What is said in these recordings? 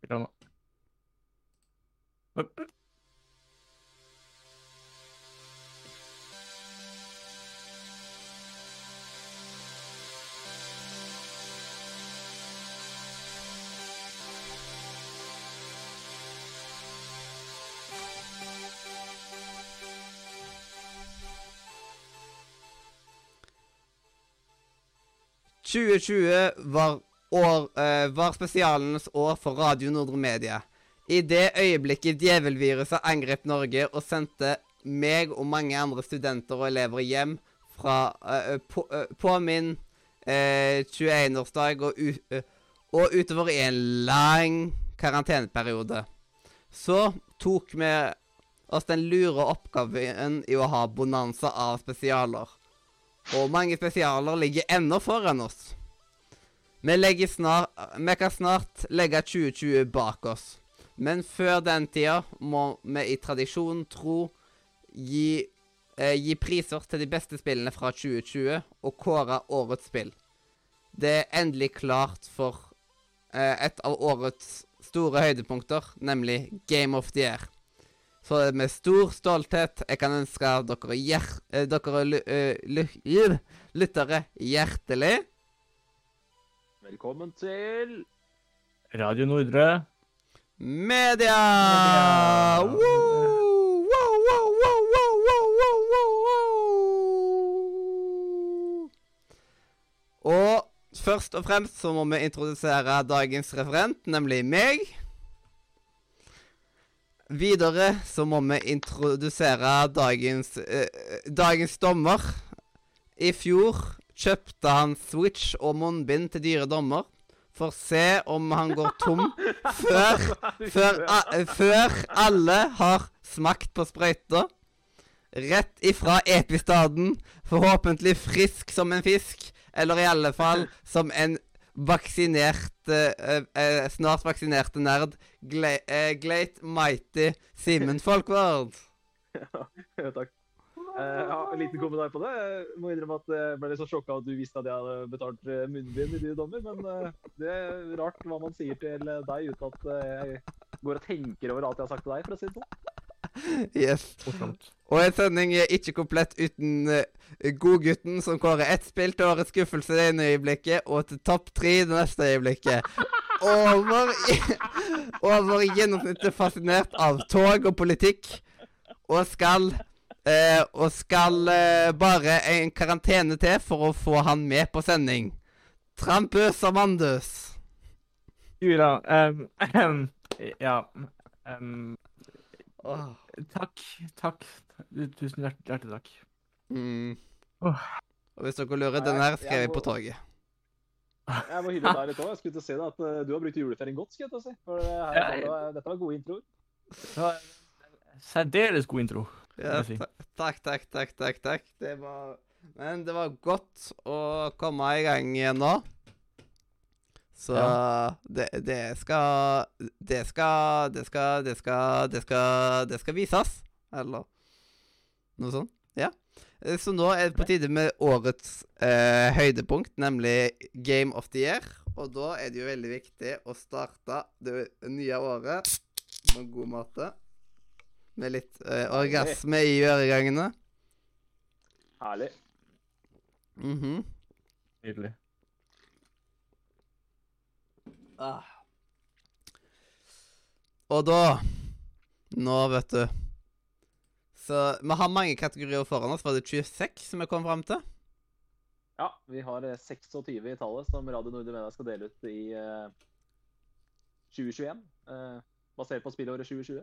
Spiller nå. 2020 var, år, uh, var spesialenes år for Radio Nordre Media. I det øyeblikket djevelviruset angrep Norge og sendte meg og mange andre studenter og elever hjem fra, uh, på, uh, på min eh, 21-årsdag og, og utover i en lang karanteneperiode, så tok vi oss den lure oppgaven i å ha bonanza av spesialer. Og mange spesialer ligger ennå foran oss. Vi, snart, vi kan snart legge 2020 bak oss. Men før den tida må vi i tradisjonen tro gi, eh, gi priser til de beste spillene fra 2020 og kåre årets spill. Det er endelig klart for eh, et av årets store høydepunkter, nemlig Game of the Year. Så med stor stolthet jeg kan ønske dere, hjer eh, dere eh, ly ly lyttere hjertelig Velkommen til Radio Nordre. Media! Media! Woo! Wow, wow, wow, wow, wow, wow, wow! Og først og fremst så må vi introdusere dagens referent, nemlig meg. Videre så må vi introdusere dagens, eh, dagens dommer. I fjor kjøpte han Switch og munnbind til dyre dommer. For å se om han går tom før, før, a, før alle har smakt på sprøyta. Rett ifra epistaden, forhåpentlig frisk som en fisk. Eller i alle fall som en vaksinert eh, eh, Snart vaksinerte nerd. Gle, eh, Glate Mighty Simen Folkvard. Ja, takk. Eh, ja, en liten kommentar på det. Jeg må innrømme at jeg ble litt så sjokka at du visste at jeg hadde betalt eh, munnbind i dine dommer, men eh, det er rart hva man sier til eh, deg uten at eh, jeg går og tenker over alt jeg har sagt til deg, for å si det sånn. Yes. Og en sending er ikke komplett uten uh, Godgutten, som kårer ett spill til årets skuffelse det ene øyeblikket, og til topp tre det neste øyeblikket. Over, over gjennomsnittet fascinert av tog og politikk, og skal eh, Og skal eh, bare en karantene til for å få han med på sending. Trampus Amandus. Jo da. Um, um, ja um, Åh. Takk. Takk. Tusen hjert- hjertelig takk. Mm. Åh. Og hvis dere lurer, den her skrev jeg på toget. Jeg må hylle deg litt òg. Jeg skulle til å si det at eh, du har brukt juleferien godt, skal jeg til å si. For det her, var- dette var gode introer. Særdeles god intro. Ja, takk, takk, takk, takk, takk. Det var Men det var godt å komme i gang igjen nå. Så Ja. det, det skal Det skal Det skal Det skal Det skal Det skal vises. Eller noe sånt. Ja. Eh, Så nå er det på tide med årets eh, høydepunkt, nemlig Game of the Year. Og da er det jo veldig viktig å starte det nye året en god måte. Med litt uh, orgasme i øregangene. Herlig. Mhm. Nydelig. ah. Og da Nå, vet du Så vi har mange kategorier foran oss. Var det 26 som vi kom fram til? Ja, vi har eh, 26 i tallet som Radio Nordre Media skal dele ut i uh, 2021. Uh, basert på spillåret 2020.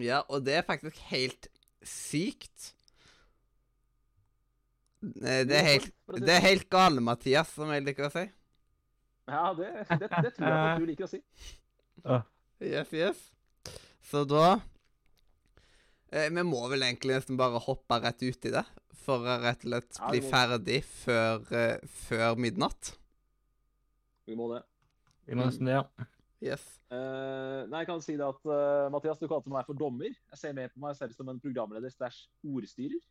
Ja, og det er faktisk helt sykt. Eh, Det er helt, det er helt gale, Mathias, som jeg liker å si. Ja, det, det, det tror jeg at du liker å si. Yes, yes. Så da eh, Vi må vel egentlig nesten bare hoppe rett ut i det. For å rett og slett bli ja, ferdig før, uh, før midnatt. Vi må det. Vi må nesten det, ja. Yes. Eh, nei, jeg kan si det at uh, Mathias, du kalte meg for dommer. Jeg ser mer på meg selv som en programleder stæsj ordstyrer.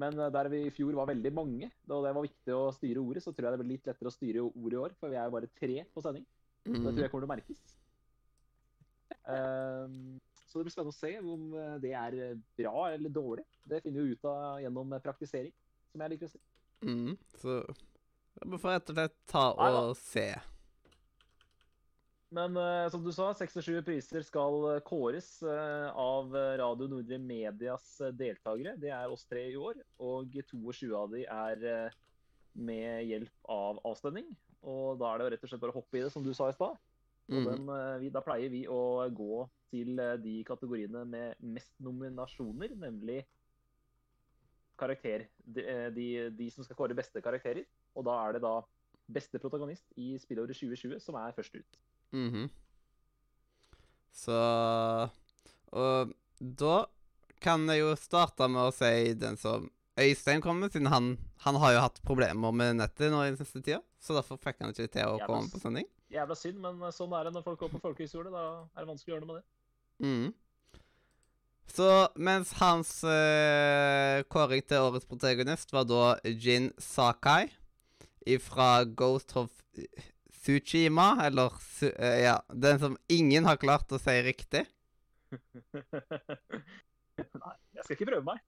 Men uh, der vi i fjor var veldig mange, da det var viktig å styre ordet, så tror jeg det blir litt lettere å styre ordet i år. For vi er jo bare tre på sending. Mm. det tror jeg kommer til å merkes. Så det blir spennende å se om det er bra eller dårlig. Det finner vi ut av gjennom praktisering, som jeg liker å si. Mm, så vi får rett og slett ta og se. Men eh, som du sa, 67 priser skal eh, kåres eh, av eh, Radio Nordre Medias eh, deltakere. Det er oss tre i år, og 22 av de er eh, med hjelp av avstemning. Og da er det rett og slett bare å hoppe i det, som du sa i stad. Mm. den, Da pleier vi å gå til de kategoriene med mest nominasjoner, nemlig karakter. De, de, de som skal kåre beste karakterer. Og da er det da beste protagonist i spillåret 2020 som er først ut. Mhm. Så Og da kan jeg jo starte med å si den som Øystein kom med, siden han, han har jo hatt problemer med nettet nå i den siste tida. Så derfor fikk han ikke til å Jævla komme på sending. Jævla synd, men eh, sånn er det når folk går på folkehøyskole. Da er det vanskelig å gjøre noe med det. Mm. Så mens hans eh, kåring til årets protagonist var da Jin Sakai fra Ghost of Tsushima, eller Su uh, Ja, den som ingen har klart å si riktig. Nei, jeg skal ikke prøve meg.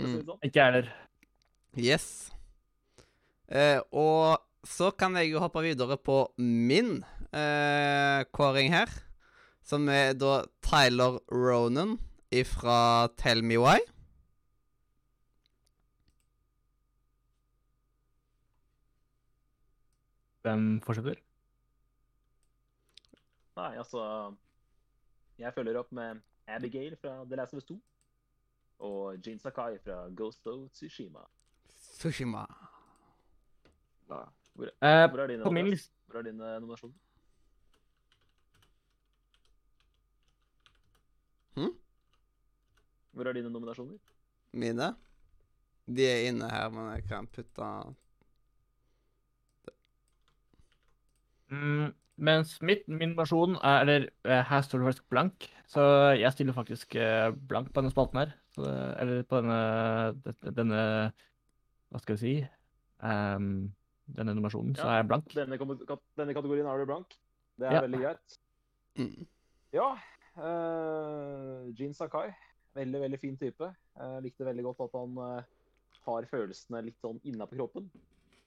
Mm. sånn. Ikke jeg heller. Yes. Uh, og så kan jeg jo hoppe videre på min uh, kåring her. Som er da Tyler Ronan ifra Tell Me Why. Hvem fortsetter? Nei, altså Jeg følger opp med Abigail fra The Last of Us 2. Og Jin Sakai fra Ghost of Tsushima. Sushima. Eh, Hvor er dine, på min? Hvor er dine nominasjoner? Hm? Hvor er dine nominasjoner? Mine. De er inne her, men jeg kan putte mm, Mens mitt, min versjon er Eller eh, her står det faktisk blank, så jeg stiller faktisk eh, blank på denne spalten her. Så, det- eller på denne, denne Hva skal jeg si um, Denne nominasjonen, så er jeg blank. Denne, denne kategorien er du blank. Det er Ja. veldig greit. mm. Ja. Uh, Jean Sakai. Veldig, veldig fin type. Jeg likte veldig godt at han uh, har følelsene litt sånn innapå kroppen.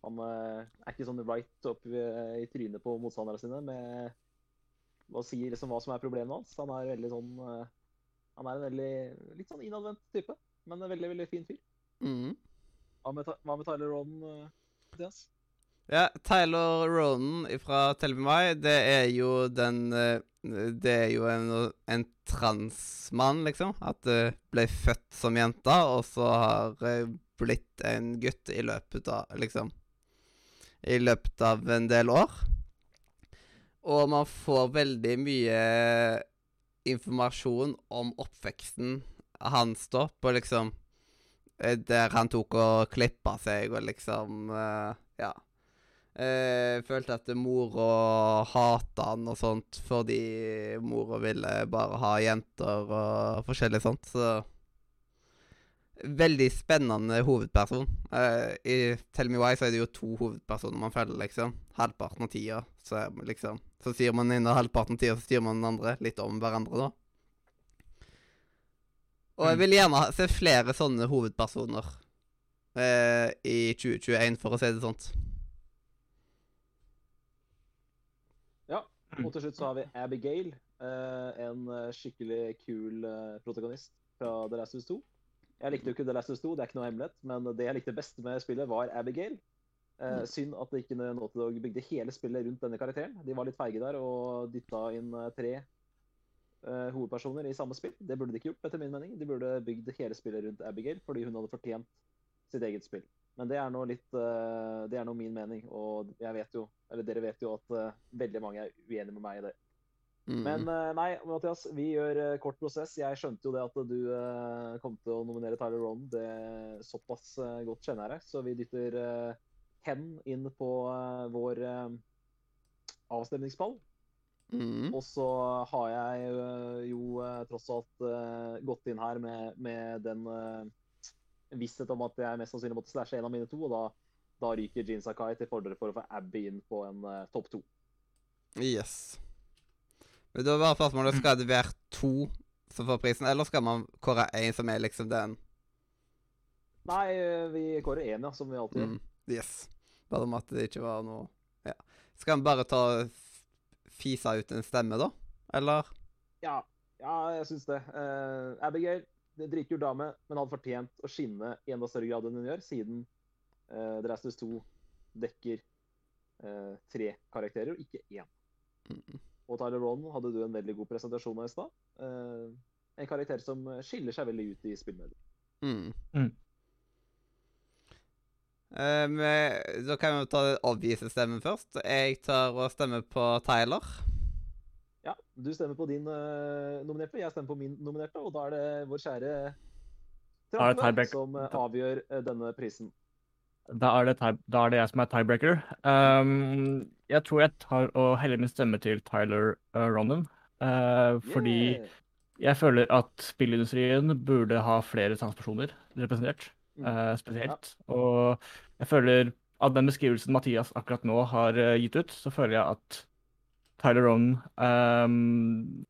Han eh, er ikke sånn right opp i, i trynet på motstanderne sine med hva sier liksom hva som er problemet hans. Han er veldig sånn eh, Han er en veldig litt sånn innadvendt type, men en veldig, veldig fin fyr. Mm. Hva med, hva med Tyler Ronan? Mathias? Ja, Tyler Ronan fra Tell Me det er jo den eh, Det er jo en, en transmann, liksom. At du ble født som jente, og så har eh, blitt en gutt i løpet av Liksom I løpet av en del år. Og man får veldig mye informasjon om oppveksten hans da, på liksom eh, Der han tok og klippa seg og liksom eh, Ja. Eh, følte at mora hata han og sånt fordi mora ville bare ha jenter og forskjellig sånt. Så Veldig spennende hovedperson. Uh, I Tell Me Why så er det jo to hovedpersoner man følger, liksom. Halvparten av tida så liksom Så sier man den ene, halvparten av tida så styrer man den andre. Litt om hverandre, da. Og jeg Mm. vil gjerne se flere sånne hovedpersoner uh, i 2021, for å si det sånt. Ja. Og til slutt så har vi Abigail. uh, en skikkelig kul protagonist fra The Last of Us 2. Jeg likte jo ikke det der som 2, det er ikke noe hemmelighet, men det jeg likte best med spillet, var Abigail. Eh, Mm. Synd at ikke Naughty Dog bygde hele spillet rundt denne karakteren. De var litt feige der og dytta inn eh, tre eh, hovedpersoner i samme spill. Det burde de ikke gjort, etter min mening. De burde bygd hele spillet rundt Abigail, fordi hun hadde fortjent sitt eget spill. Men det er nå litt eh, Det er nå min mening, og jeg vet jo, eller dere vet jo at eh, veldig mange er uenige med meg i det. Mm. Men eh, nei, Mathias, vi gjør eh, kort prosess. Jeg skjønte jo det at du eh, kom til å nominere Tyler Ron. Det Såpass eh, godt kjenner jeg deg. Så vi dytter hen inn på vår avstemningspall. Mm. Og så har jeg jo tross alt gått inn her med, med den visshet om at jeg mest sannsynlig måtte slashe en av mine to, og da, da ryker Jean Sakai til fordel for å få Abby inn på en topp to. Yes. Men Da var spørsmålet skal det være to som får prisen, eller skal man kåre én som er liksom den Nei, vi kårer én, ja, som vi alltid gjør. mm, Yes. Bare om at det ikke var noe Ja. Skal vi bare ta fisa ut en stemme, da? Eller? Ja, ja jeg syns det. Uh, Abigail, det dritkul dame, men hadde fortjent å skinne i enda større grad enn hun gjør, siden uh, The Last of Us 2 dekker uh, tre karakterer, og ikke én. Mm. Og Tyler Ron hadde du en veldig god presentasjon av i stad. Eh, en karakter som skiller seg veldig ut i spillmediet. Mm. Mm. Um, da kan vi ta den obvise stemmen først. Jeg tar og stemmer på Tyler. Ja, du stemmer på din uh, nominerte, jeg stemmer på min nominerte, og da er det vår kjære Trampe som uh, avgjør uh, denne prisen. Da er det, da er det jeg som er tiebreaker. Um, jeg tror jeg tar og heller min stemme til Tyler uh, Ronan. Uh, fordi Yeah! jeg føler at spillindustrien burde ha flere transpersoner representert, Mm. uh, spesielt. Og jeg føler av den beskrivelsen Mathias akkurat nå har uh, gitt ut, så føler jeg at Tyler Ronan um,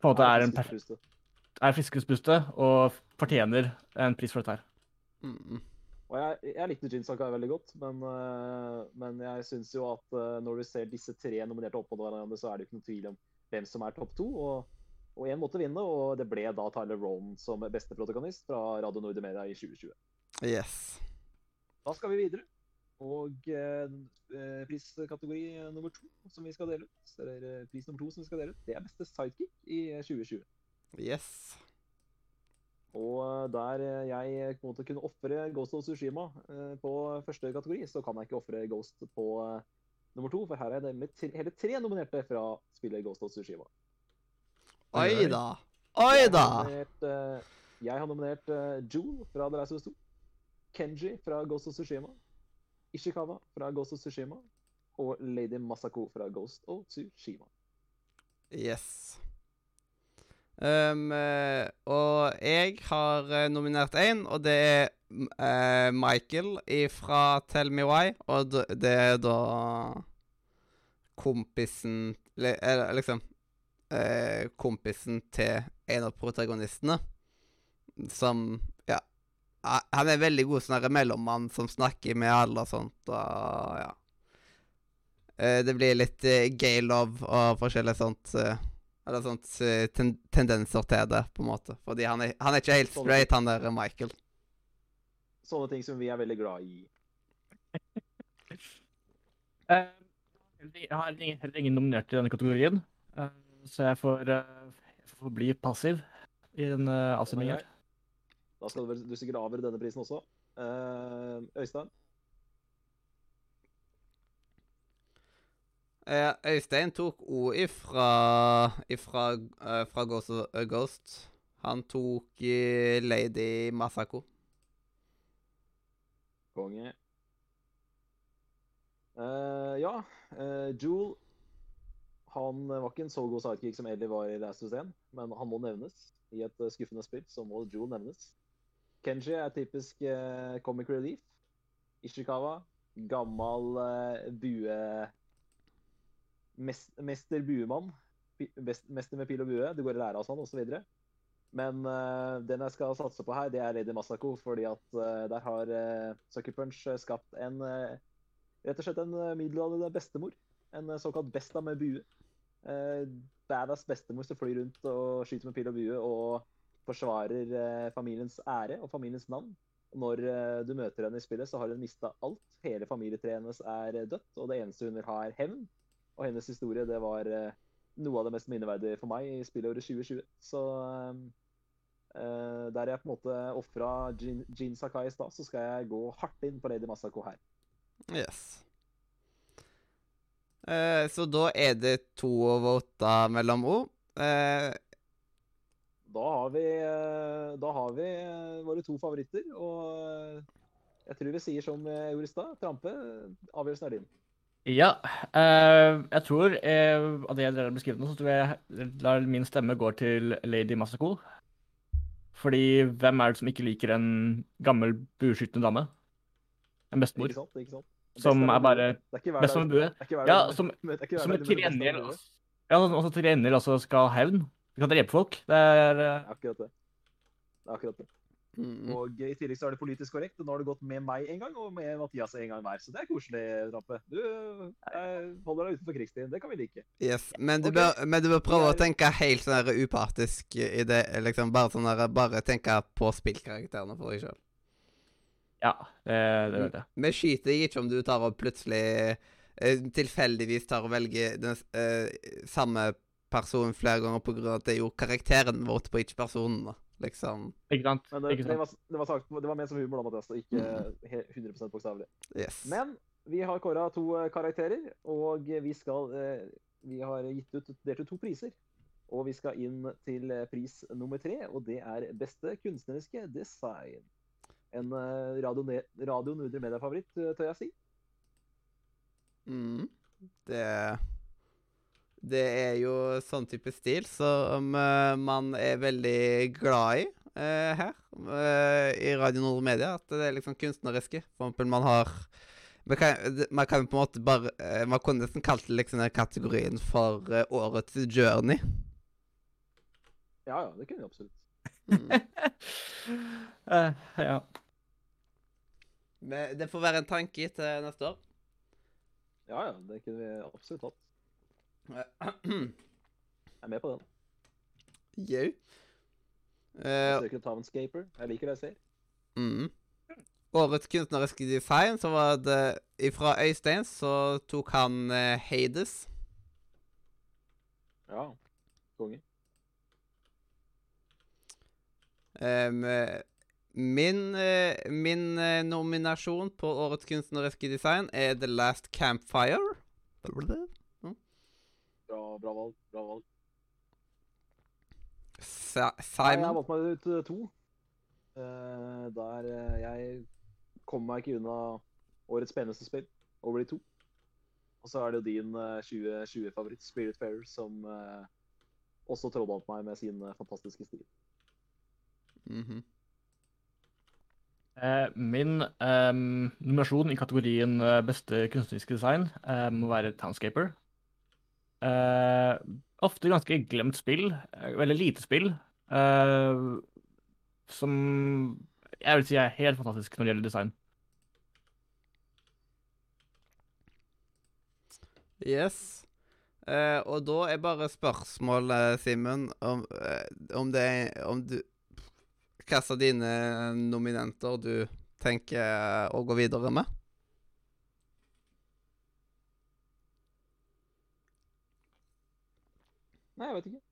på en måte er en perfekt er friskest og fortjener en pris for dette her. Mm. Og jeg, jeg likte Jin Sakai veldig godt, men, eh, men jeg syns jo at eh, når du ser disse tre nominerte oppå hverandre, så er det jo ikke noe tvil om hvem som er topp to. Og, én måtte vinne, og det ble da Tyler Rowan som beste protagonist fra Radio Nord Media i 2020. Yes. Da skal vi videre. Og eh, eh, priskategori nummer to som vi skal dele ut, eller pris nummer to som vi skal dele ut, det er beste sidekick i eh, 2020. Yes. Og eh, der eh, jeg på en måte kunne ofre Ghost of Tsushima eh, på første kategori, så kan jeg ikke ofre Ghost på eh, nummer to, for her er det med tre, hele tre nominerte fra spillet Ghost of Tsushima. Oi, da. Oi da. eh, jeg har nominert eh, fra The Last of Us 2, Kenji fra Ghost of Tsushima, Ishikawa fra Ghost of Tsushima og Lady Masako fra Ghost of Tsushima. Yes. Um, og jeg har eh, nominert én, og det er eh, Michael fra Tell Me Why. Og det er da kompisen Eller liksom uh, Kompisen til en av protagonistene. Som Ja. Han er veldig god sånn mellommann som snakker med alle og sånt, og ja. Uh, det blir litt gay love og forskjellig sånt. eh, eller sånt eh, ten tendenser til det, på en måte. Fordi han er, han er ikke helt straight, han der eh, Michael. Sånne ting som vi er veldig glad i. Eh, Jeg har heller ingen, heller ingen nominert i denne kategorien, så jeg får, jeg får bli passiv i den avstemningen. her. Da skal du, vel, du sikkert avgjøre denne prisen også. Eh, Øystein? Øystein tok O ifra, ifra eh, fra Ghost, eh, Ghost. Han tok eh, Lady Masako. Konge. Uh, ja, uh, Jewel Han var ikke en så god sidekick som Ellie var i Last of Us men han må nevnes. I et eh, skuffende spill så må Jewel nevnes. Kenji er typisk uh, comic relief. Ishikawa, gammel uh, bue... Mest, mester buemann. Mester med pil og bue. Det går i lære av sånn, osv. Men uh, den jeg skal satse på her, det er Lady Masako, fordi at uh, der har uh, Sucker Punch skapt en uh, Rett og slett en middelalderlig bestemor. En såkalt besta med bue. Uh, badass bestemor som flyr rundt og skyter med pil og bue og forsvarer familiens ære og familiens navn. Når du møter henne i spillet, så har hun mista alt. Hele familietreet hennes er dødt, og det eneste hun vil ha, er hevn. Og hennes historie, det var eh, noe av det mest minneverdige for meg i spillåret 2020. Så eh, der jeg på en måte ofra Jin, Jin Sakai i stad, så skal jeg gå hardt inn på Lady Masako her. Yes. Så da er det to å vote mellom O. Eh, Da har vi, da har vi våre to favoritter, og jeg tror vi sier som jeg gjorde i stad. Trampe, avgjørelsen er din. Ja, Uh, jeg tror uh, av det dere har beskrevet nå, så tror jeg lar min stemme gå til Lady Masako. Fordi hvem er det som ikke liker en gammel bueskytende dame? En bestemor. Ikke sant? Ikke sant? Som er bare hver Bestemor dag- bue. hver Ja, som, som til gjengjeld. Ja, og til gjengjeld også skal ha hevn. Vi kan drepe folk. Det er er akkurat det. Det er akkurat det. Mm. Og i tillegg så er det politisk korrekt. og Nå har det gått med meg en gang, og med Mathias en gang hver. Så det er koselig, Rampe. Du eh, holder deg utenfor krigstiden. Det kan vi like. Yes, men du, okay. bør, men du bør prøve er... å tenke helt sånn her upartisk i det. Liksom bare sånn der, bare tenke på spillkarakterene for deg sjøl. Ja, det, det vet jeg. Vi skyter deg ikke om du tar og plutselig eh, tilfeldigvis tar og velger den uh, samme personen flere ganger av at det er jo karakteren vårt på, ikke personen. da. Liksom. Ikke sant? Men det, Ikke det, var, det, var sagt, det var ment som humor, da, Mathias, og ikke he- 100 bokstavelig. Yes. Men vi har kåra to eh, karakterer, og vi skal eh, Vi har gitt ut delt ut to priser. Og vi skal inn til eh, pris nummer tre, og det er beste kunstneriske design. En Radio, radio Nordre Media-favoritt, tør jeg si. Mm. Det Det er jo sånn type stil som eh, man er veldig glad i eh, her eh, i Radio Nord Media. At det er liksom kunstneriske. For eksempel man har man kan, man kan på en måte bare Man kunne nesten kalt det liksom den kategorien for årets journey. Ja, ja, det kunne vi absolutt. Mm. uh, ja. Men det får være en tanke til neste år. Ja, ja, det kunne vi absolutt hatt. Jeg er med på den. Jau. Jeg Eh, søker en Townscaper. Jeg liker det jeg ser. Mm. Årets kunstneriske design, så var det Ifra Øystein så tok han eh, Hades. Ja. Konge. Em, eh, min eh, min eh, nominasjon på årets kunstneriske design er The Last Campfire. Bra, bra valg. Bra valg. Sa Nei, jeg valgte meg ut eh, to. Uh, der uh, jeg kommer meg ikke unna årets peneste spill, over de to. Og så er det jo din eh, 2020-favoritt, Spiritfarer, som eh, også trollbandt meg med sin eh, fantastiske stil. Mhm. Eh, min um, nominasjon i kategorien eh, beste kunstneriske design eh, må være Townscaper. Eh, ofte ganske glemt spill. eh, veldig lite spill. Uh, som jeg vil si er helt fantastisk når det gjelder design. Yes. Uh, og da er bare spørsmålet, Simen, om, om det er Om du Hva av dine nominenter du tenker å gå videre med? Nei, jeg vet ikke.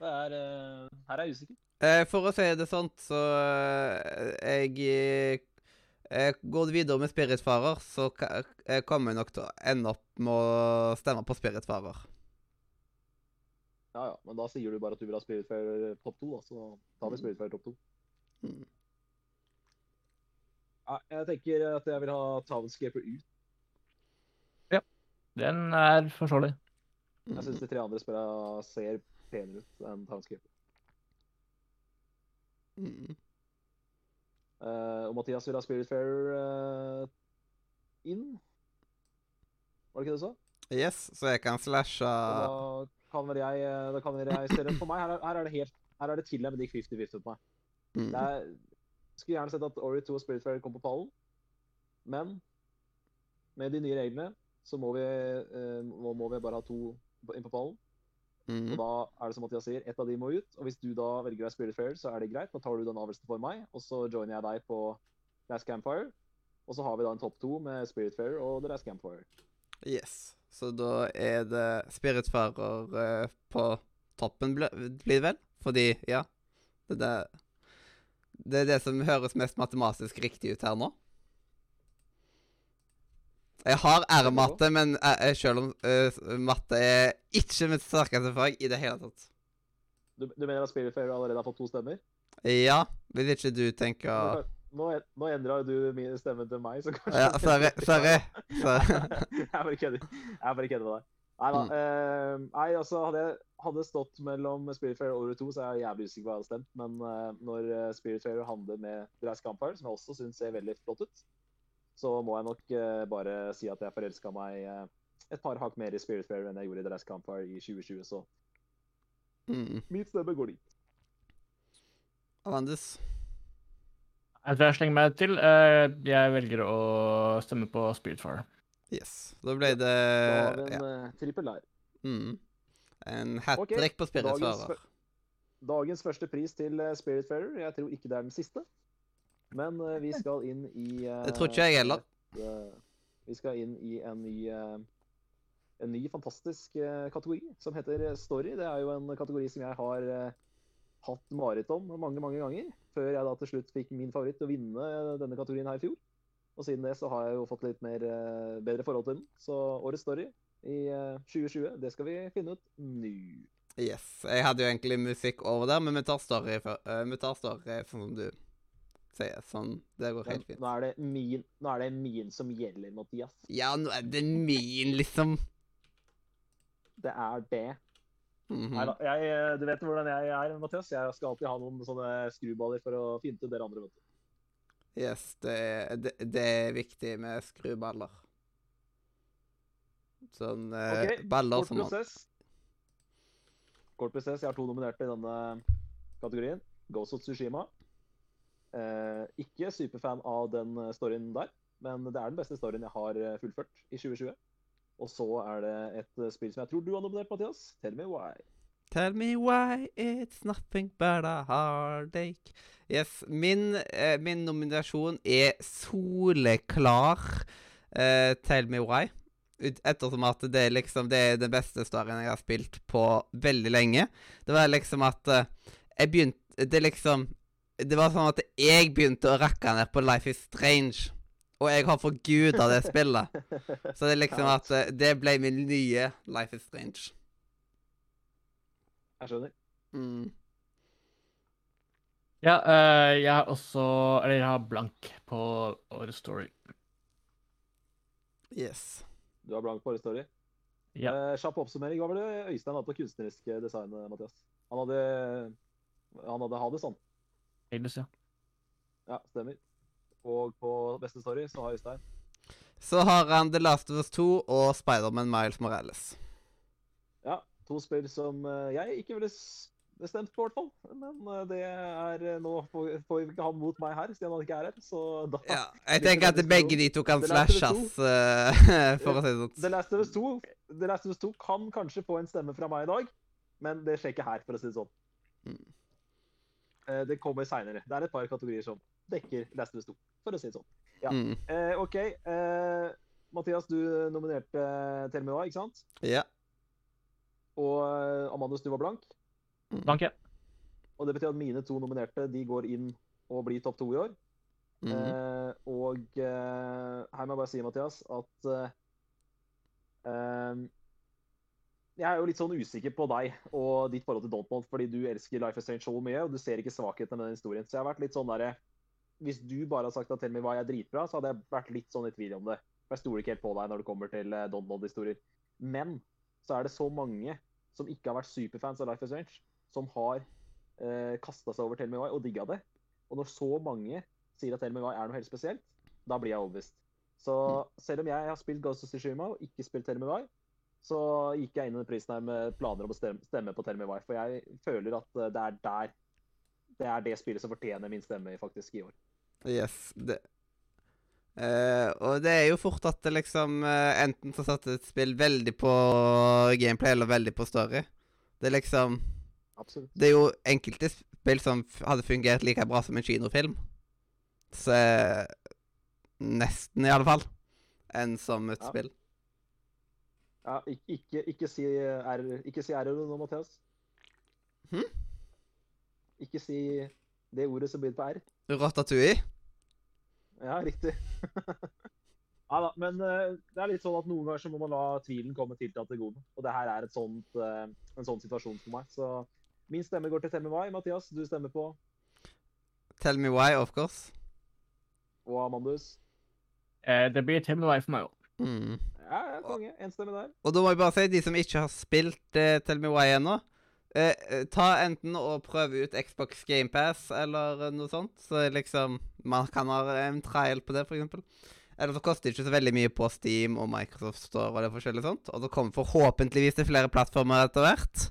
Det er, uh, her er jeg usikker. Eh, for å si det sånn, så eh, jeg eh, Går det videre med Spiritfarer, så eh, kommer jeg nok til å ende opp med å stemme på Spiritfarer. Ja, ja, men da sier du bare at du vil ha Spiritfarer topp to, da, så tar vi Spiritfarer topp to. Mm. Ja, jeg tenker at jeg vil ha Townscaper ut. Ja. Den er forståelig. Jeg syns de tre andre spillerne ser penere ut enn Townscaper. Mm. Uh, og Mathias vil ha Spiritfarer uh, inn. Var det ikke det du sa? Yes, så jeg kan slashe da kan vel jeg, eh, da kan vel jeg se det for meg. Her er, her er det helt Her er det til og med gikk 50-50 på meg. mm. Det er, skulle gjerne sett at Ori 2 og Spiritfarer kom på pallen, men med de nye reglene så må vi, uh, må, må vi bare ha to inn på pallen. Mm. Og da er det som Mathias sier, ett av de må ut. Og hvis du da velger deg Spiritfarer, så er det greit. Da tar du den avgjørelsen for meg, og så joiner jeg deg på Last Campfire. Og så har vi da en topp to med Spiritfarer og The Last Campfire. Yes. Så da er det Spiritfarer uh, på toppen, blir det vel? Fordi, ja det, det, det er det som høres mest matematisk riktig ut her nå. Jeg har R-matte, men jeg, selv om uh, matte er ikke mitt sterkeste fag i det hele tatt. Du, du mener at Spiritfarer allerede har fått to stemmer? Ja, Vil ikke du tenker Nå, en- nå endra du min stemme til meg, så kanskje Ja, sorry. Sorry. sorry. jeg bare kødder. Jeg bare kødder med deg. Nei da. Mm. Uh, nei, altså, hadde jeg hadde stått mellom Spiritfarer og Ori 2, så er jeg jævlig usikker på hva jeg hadde stemt. Men uh, når Spiritfarer handler med Dreis Campfire, som jeg også syns ser veldig flott ut, så må jeg nok uh, bare si at jeg forelska meg uh, et par hakk mer i Spiritfarer enn jeg gjorde i The Last Campfire i 2020, så Mm. mitt stemme går dit. Amandus? Jeg tror jeg slenger meg til. Uh, Jeg velger å stemme på Spiritfire. Yes. Da ble det Da har vi en ja. trippel der. mm. En hat trick okay. på Spirit Fair. Dagens, Dagens første pris til Spirit Spiritfarer. Jeg tror ikke det er den siste. Men uh, vi skal inn i uh, Det tror ikke jeg heller. et, eh, vi skal inn i en ny en ny fantastisk kategori som heter story. Det er jo en kategori som jeg har hatt mareritt om mange mange ganger. Før jeg da til slutt fikk min favoritt til å vinne denne kategorien her i fjor. Og siden det så har jeg jo fått litt mer, bedre forhold til den. Så årets story i eh, 2020, det skal vi finne ut nå. Yes. Jeg hadde jo egentlig musikk over der, men vi tar story, for, uh, vi tar story for som du sier. Sånn. Det går helt fint. nå er, det min, nå er det min som gjelder, Mathias. Ja, nå er det min, liksom. Det er det. Mhm. Neida, jeg, eh, du vet hvordan jeg er, Mathias. Jeg skal alltid ha noen sånne skruballer for å finte dere andre. vet du. Yes, det, det, det er viktig med skruballer. Sånn okay, Ok, baller Kort som prosess. Kort prosess. Jeg har to nominerte i denne kategorien. Ghost of Tsushima. Eh, ikke superfan av den eh, storyen der, men det er den beste storyen jeg har eh, fullført i 2020. Og så er det et spill som jeg tror du har nominert, Mathias. Tell me why. Tell me why it's nothing but a heartache. Yes, min, eh, min nominasjon er soleklar. eh, Tell me why. Ettersom at det er liksom Det er den beste storyen jeg har spilt på veldig lenge. Det var liksom at eh, jeg begynte Det liksom Det var sånn at jeg begynte å rakke ned på Life is Strange. Og jeg har forguda det spillet. Så det er liksom at eh, det ble min nye Life is Strange. Jeg skjønner. Mm. Ja, uh, jeg har også Eller jeg har blank på årets story. Yes. Du har blank på årets story. Ja. Uh, Kjapp oppsummering. Hva var det Øystein hadde på kunstnerisk design, Mathias? Han hadde Han hadde Hades, han. Hades, ja. Ja, stemmer. Og på beste story så har Øystein Så har han The Last of Us 2 og Spiderman Miles Morales. Ja, to spill som eh, jeg ikke ville bestemt stemt på, i hvert fall. Men eh, det er eh, Nå får får vi ikke han mot meg her, siden han ikke er her. Så da Ja, jeg tenker at begge de to kan The eh, for å si det The sånn. Last of Us 2 The Last of Us 2 kan kanskje få en stemme fra meg i dag, men det skjer ikke her, for å si det sånn. Mm. Eh, Det kommer seinere. Det er et par kategorier som dekker Last of Us 2, for å si det sånn. Ja. Mm. Eh, OK. Eh, Mathias, du nominerte Why, ikke sant? Ja. Og eh, Amandus, du var blank. Blank, ja. Og det betyr at mine to nominerte de går inn og blir topp to i år. Mhm. Eh, og eh, her må jeg bare si, Mathias, at Jeg er jo litt sånn usikker på deg og ditt forhold til Dontmont, fordi du elsker Life is Strange så mye, og du ser ikke svakhetene med den historien. Så jeg har vært litt sånn derre Hvis du bare har sagt at Tell me why er dritbra, så hadde jeg vært litt sånn i tvil om det. For jeg stoler ikke helt på deg når det kommer til eh, Dontmont-historier. Men så er det så mange som ikke har vært superfans av Life is Strange, som har eh, kasta seg over Tell me why og digga det. Og når så mange sier at Tell me why er noe helt spesielt, da blir jeg overbevist. Så selv om jeg har spilt Ghost of Tsushima og ikke spilt Tell me why, så gikk jeg inn i den prisen her med planer om å stemme, på Tell me why. For jeg føler at eh, det er der det er det spillet som fortjener min stemme faktisk i år. Yes. Det. Uh, og det er jo fort at det liksom uh, Enten så satte et spill veldig på gameplay eller veldig på story. Det er liksom Absolutt. Det er jo enkelte spill som hadde fungert like bra som en kinofilm. Så Nesten, i alle fall. Enn som et Ja. spill. Ja, ikke, ikke, ikke si R, ikke si R nå, Mathias. Hm? Ikke si det ordet som begynner på R. Ratatouille? Ja, riktig. ja da, men uh, det er litt sånn at noen ganger så må man la tvilen komme til til gode. Og det her er et sånt, uh, en sånn situasjon for meg. Så min stemme går til Tell Me Why. Mathias, du stemmer på. Tell me why, of course. Og Amandus. Uh, det blir Tell Me Why for meg òg. Mm. Ja, ja, konge. En der. Og da må jeg bare si, de som ikke har spilt uh, Tell Me Why ennå, eh, eh, ta enten og prøve ut Xbox GamePass eller noe sånt, så liksom man kan ha en trial på det, for eksempel. Eller så koster det ikke så veldig mye på Steam og Microsoft Store og det forskjellige sånt. Og det kommer forhåpentligvis til flere plattformer etter hvert.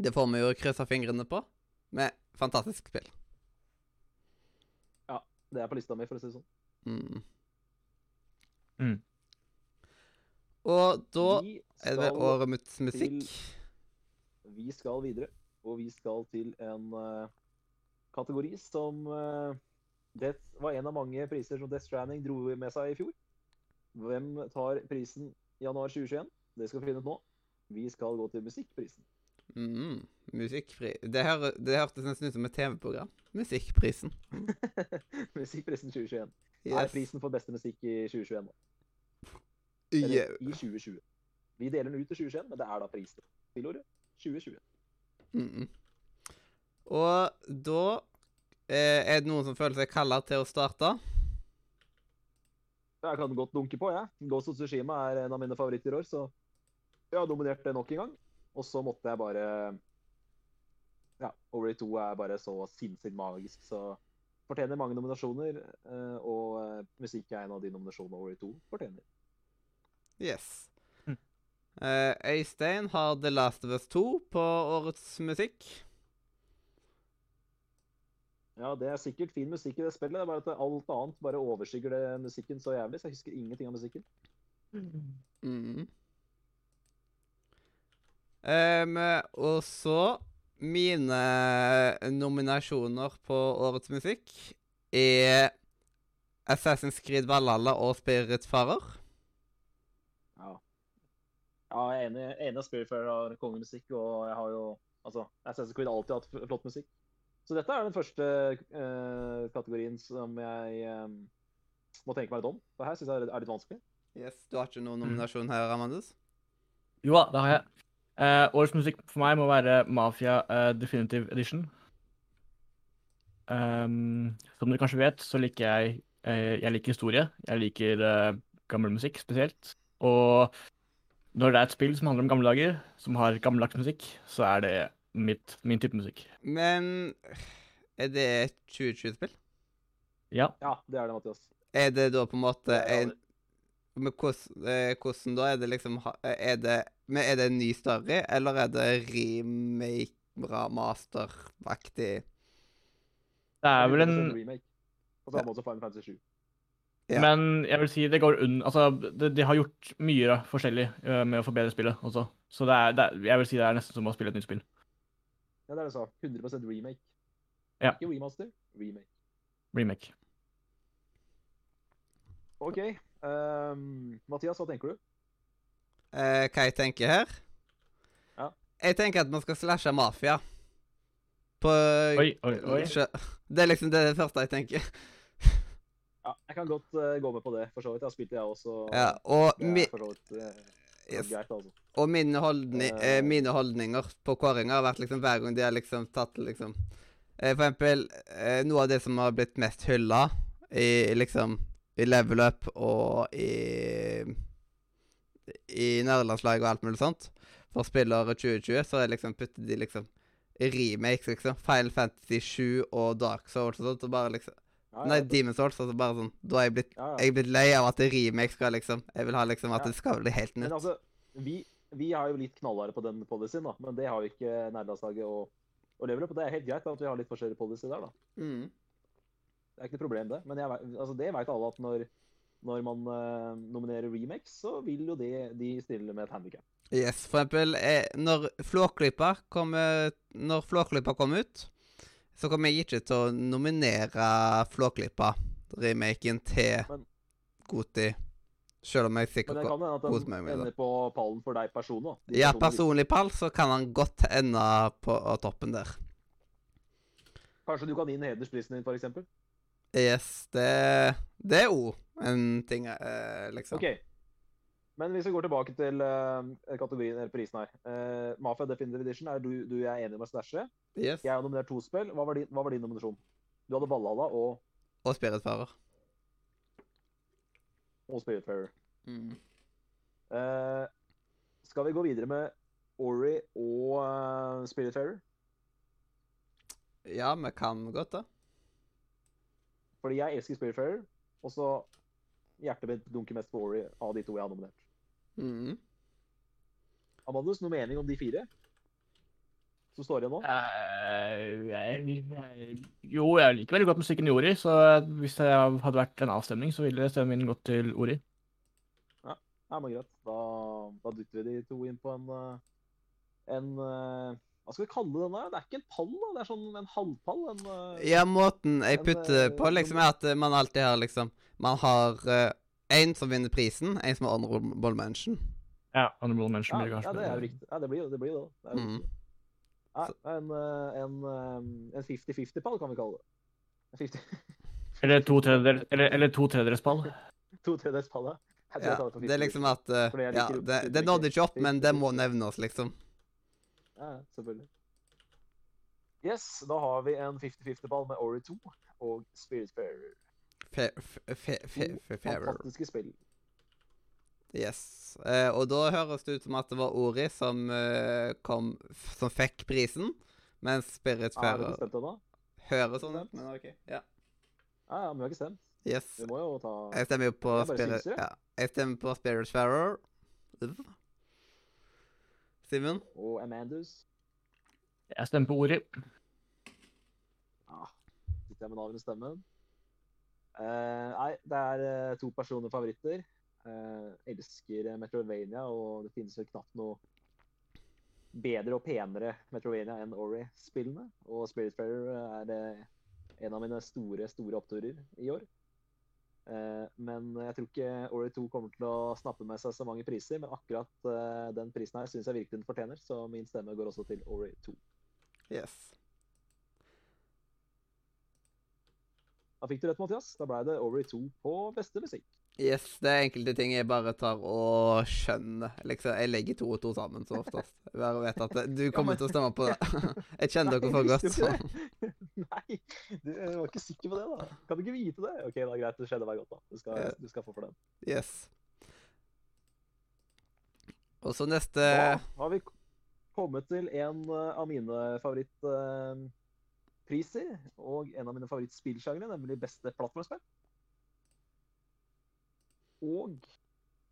Det får vi jo kryssa fingrene på. Med fantastisk spill. Ja. Det er på lista mi, for å si det sånn. Mm. Mm. Og da er det vel skal- årets musikk. Vi skal videre, og vi skal til en uh, kategori som uh, det var en av mange priser som Death Stranding dro med seg i fjor. Hvem tar prisen i januar 2021? Det skal vi finne ut nå. Vi skal gå til musikkprisen. Mm. musikkpri... Det, det hørtes nesten ut som et TV-program. Musikkprisen. musikkprisen 2021. Er prisen for beste musikk i 2021. da. Eller i 2020. Vi deler den ut til 2021, men det er da prisen. Spillordet 2020. Mm. Og da eh, er det noen som føler seg kalla til å starte. Jeg kan godt dunke på, jeg. Ghost of Tsushima er en av mine favoritter i år, så jeg har dominert det nok en gang. Og så måtte jeg bare Ja, Overly 2 er bare så sinnssykt magisk, så fortjener mange nominasjoner. eh, Og eh, musikk er en av de nominasjonene Overly 2 fortjener. Yes. Mm. Uh, Øystein har The Last of Us 2 på årets musikk. Ja, det er sikkert fin musikk i det spillet, det er bare at alt annet bare overskygger det musikken så jævlig, så jeg husker ingenting av musikken. Mm. Um, og så Mine nominasjoner på årets musikk er Assassin's Creed Valhalla og Spiritfarer. Ja. jeg er enig, enig at Spiritfarer har kongemusikk, og jeg har jo altså, Assassin's Creed har alltid hatt flott musikk. Så dette er den første uh, kategorien som jeg um, må tenke meg litt om. For her syns jeg det er litt vanskelig. Yes, Du har ikke noen nominasjon her, Amandus? Jo da, det har jeg. Uh, årets musikk for meg må være Mafia uh, Definitive Edition. Um, som dere kanskje vet, så liker jeg Jeg liker historie. Jeg liker gammel musikk spesielt. Og når det er et spill som handler om gamle dager, som har gammeldags musikk, så er det mitt, min type musikk. Men er det et 2020-spill? Ja. Ja, det er det, Mathias. Er det da på en måte en Men hvordan, eh, hvordan da? Er det liksom Er det, men er det en ny story, eller er det remake, bra master-aktig? Det er vel en remake. På samme måte som Final Fantasy 7. Ja. Men jeg vil si det går unn... Altså, de, de har gjort mye da, forskjellig eh, med å forbedre spillet også. Så det er, det jeg vil si det er nesten som å spille et nytt spill. Ja, det er det så. 100% remake. Ja. Ikke remaster, remake. Remake. OK. Um, Mathias, hva tenker du? Uh, hva jeg tenker her? Ja. Jeg tenker at man skal slashe mafia. På Oi, oi, oi. Det er liksom det, første jeg tenker. Ja, jeg kan godt uh, gå med på det, for så vidt. Jeg har spilt det, jeg også. Ja, og, Det er for så vidt yes. greit, altså. og mine, holdni, Eh. mine holdninger på kåringer har vært liksom hver gang de har liksom tatt liksom For eksempel noe av det som har blitt mest hylla i liksom i level up og i i nederlandslag og alt mulig sånt for spillere 2020, så er liksom putter de liksom remakes, liksom. Final Fantasy 7 og Dark Souls og sånt. Og bare liksom Ja, Nei, Demon's Souls. altså bare sånn Da er jeg blitt ja, ja. Jeg er blitt lei av at det remake skal liksom Jeg vil ha liksom at det skal bli helt nytt. Men altså, vi, vi er jo litt knallharde på den policyen, da. Men det har jo ikke nærlandslaget og, og level up. Og det er helt greit at vi har litt forskjellig policy der, da. Mm. Det er ikke noe problem, det. Men jeg, altså, det vet alle at når, når man uh, nominerer remakes, så vil jo det, de stille med et handikap. Yes, for eksempel eh, når Flåklypa kom Når Flåklypa kom ut, så kommer jeg ikke til å nominere Flåklypa-remaken til Men- Goti. Selv om jeg Men det kan hende at meg den med ender på pallen for deg personlig. De Ja, personlig pall, så kan han godt ende på toppen der. Kanskje du kan gi den hedersprisen din, f.eks.? Yes, det Det er jo en ting, eh, liksom. OK. Men hvis vi går tilbake til uh, kategorien eller prisen her. Uh, Mafia Definitive Edition, er du, du er enig med Stæsje. Yes. Jeg har nominert to spill. Hva var din, hva var din nominasjon? Du hadde Valhalla og, Og Spiritfarer. og Spiritfarer. Mm. Uh, skal vi gå videre med Ori og uh, Spiritfarer? Ja, vi kan godt det. Fordi jeg elsker Spiritfarer. Og så hjertet mitt dunker mest på Ori av de to jeg har nominert. Mhm. Amandus, noe mening om de fire som står igjen nå? Uh, jeg- jeg- jo, jeg liker veldig godt musikken i Ori, så hvis det hadde vært en avstemning, så ville stemmen min gått til Ori. Ja, men greit. Da, da dytter vi de to inn på en eh, en eh, Hva skal vi kalle den der? Det er ikke en pall, da. Det er sånn en halvpall. En, Ja, måten jeg putter en, på, liksom, er at man alltid har liksom Man har én som vinner prisen, én som har honorable mention. Ja, Honorable Mention ja, blir ja, kanskje det er jo riktig. Ja, det blir det. Blir det. det er Mhm. Ja, en eh, en, eh, en 50-50-pall, kan vi kalle det. 50 Eller to tredjedels eller, eller to tredjedels pall. To tredjedels pall, ja. Ja, det er liksom at uh, Ja, det, det nådde ikke opp, men det må 50-50. nevnes, liksom. Ja, ja, selvfølgelig. Yes, da har vi en 50-50-ball med Ori 2 og Spiritfarer. Fe, fantastiske spill. Yes. Eh, og da høres det ut som at det var Ori som eh, kom f- Som fikk prisen, mens Ja, er det Spiritfarer bestemt ennå? høres sånn ut. Men OK. Ja. Ja, ja, men vi har ikke stemt. Yes. Vi må jo ta Jeg stemmer jo på Spirit... Ja. Jeg stemmer på Spiritfarer. Simen? Og Amandus. Jeg stemmer på Ori. Ja, sitter jeg med navnet i stemmen. Eh, nei, det er eh, to personlige favoritter. Eh, elsker Metrovania, og det finnes vel knapt noe bedre og penere Metrovania enn Ori-spillene. Og Spirit Fairer er en av mine store, store oppturer i år. Men jeg tror ikke Ori 2 kommer til å snappe med seg så mange priser, men akkurat den prisen her syns jeg virkelig den fortjener, så min stemme går også til Ori 2. Yes. Da fikk du rett, Mathias. Da ble det Ori 2 på beste musikk. Yes, det er enkelte ting jeg bare tar og skjønner. Liksom, jeg legger to og to sammen så oftest. Bare vet at du kommer men- til å stemme på det. Jeg kjenner dere for godt. Så. Nei, du var ikke sikker på det, da. Kan du ikke vite det? OK, da greit. Det skjedde meg godt, da. Du skal, Ja. du skal få for den. Yes. Og så neste Da har vi kommet til en eh, av mine favorittpriser, og en av mine favorittspillsjangre, nemlig beste plattformspill. Og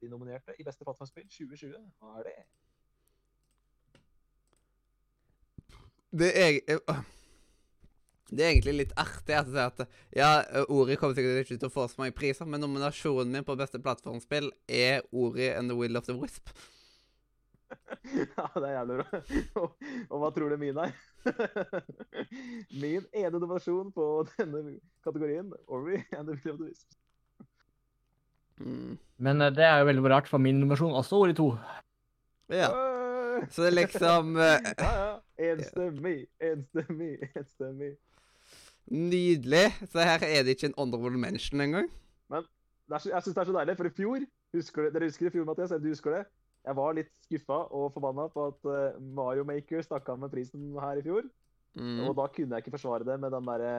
de nominerte i beste plattformspill 2020, hva er det? Det er, det er egentlig litt artig at, at ja, Ori kommer sikkert ikke til å få så mange priser, men nominasjonen min på beste plattformspill er Ori and the Will of the Wisp. Ja, det er jævlig bra. Og, og hva tror du min er? Min ene nominasjon på denne kategorien, Ori and the Will of the Wisps. Mm. Men eh, det er jo veldig rart, for min nominasjon også Ori 2. Ja. Så det er liksom uh, Ja, ja. Enstemmig, enstemmig, enstemmig. nydelig. Så her er det ikke en honorable mention engang. Det er så, jeg syns det er så deilig, for i fjor husker du, Dere husker i fjor, Mathias? Du husker det? Jeg var litt skuffa og forbanna på at uh, Mario Maker stakk av med prisen her i fjor. Mm. Og da kunne jeg ikke forsvare det med den derre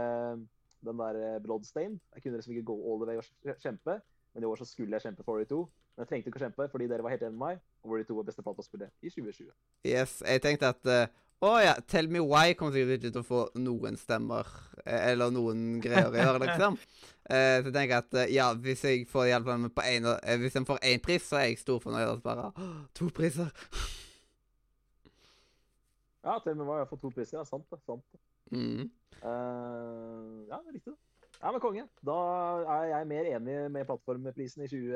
den der eh, Bloodstain. Jeg kunne liksom ikke gå all the way og kjempe, men i år så skulle jeg kjempe for Ori 2. Men jeg trengte ikke å kjempe fordi dere var helt enig med meg, og Ori 2 var beste plata å spille i 2020. Yes, jeg tenkte at øh, Å ja, Tell Me Why kommer sikkert ikke til å få noen stemmer, eh, eller noen greier i år, liksom. Uh, så jeg tenker at uh, ja, hvis jeg får hjelp med på en, uh, Hvis jeg får én pris, så er jeg storfornøyd. at Bare oh, to priser. Ja, til og med hva jeg får to priser. Ja, sant det. sant det. Mm. Uh, ja, riktig. det. Ja, men konge. Da er jeg mer enig med plattformprisen i 20,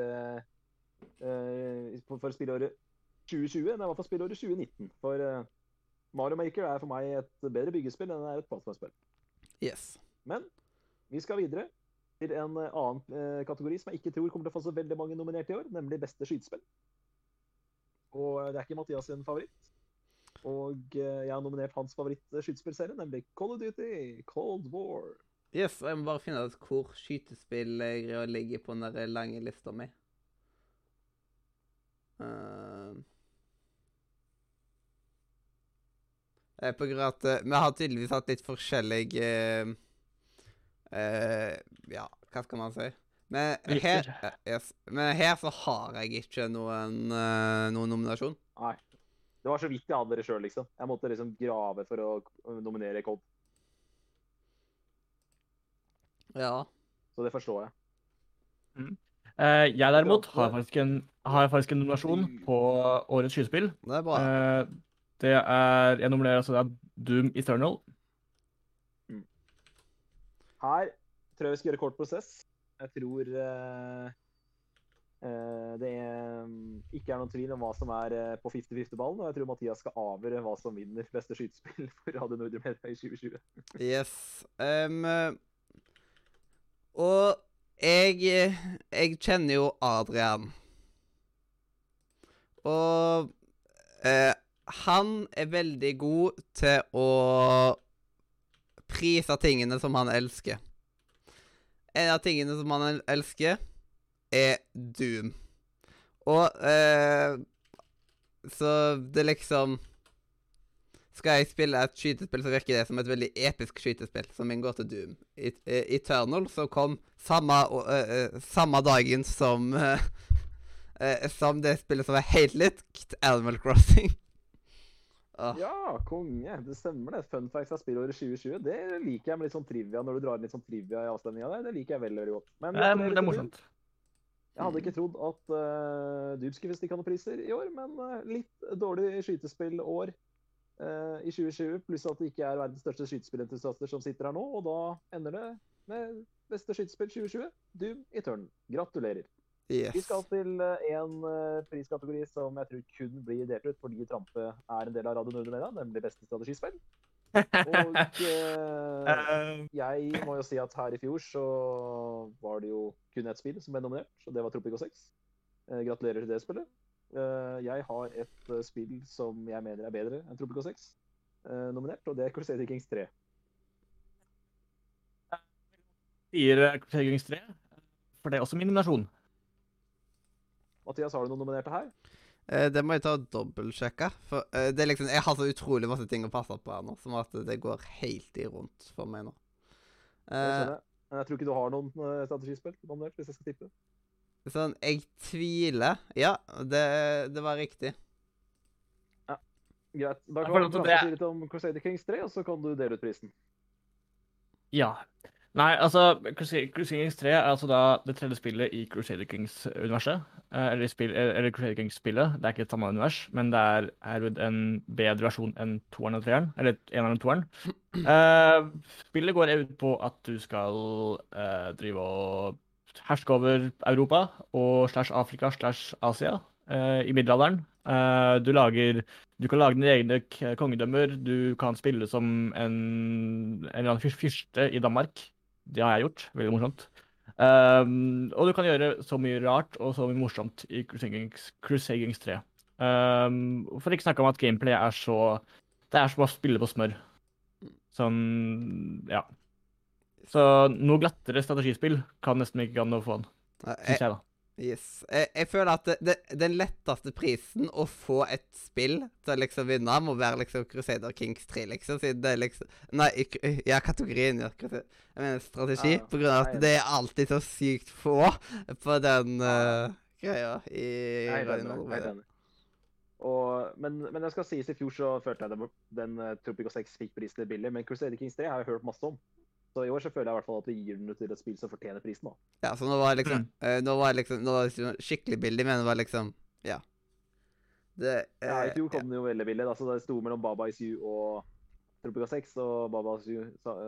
eh, for, spillåret 2020 enn jeg var for spillåret 2019. For Mario Maker er for meg et bedre byggespill enn det er et plattformspill. Yes. Men vi skal videre til en eh, annen eh, kategori som jeg ikke tror kommer til å få så veldig mange nominert i år, nemlig beste skytespill. Og eh, det er ikke Mathias sin favoritt. Og eh, jeg har nominert hans favoritt-skytespillserie, nemlig Call of Duty Cold War. yes. Og jeg må bare finne ut hvor skytespill jeg ligger på den lange lista mi. Uh, eh, på grunn av at eh, vi har tydeligvis hatt litt forskjellig eh, eh, Ja, hva skal man si? Men her, eh, yes. Men her så har jeg ikke noen, eh, noen nominasjon. Nei. Det var så vidt jeg hadde det sjøl, liksom. Jeg måtte liksom grave for å nominere Cold. Ja. Så det forstår jeg. Eh, jeg derimot har faktisk en, har faktisk en nominasjon på årets skytespill. Det er bra. Eh, det er Jeg nominerer altså det er Doom Eternal. Her tror jeg vi skal gjøre kort prosess. Jeg tror uh, uh, det er, mm, ikke er noen tvil om hva som er uh, på 50-50-ballen. Og jeg tror Mathias skal avgjøre hva som vinner beste skytespill for Radio Nordre Media i 2020. Yes. Um, og jeg Jeg kjenner jo Adrian. Og eh, han er veldig god til å prise tingene som han elsker. En av tingene som han elsker, er Doom. Og eh, Så det liksom skal jeg spille et skytespill, så virker det som et veldig episk skytespill, som inngår går til Doom. I, eh, Eternal, som kom samme, eh, samme dagen som uh, Som det spillet som er helt likt Animal Crossing. Åh, Ja, konge. Det stemmer, det. Fun facts av spillåret 2020. Det liker jeg med litt sånn trivia når du drar inn litt sånn trivia i avstemninga der. Det liker jeg veldig, veldig godt. Men Eh, det er morsomt. Jeg hadde ikke trodd at uh, Doom skulle stikke av noen priser i år, men uh, litt dårlig skytespillår uh, i 2020. Pluss at det ikke er verdens største skytespillentusiaster som sitter her nå, og da ender det med beste skytespill 2020, Doom tørn. Gratulerer. Vi skal til eh, en eh, priskategori som jeg tror kun blir delt ut fordi Trampe er en del av Radio Nordre Media, nemlig beste strategispill. Og eh, Eh, jeg må jo si at her i fjor så var det jo kun ett spill som ble nominert, og det var Tropico 6. Eh, gratulerer til det spillet. Eh, jeg har et spill som jeg mener er bedre enn Tropico 6 eh, nominert, og det er Crusader Kings 3. sier Crusader Kings 3, for det er også min nominasjon. Mathias, har du noen nominerte her? Eh, det må jeg ta og dobbeltsjekke. For eh, det er liksom, jeg har så utrolig masse ting å passe på her nå, som at det går helt i rundt for meg nå. Eh, jeg. Jeg tror ikke du har noen eh, strategispill nominert, hvis jeg skal tippe. sånn, jeg tviler. Ja, det, det var riktig. Ja, Greit. Da kan du si litt om Crusader Kings 3, og så kan du dele ut prisen. Ja. Nei, altså Crusader Kings 3 er altså da det tredje spillet i Crusader Kings-universet. Eller, spill, eller Crusader Kings-spillet. Det er ikke et samme univers, men det er herved en bedre versjon enn toeren og treeren. Eller eneren og toeren. Eh, spillet går ut på at du skal uh, drive og herske over Europa og slash Afrika slash Asia uh, i middelalderen. Du lager Du kan lage dine egne kongedømmer. Du kan spille som en, en eller annen fyrste i Danmark. Det har jeg gjort. Veldig morsomt. Um, og du kan gjøre så mye rart og så mye morsomt i Crusadings, Crusadings 3. Um, for ikke snakke om at gameplay er så Det er som å spille på smør. Sånn Ja. Så noe glattere strategispill kan nesten ikke an å få an. Syns jeg, da. Yes. jeg, jeg føler at det, det, den letteste prisen å få et spill til å liksom vinne, må være liksom Crusader Kings 3, liksom. Siden det er liksom Nei, ja, kategorien ja. Jeg mener strategi. Ja, ja. På grunn av at det er alltid så sykt få på den eh, greia i enig. Og, men, men jeg skal sies, i fjor så følte jeg det, var- den uh, Tropico 6 fikk prisen litt billig, men Crusader Kings 3 har jeg hørt masse om. Så i år så føler jeg i hvert fall at vi gir den til et spill som fortjener prisen. da. Ja, så nå var jeg liksom Mm. eh, Nå var jeg liksom Nå var jeg liksom skikkelig billig, men det var liksom Ja. Det Ja, I eh, fjor kom den jo veldig billig. da, så Det sto mellom Baba Is You og Tropica 6, og Baba Is You,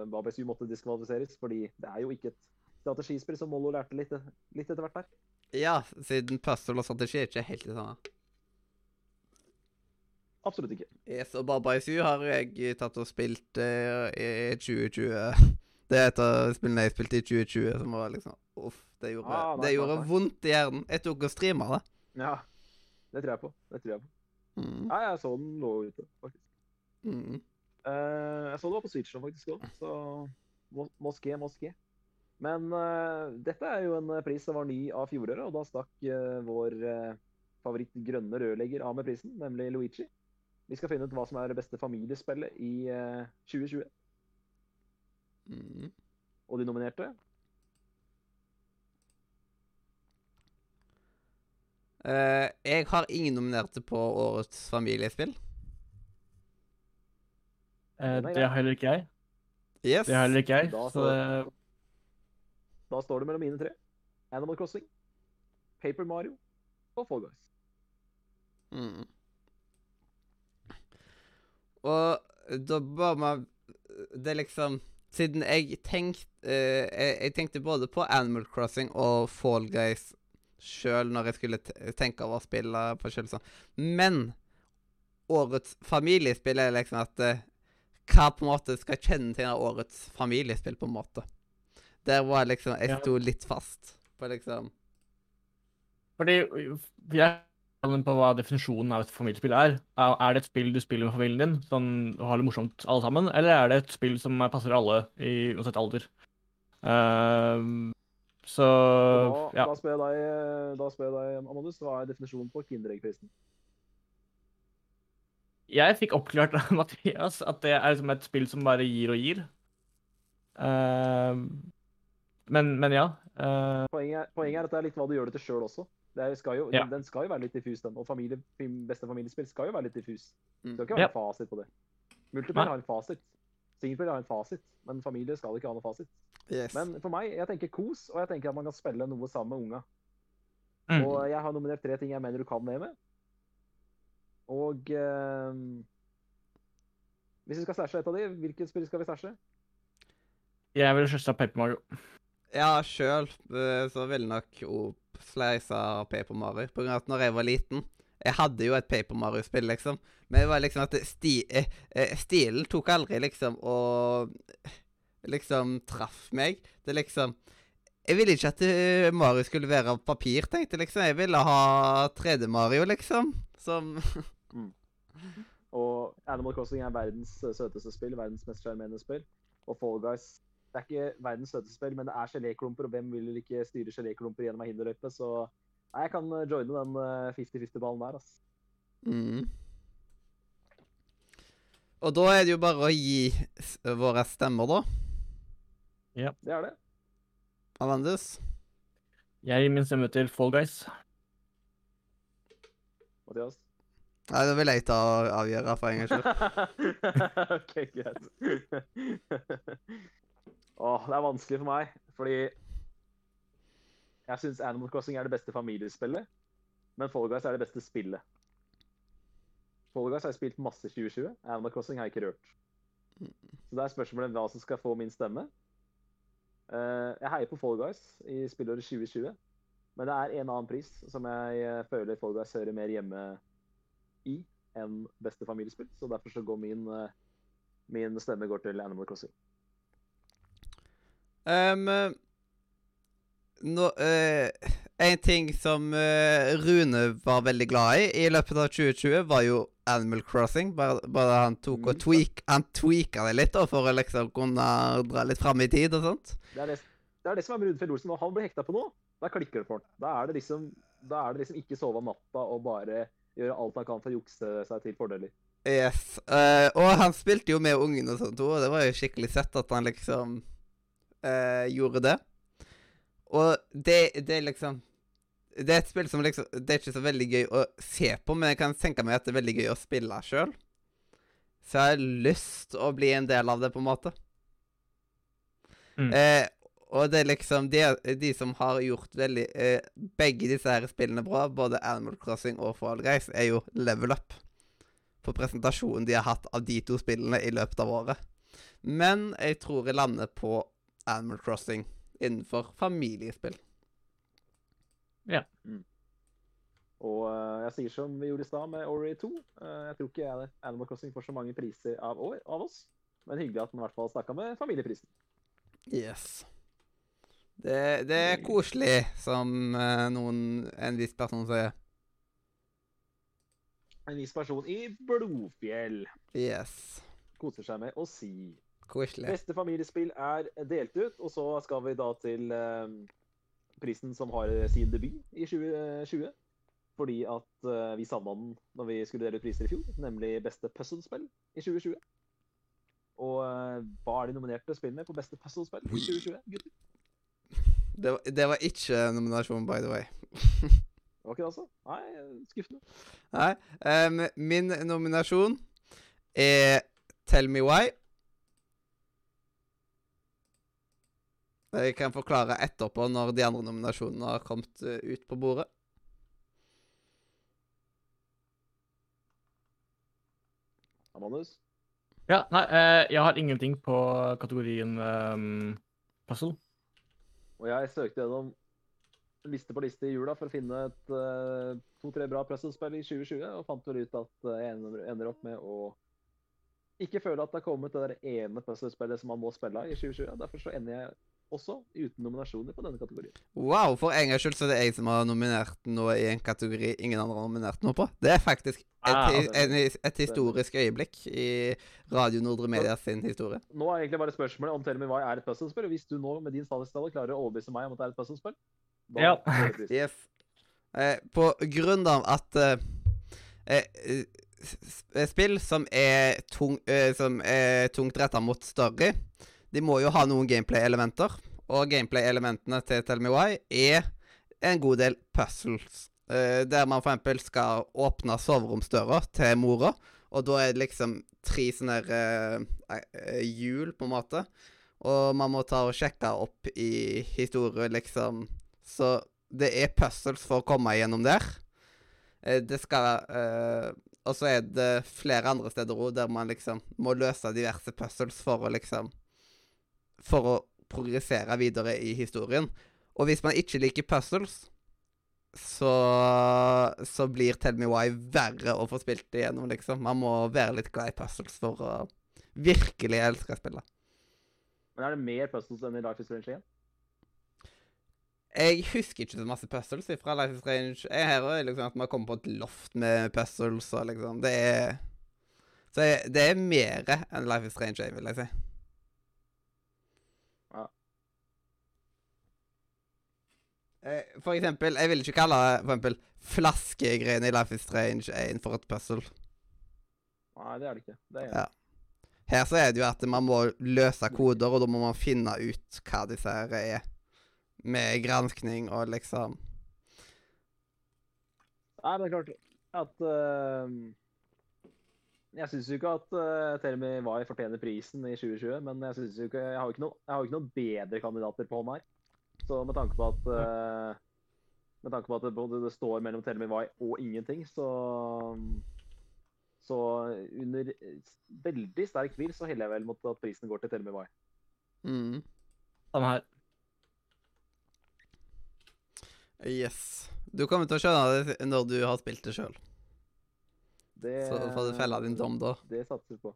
Baba Is You måtte diskvalifiseres, fordi det er jo ikke et strategispill, som Mollo lærte litt, litt etter hvert der. Ja, siden puzzle og strategi er ikke helt det samme. Absolutt ikke. Yes, og Baba Is You har jeg tatt og spilt uh, i 2020. Det er et av spillene jeg spilte i 2020 som var liksom Uff, det gjorde, Ah, nei, det gjorde nei, nei. vondt i hjernen. Jeg tok og streama det. Ja, det tror jeg på. Det tror jeg på. Mm. Ja, jeg så den lå ute, faktisk. Mm. Uh, jeg så det var på Switch nå faktisk òg, så mos- moské, moské. Men uh, dette er jo en pris som var ny av fjoråret, og da stakk uh, vår favoritt grønne rørlegger av med prisen, nemlig Luigi. Vi skal finne ut hva som er det beste familiespillet i eh, 2020. Mm. Og de nominerte Uh, jeg har ingen nominerte på årets familiespill. Uh, det har heller ikke jeg. Yes. Det har heller ikke jeg. Da Så det, Da står det mellom mine tre. Animal Crossing, Paper Mario og Fall Guys. Mm. Og da bare man Det er liksom Siden jeg tenkte jeg, jeg tenkte både på Animal Crossing og Fall Guys sjøl når jeg skulle te- tenke over å spille på sjøl sånn. Men årets familiespill er liksom at eh, Hva på en måte skal kjennetegne årets familiespill, på en måte. Der var liksom Jeg sto litt fast på liksom Fordi jeg er på hva definisjonen av et familiespill er. Er det et spill du spiller med familien din, sånn og har det morsomt alle sammen, eller er det et spill som passer alle i uansett alder? Uh, så da, ja. da spør jeg deg, da spør jeg deg, Amandus, hva er definisjonen på Kinderegg-prisen? Jeg fikk oppklart av Mathias at det er liksom et spill som bare gir og gir. Uh, men, men ja. Uh, Poenget, er- poenget er at det er litt hva du gjør det til sjøl også. Det skal jo, Ja. Den skal jo være litt diffus, den. Og familie, beste familiespill skal jo være litt diffus. Det skal ikke være Ja. en fasit på det. Multiplayer har en fasit. Singleplayer har en fasit, men familie skal ikke ha noen fasit. Yes. Men for meg, jeg tenker kos, og jeg tenker at man kan spille noe sammen med unga. mm. Og jeg har nominert tre ting jeg mener du kan det med. Og eh, Hvis vi skal stæsje et av de, hvilket spill skal vi stæsje? Jeg ville skjøtta Paper Mario. Ja, sjøl så ville nok av Paper Mario. På grunn av at når jeg var liten Jeg hadde jo et Paper Mario-spill, liksom. Men det var liksom at sti, eh, eh, stilen tok aldri liksom og liksom traff meg. Det liksom Jeg ville ikke at eh, Mario skulle være av papir, tenkte jeg liksom. Jeg ville ha 3D-Mario, liksom. Som Og Animal Crossing er verdens eh, søteste spill, verdens mest sjarmerende spill. Og Fall Guys det er ikke verdens søteste spill, men det er geléklumper, og hvem vil ikke styre geléklumper gjennom ei hinderløype? Så nei, jeg kan eh, joine den eh, 50-50-ballen der, altså. mm. Og da er det jo bare å gi våre stemmer, da. Ja. Det er det. Amandus. Jeg gir min stemme til Fall Guys. Mathias. Nei, da vil jeg ta og avgjøre for en gangs skyld. OK, greit. Åh, det er vanskelig for meg, fordi jeg syns Animal Crossing er det beste familiespillet, men Fall Guys er det beste spillet. Fall Guys har jeg spilt masse 2020. Animal Crossing har jeg ikke rørt. Så det er spørsmålet hva som skal få min stemme. Eh, jeg heier på Fall Guys i spillåret 2020, men det er en annen pris som jeg eh, føler Fall Guys hører mer hjemme i enn beste familiespill, så derfor så går min, eh, min stemme går til Animal Crossing. Um, no, uh, en ting som uh, Rune var veldig glad i i løpet av 2020, var jo Animal Crossing. Bare, bare han tok og Mm. tweak, han tweaka det litt da, for å liksom kunne dra litt fram i tid og sånt. Det er det, det, er det som er med Rune Fjell Olsen. Når han blir hekta på noe, da klikker det for ham. Da er det liksom, da er det liksom ikke sove om natta og bare gjøre alt han kan for å jukse seg til fordeler. Yes. Uh, og han spilte jo med ungen og sånt òg, og det var jo skikkelig sett at han liksom eh, gjorde det. Og det, det er liksom Det er et spill som liksom Det er ikke så veldig gøy å se på, men jeg kan tenke meg at det er veldig gøy å spille sjøl. Så jeg har lyst å bli en del av det, på en måte. Mm. Eh, og det er liksom de, de som har gjort veldig eh, Begge disse her spillene bra, både Animal Crossing og Fall Guys, er jo level up på presentasjonen de har hatt av de to spillene i løpet av året. Men jeg tror jeg lander på Animal Crossing innenfor familiespill. Ja. Og uh, jeg sier som vi gjorde i stad med Ori 2. Uh, jeg tror ikke jeg, Animal Crossing får så mange priser av, år, av oss, men hyggelig at man i hvert fall snakka med familieprisen. Yes. Det, det er koselig, som uh, noen, en viss person sier. En viss person i Blodfjell Yes. koser seg med å si. Koselig. Beste familiespill er delt ut, og så skal vi da til eh, prisen som har sin debut i 2020. Fordi at eh, vi savna den når vi skulle dele ut priser i fjor, nemlig beste puzzlespill i 2020. Og eh, hva er de nominerte spillene på beste puzzlespill i 2020, gutter? Det, var- det var ikke nominasjon, by the way. Det var ikke det, altså? Nei, skuffende. Nei. Um, min nominasjon er Tell Me Why. Jeg kan forklare etterpå når de andre nominasjonene har kommet eh, ut på bordet. Manus? Ja, nei, eh, jeg har ingenting på kategorien um, puzzle. Og jeg søkte gjennom liste på liste i jula for å finne et eh, to-tre bra puzzlespill i 2020, og fant vel ut at eh, jeg ender opp med å ikke føle at det har kommet det der ene puzzlespillet som man må spille i 2020. Derfor så ender jeg også uten nominasjoner på denne kategorien. Wow, for en gangs skyld så er det jeg som har nominert noe i en kategori ingen andre har nominert noe på. Det er faktisk et, Ah, en, et historisk øyeblikk i Radio Nordre Media sin historie. Nå er egentlig bare spørsmålet om Tell Me Why er et puzzlespill. Hvis du nå med din statistikk klarer å overbevise meg om at det er et puzzlespill, da Ja. Yes. Eh, på grunn av at eh, eh, spill som er, tung, eh, som er tungt retta mot story, de må jo ha noen gameplay-elementer. Og gameplay-elementene til Tell Me Why er en god del puzzles. Uh, der man f.eks. skal åpne soveromsdøra til mora, og da er det liksom tre sånne uh, eh, hjul, på en måte. Og man må ta og sjekke opp i historie, liksom. Så det er puzzles for å komme gjennom der. Eh, Det skal eh, Og så er det flere andre steder òg der man liksom må løse diverse puzzles for å liksom For å progressere videre i historien. Og hvis man ikke liker puzzles, så, så blir Tell Me Why verre å få spilt igjennom, liksom. Man må være litt glad i puzzles for å virkelig elske spillet. Men er det mer puzzles enn i Life is Strange 1? Jeg husker ikke så masse puzzles fra Life is Strange. Jeg her er liksom at man kommer på et loft med puzzles og liksom Det er Så det er mer enn Life is Strange, jeg vil jeg si. Ja. Eh, For eksempel, jeg vil ikke kalle for eksempel flaskegreiene i Life is Strange 1 for et puzzle. Nei, det er det ikke. Det er Ja. Her så er det jo at man må løse koder, og da må man finne ut hva disse her er. Med granskning og liksom Nei, men det er klart at uh, Jeg syns jo ikke at uh, Tell fortjener prisen i 2020, men jeg synes jo ikke Jeg har jo ikke, noe, ikke noen bedre kandidater på hånda her. Så med tanke på at uh, Med tanke på at det, både det står mellom Tell Me Why og ingenting, så Så under veldig sterk tvil så heller jeg vel mot at prisen går til Tell Me Why. mm. Samme her. Yes. Du kommer til å skjønne det når du har spilt det sjøl. Det, Så får du felle din dom da. Det satser vi på.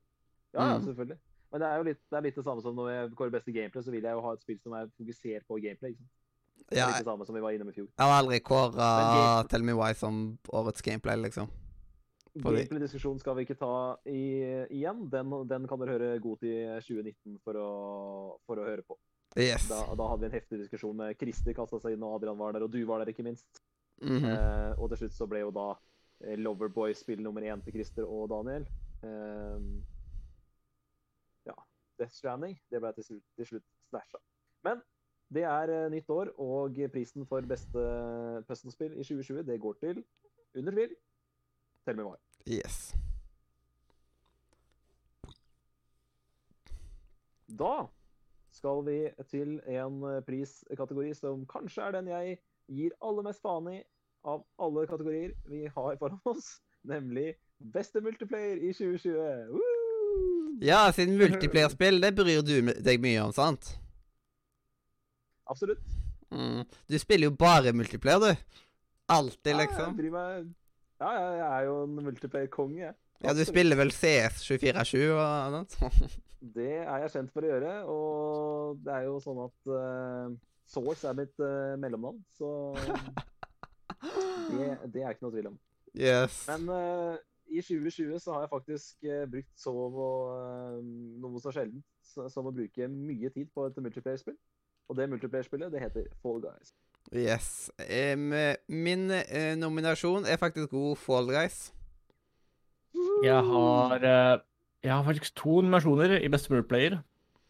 Ja, ja, Mm. selvfølgelig. Men det er jo litt det, er litt det samme som når jeg kårer beste gameplay, så vil jeg jo ha et spill som er fokusert på gameplay. ikke sant? Det er Ja, litt det samme som vi var innom i fjor. jeg har aldri kåra uh, Tell Me Why som årets gameplay, liksom. Gameplay-diskusjonen skal vi ikke ta i, igjen. Den, den kan dere høre god til 2019 for å, for å høre på. Yes. Da, da hadde vi en heftig diskusjon med Christer kasta seg inn, og Adrian var der, og du var der, ikke minst. Mhm. Eh, og til slutt så ble jo da eh, Loverboy spill nummer én til Christer og Daniel. Eh. Death Stranding, det ble til slutt, til slutt slasha. Men det er eh, nytt år, og prisen for beste puzzlespill i 2020, det går til under tvil. Tell me why. Yes. Da skal vi til en eh, priskategori som kanskje er den jeg gir aller mest faen i av alle kategorier vi har foran oss, nemlig beste multiplayer i 2020. Woo! Ja, siden multiplierspill, det bryr du deg mye om, sant? Absolutt. Mm. Du spiller jo bare multiplayer, du. Alltid, Ja, liksom. Jeg meg Ja, ja, jeg er jo en multiplayer-konge, jeg. Ja, du spiller vel CS 24-7 og annet? Det er jeg kjent for å gjøre, og det er jo sånn at uh, Source er mitt uh, mellomnavn, så det, det er ikke noe tvil om. Yes. Men eh, i 2020 så har jeg faktisk eh, brukt sov og noe så sjeldent som å bruke mye tid på et multiplayer-spill. Og det multiplayer-spillet, det heter Fall Guys. Yes. Um, min uh, nominasjon er faktisk god Fall Guys. Jeg har, uh, jeg har faktisk to nominasjoner i beste multiplayer.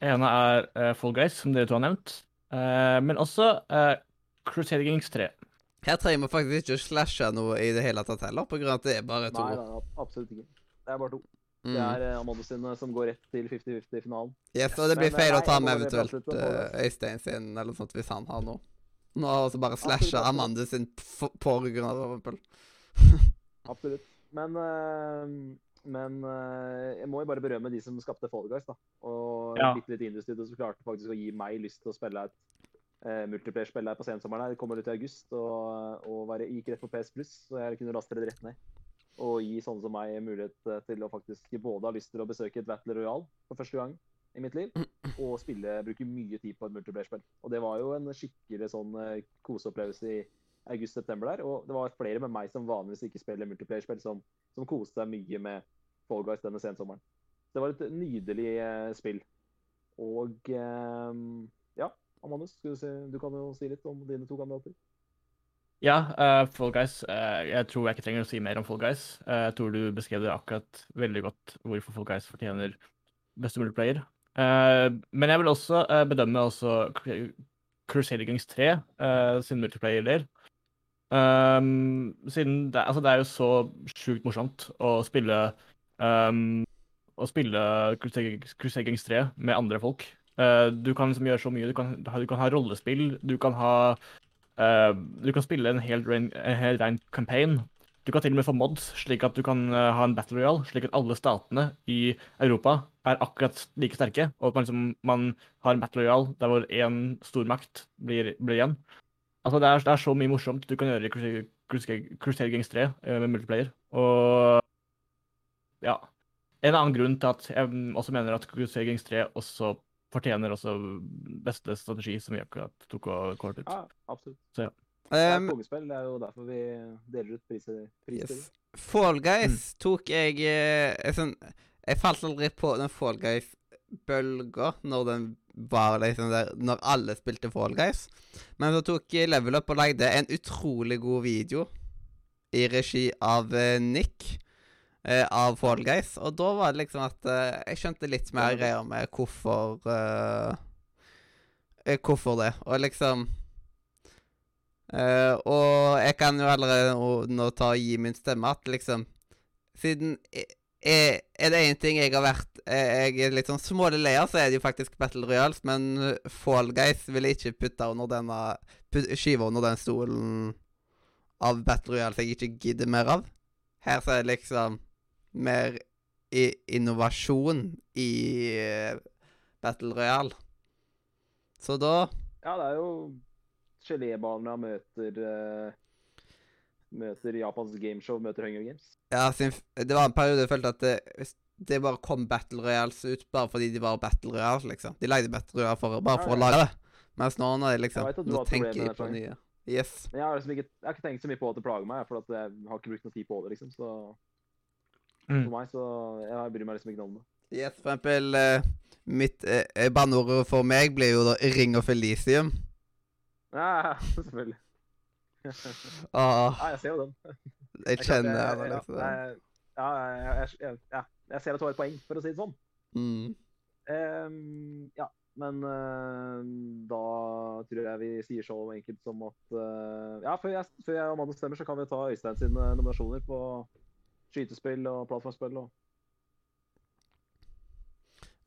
Ene er uh, Fall Guys, som dere to har nevnt. Eh, men også uh, Crusader Kings 3. Her trenger vi faktisk ikke å slashe noe i det hele tatt heller, på grunn av at det er bare to. Nei, nei, ab- absolutt ikke. Det er bare to. Det er uh, Amanda sin eh, som går rett til 50-50-finalen. Yes, og det blir feil å ta med eventuelt eh, Guys. Øystein sin eller noe sånt hvis han har noe. Nå har også bare Absolutt, slasha. Amanda sin på, på ryggen av Liverpool. Absolutt. Men, uh, men uh, jeg må jo bare berømme de som skapte Fall Guys. da. Og Ja. litt litt Industry som klarte faktisk å gi meg lyst til å spille et uh, multiplayer-spill her på sensommeren. Det kommer ut i august og, og være, gikk rett på PS Plus, så jeg kunne laste det rett ned. Og gi sånne som meg mulighet eh, til å faktisk både ha lyst til å besøke et Battle Royale for første gang i mitt liv, og spille, bruke mye tid på et multiplayer-spill. Og det var jo en skikkelig sånn eh, koseopplevelse i august-september der. Og det var flere med meg som vanligvis ikke spiller multiplayer-spill, som, som koste seg mye med Fall Guys denne sensommeren. Det var et nydelig eh, spill. Og eh, Amandus, du, si, du kan jo si litt om dine to kandidater. Ja, uh, Fall Guys. Uh, jeg tror jeg ikke trenger å si mer om Fall Guys. Uh, jeg tror du beskrev det akkurat veldig godt hvorfor Fall Guys fortjener beste multiplayer. Men jeg vil også bedømme også Crusader Gangs 3 eh, sin multiplayer-del. Um, siden det, altså det er jo så sjukt morsomt å spille um, Å spille Crusader Gangs 3 med andre folk. Eh, du kan liksom gjøre så mye. Du kan, du kan ha rollespill. Du kan ha uh, du kan spille en helt ren, en campaign. Du kan til og med få mods, slik at du kan eh, ha en battle royale, slik at alle statene i Europa er akkurat like sterke, og at man, liksom, man har en battle royale der hvor én stormakt blir, blir igjen. Altså, det er, det er så mye morsomt du kan gjøre i Crusader- Gangs 3 eh, med multiplayer. Og ja. En annen grunn til at jeg også mener at Crusader Gangs 3 også fortjener også beste strategi, som vi akkurat tok og kåret ut. Ja, absolutt. Så ja. Det er Um, kongespill. Det er jo derfor vi deler ut priser. priser. yes. Fall Guys Mm. tok jeg eh, jeg sånn, Jeg falt aldri på den Fall Guys-bølga når den var liksom der Når alle spilte Fall Guys. Men så tok jeg Level Up og lagde en utrolig god video i regi av eh, Nick. Eh, av Fall Guys. Og da var det liksom at eh, jeg skjønte litt mer greier med hvorfor eh, eh, Hvorfor det. Og liksom eh, Og jeg kan jo allerede nå, nå ta og gi min stemme at liksom Siden er, er det én ting jeg har vært eh, Jeg er litt sånn smålig lei av, så er det jo faktisk Battle Royals, men Fall Guys vil jeg ikke putte under denne put, Skyve under den stolen av Battle Royals jeg ikke gidder mer av. Her så er det liksom mer i innovasjon i eh, Battle Royale. Så da Ja, det er jo Gelébarna møter uh, Møter Japans gameshow, møter Hunger Games. Ja, det var en periode jeg følte at det, det bare kom Battle Royales ut bare fordi de var Battle Royales, liksom. De lagde Battle Royale for, bare for Ja, å lage det. Mens nå, når de liksom Jeg vet at du Nå tenker de på nye. Yes. Jeg har, liksom ikke, jeg har ikke tenkt så mye på at det plager meg, for jeg har ikke brukt noe tid på det, liksom. Så Mm. for meg, så jeg bryr meg liksom ikke noe om det. Yes, for eksempel eh, Mitt eh, banneord for meg blir jo da Ring of Elicium'. Ja, selvfølgelig. Åh, Ja, jeg ser jo den. jeg Jeg kjenner jeg, det, jeg, liksom. jeg, ja, jeg, jeg, jeg, ja, jeg ser at du har et poeng, for å si det sånn. Mm. Um, ja, men uh, da tror jeg vi sier så enkelt som at uh, Ja, før jeg, før jeg og Amanda stemmer, så kan vi ta Øystein sine nominasjoner på skytespill og plattformspill. Og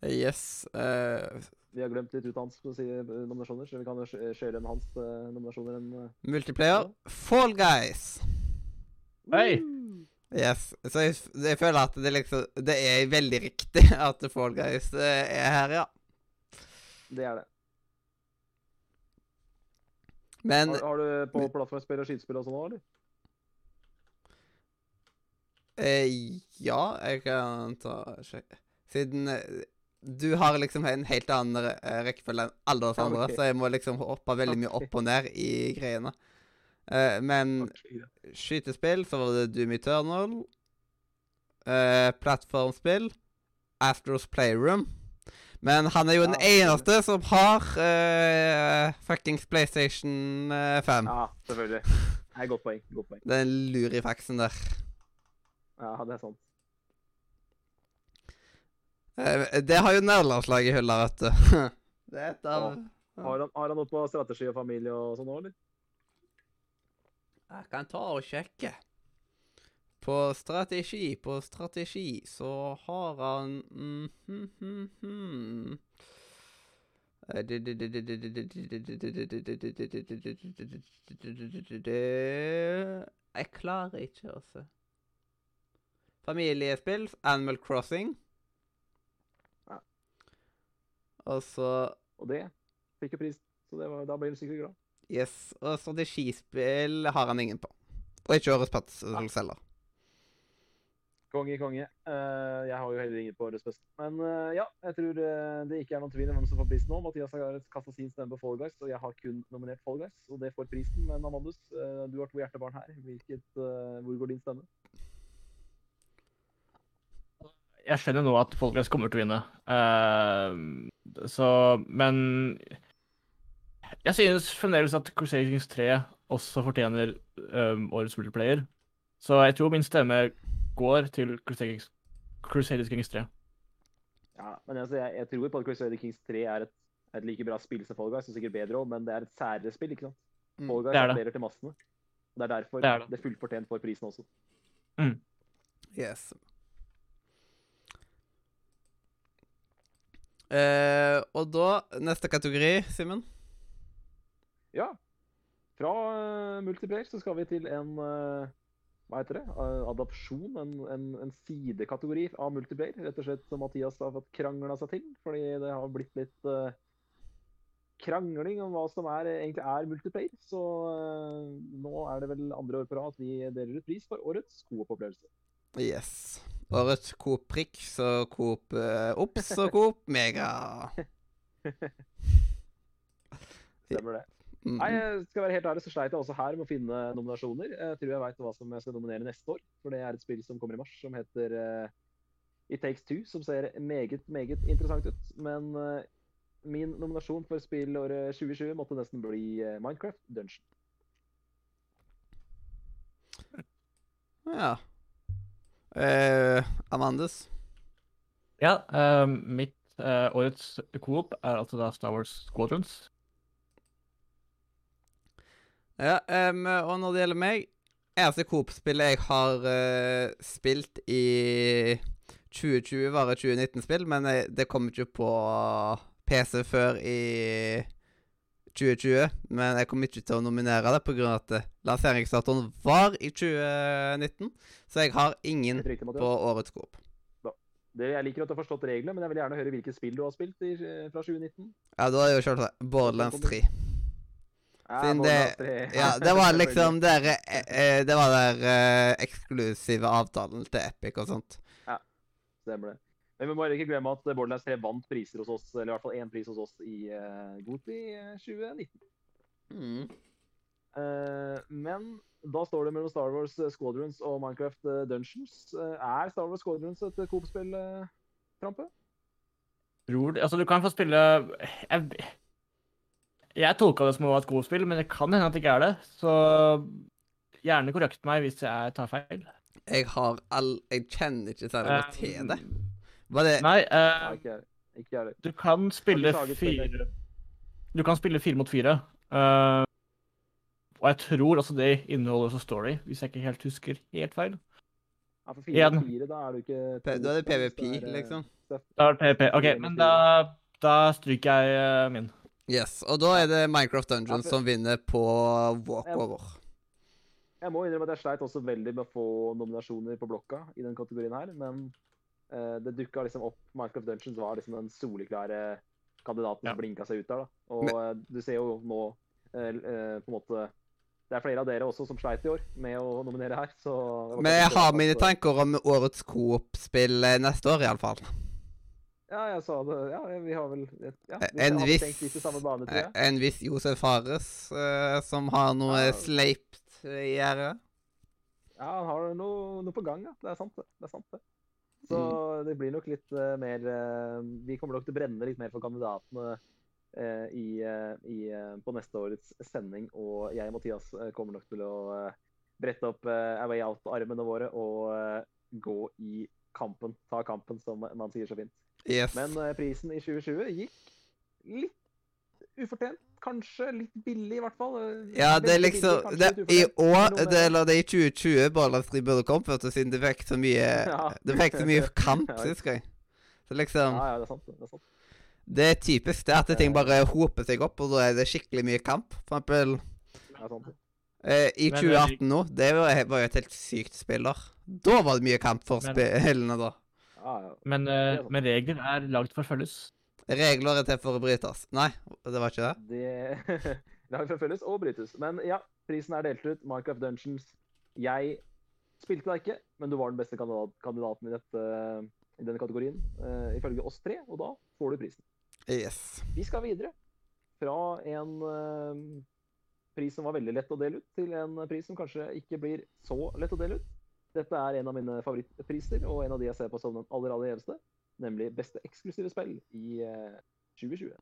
Yes. Uh, vi har glemt litt ut hans si, eh, nominasjoner, så vi kan kjøre en hans uh, nominasjoner. En, uh, multiplayer. Fall Guys. Hei! Yes. Så jeg, jeg føler at det liksom Det er veldig riktig at Fall Guys er her, ja. det er det. Men Har, har du på plattformspill og skytespill og sånn òg, eller? Eh, Ja, jeg kan ta sjekke Siden eh, du har liksom en helt annen eh, rekkefølge enn alle oss Ja, andre, så jeg må liksom hoppe veldig mye opp og ned i greiene. Eh, men skytespill, så var det Doom Eternal. Eh, plattformspill. Astros Playroom. Men han er jo den eneste som har uh, fuckings PlayStation eh, 5. Ja, selvfølgelig. Nei, godt poeng. Godt poeng. Den lurifaksen der. Ja, det er sant. Eh, det har jo nederlandslaget i hylla, vet du. Det er et av ja. har, han, har han noe på strategi og familie og sånn òg, eller? Jeg kan ta og sjekke. På strategi, på strategi, så har han. Jeg klarer ikke å se. Familiespill, Animal Crossing. Ja. Og så Og det fikk jo pris, så det var, da ble du sikkert glad. Yes, og strategispill har han ingen på. Og ikke årets Patzel heller. Konge, konge. Uh, jeg har jo heller ingen på årets beste. Men uh, ja, jeg tror uh, det ikke er noen tvil om hvem som får prisen nå. Mathias har kasta sin stemme på Fall Guys, og jeg har kun nominert Fall Guys, og det får prisen. Men Amandus, du har to hjertebarn her. Hvilket, hvor går din stemme? Jeg skjønner nå at Folkens kommer til å vinne. Uh, så Men jeg synes fremdeles at Crusader Kings 3 også fortjener eh, årets multiplayer. Så jeg tror min stemme går til Crusader Kings, Crusader Kings 3. Ja, men altså, jeg, jeg tror på at Crusader Kings 3 er et, et like bra spill som Fall Guys, og sikkert bedre òg, men det er et særere spill, ikke sant? Mm, Fall Guys det er det. appellerer til massene. Det er derfor Det det er er, fullt fortjent for prisen også. Yes. Eh, og da, neste kategori, Simen. Ja. Fra uh, multiplayer så skal vi til en uh, hva heter det? Eh, adopsjon. En, en, en sidekategori av multiplayer. Rett og slett som Mathias har fått krangla seg til. Fordi det har blitt litt krangling om hva som er, egentlig er multiplayer. Så nå er det vel andre år på rad at vi deler ut pris for årets Coop-opplevelse. Yes. Årets Coop Prix og Coop uh, Ops og Coop Mega. Stemmer det. Mm. Nei, jeg skal være helt ærlig, så sleit jeg også her med å finne nominasjoner. Jeg tror jeg veit hva som jeg skal nominere neste år. For det er et spill som kommer i mars, som heter uh, It Takes Two. Som ser meget, meget interessant ut. Men uh, min nominasjon for spillåret 2020 måtte nesten bli uh, Minecraft Dungeon. Ja. Eh, Amandus. Ja, eh, mitt eh, årets Coop er altså da Star Wars Squadrons. Ja, og når det gjelder meg Eneste Coop-spillet jeg har eh, spilt i 2020, var et 2019-spill, men jeg, det kom ikke på PC før i 2020. Men jeg kommer ikke til å nominere det pga. at eh, lanseringsdatoen var i 2019. Så jeg har ingen riktig, på årets Coop. Det, jeg liker at du har forstått reglene, men jeg vil gjerne høre hvilke spill du har spilt i, fra 2019. Ja, da er jo kjørt Borderlands 3. Ja, Siden Borderlands det- Ja, det var liksom der eh, eh, Det var der eh, eksklusive avtalen til Epic og sånt. Ja, Stemmer det. Men vi må ikke glemme at Borderlands 3 vant priser hos oss, eller i hvert fall én pris hos oss i uh, Goti eh, 2019. Mm. Uh, men da står det mellom Star Wars eh, Squadrons og Minecraft eh, Dungeons. Uh, er Star Wars Squadrons et Coop-spill, uh, Trampe? Tror du Altså, du kan få spille Jeg, jeg tolka det som et Coop-spill, men det kan hende at det ikke er det. Så gjerne korrekt meg hvis jeg tar feil. Jeg har all Jeg kjenner ikke særlig godt til det. Var det Nei, Nei, eh, ikke jeg. Ikke jeg du kan spille fire Du kan spille fire mot fire. eh, og jeg tror også det inneholder også story, hvis jeg ikke helt husker helt feil. Ja, for fire, mot fire, da er du ikke P- Da er det PVP, liksom. Da er det PVP. OK, men da, da stryker jeg eh, min. Yes. Og da er det Minecraft Dungeons Ja, for- som vinner på walkover. Jeg må innrømme at jeg sleit også veldig med å få nominasjoner på blokka i den kategorien her, men det dukka liksom opp Minecraft Dungeons var liksom den soleklare kandidaten Ja. som blinka seg ut der. da. Og Men... du ser jo nå eh, eh, på en måte Det er flere av dere også som sleit i år med å nominere her, så Men jeg har mine tanker om årets Coop-spill eh, neste år, iallfall. Ja, jeg sa det. Ja, vi har vel ja, vi En har viss- litt i samme bane, tror jeg. En viss Josef Fares uh, som har noe Ja. sleipt i gjerdet. Ja, han har noe, noe på gang, ja. Det er sant, det. det, er sant, det. Så Mm. det blir nok litt eh, mer eh, Vi kommer nok til å brenne litt mer for kandidatene eh, i, i, på neste årets sending. Og jeg og Mathias kommer nok til å brette opp Away Out-armene våre og gå i kampen. Ta kampen, som man sier så fint. Yes. Men prisen i 2020 gikk litt ufortjent. Kanskje litt billig, i hvert fall. Ja, det er liksom billig, det, I år, det, eller det er i 2020 Borderlands 3 burde kommet, vet du, siden det fikk så mye Ja. Det fikk så mye kamp sist gang. Så liksom Ja, ja, det er sant. Det er sant. Det er typisk det at ting bare hoper seg opp, og da er det skikkelig mye kamp. For eksempel eh, i 2018 nå, det var, var jo et helt sykt spill der. Da var det mye kamp for Men- spillene, da. Ja, ja. Men, uh, men regler er lagd for å følges. Regler er til for å brytes. Nei, det var ikke det? Det lag forfølges og brytes. Men ja, prisen er delt ut. Minecraft Dungeons. Jeg spilte deg ikke, men du var den beste kandidat kandidaten i, dette, i denne kategorien, Uh, ifølge oss tre, og da får du prisen. Yes. Vi skal videre fra en uh, pris som var veldig lett å dele ut, til en pris som kanskje ikke blir så lett å dele ut. Dette er en av mine favorittpriser, og en av de jeg ser på som den aller, aller gjeveste, nemlig beste eksklusive spill i eh, 2020.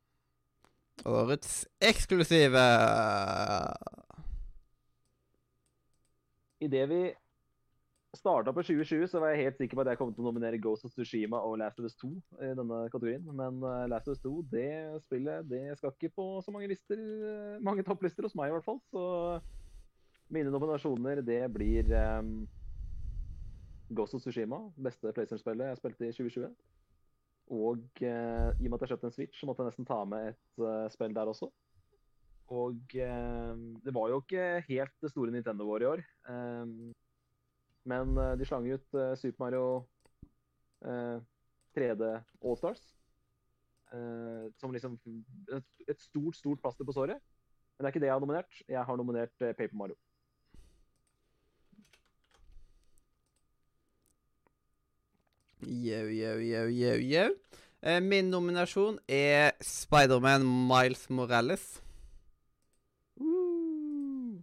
Årets eksklusive Idet vi starta på 2020, så var jeg helt sikker på at jeg kom til å nominere Ghost of Tsushima og Last of Us 2 i denne kategorien. Men eh, Last of Us 2, det spillet, det skal ikke på så mange lister, eh, mange topplister hos meg i hvert fall. Så mine nominasjoner, det blir um, Ghost of Tsushima, beste PlayStation-spillet jeg spilte i 2020. Og eh, i og med at jeg kjøpte en Switch, så måtte jeg nesten ta med et eh, spill der også. Og eh, det var jo ikke helt det store Nintendo-året i år. Eh, men eh, de slang ut eh, Super Mario eh, 3D Allstars. Uh, som liksom et, et stort, stort plaster på såret. Men det er ikke det jeg har nominert. Jeg har nominert Paper Mario. Yo, yo, yo, yo, yo. Eh, Min nominasjon er Spiderman Miles Morales. Uh,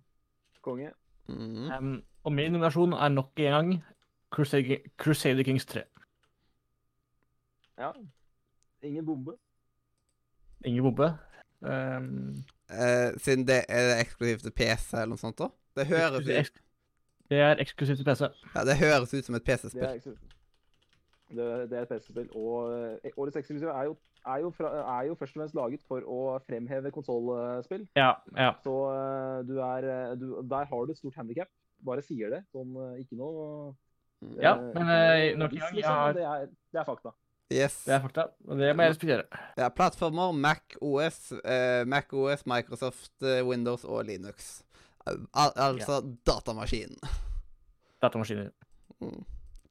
Konge. Mm. Um, og min nominasjon er nok en gang Crusader, Crusader Kings 3. Ja. Ingen bombe. Ingen bombe. Um, uh, siden det er eksklusivt til PC eller noe sånt, da. Det høres, ut, det er eksklusivt til PC. ja, det høres ut som et PC-spill. Det, det er et PC-spill. Og eh, årets eksklusive er jo, er, jo fra, er jo først og fremst laget for å fremheve konsollspill. Ja, ja. Så eh, du er eh, du, Der har du et stort handikap. Bare sier det. Sånn eh, ikke noe Ja, eh, men, eh, nok en gang, jeg liksom, har- Det er, det er fakta. Yes. Det er fakta, og det må jeg respektere. Ja, plattformer Mac OS, eh, Mac OS, Microsoft, eh, Windows og Linux. Al altså datamaskinen. Datamaskiner. Mm.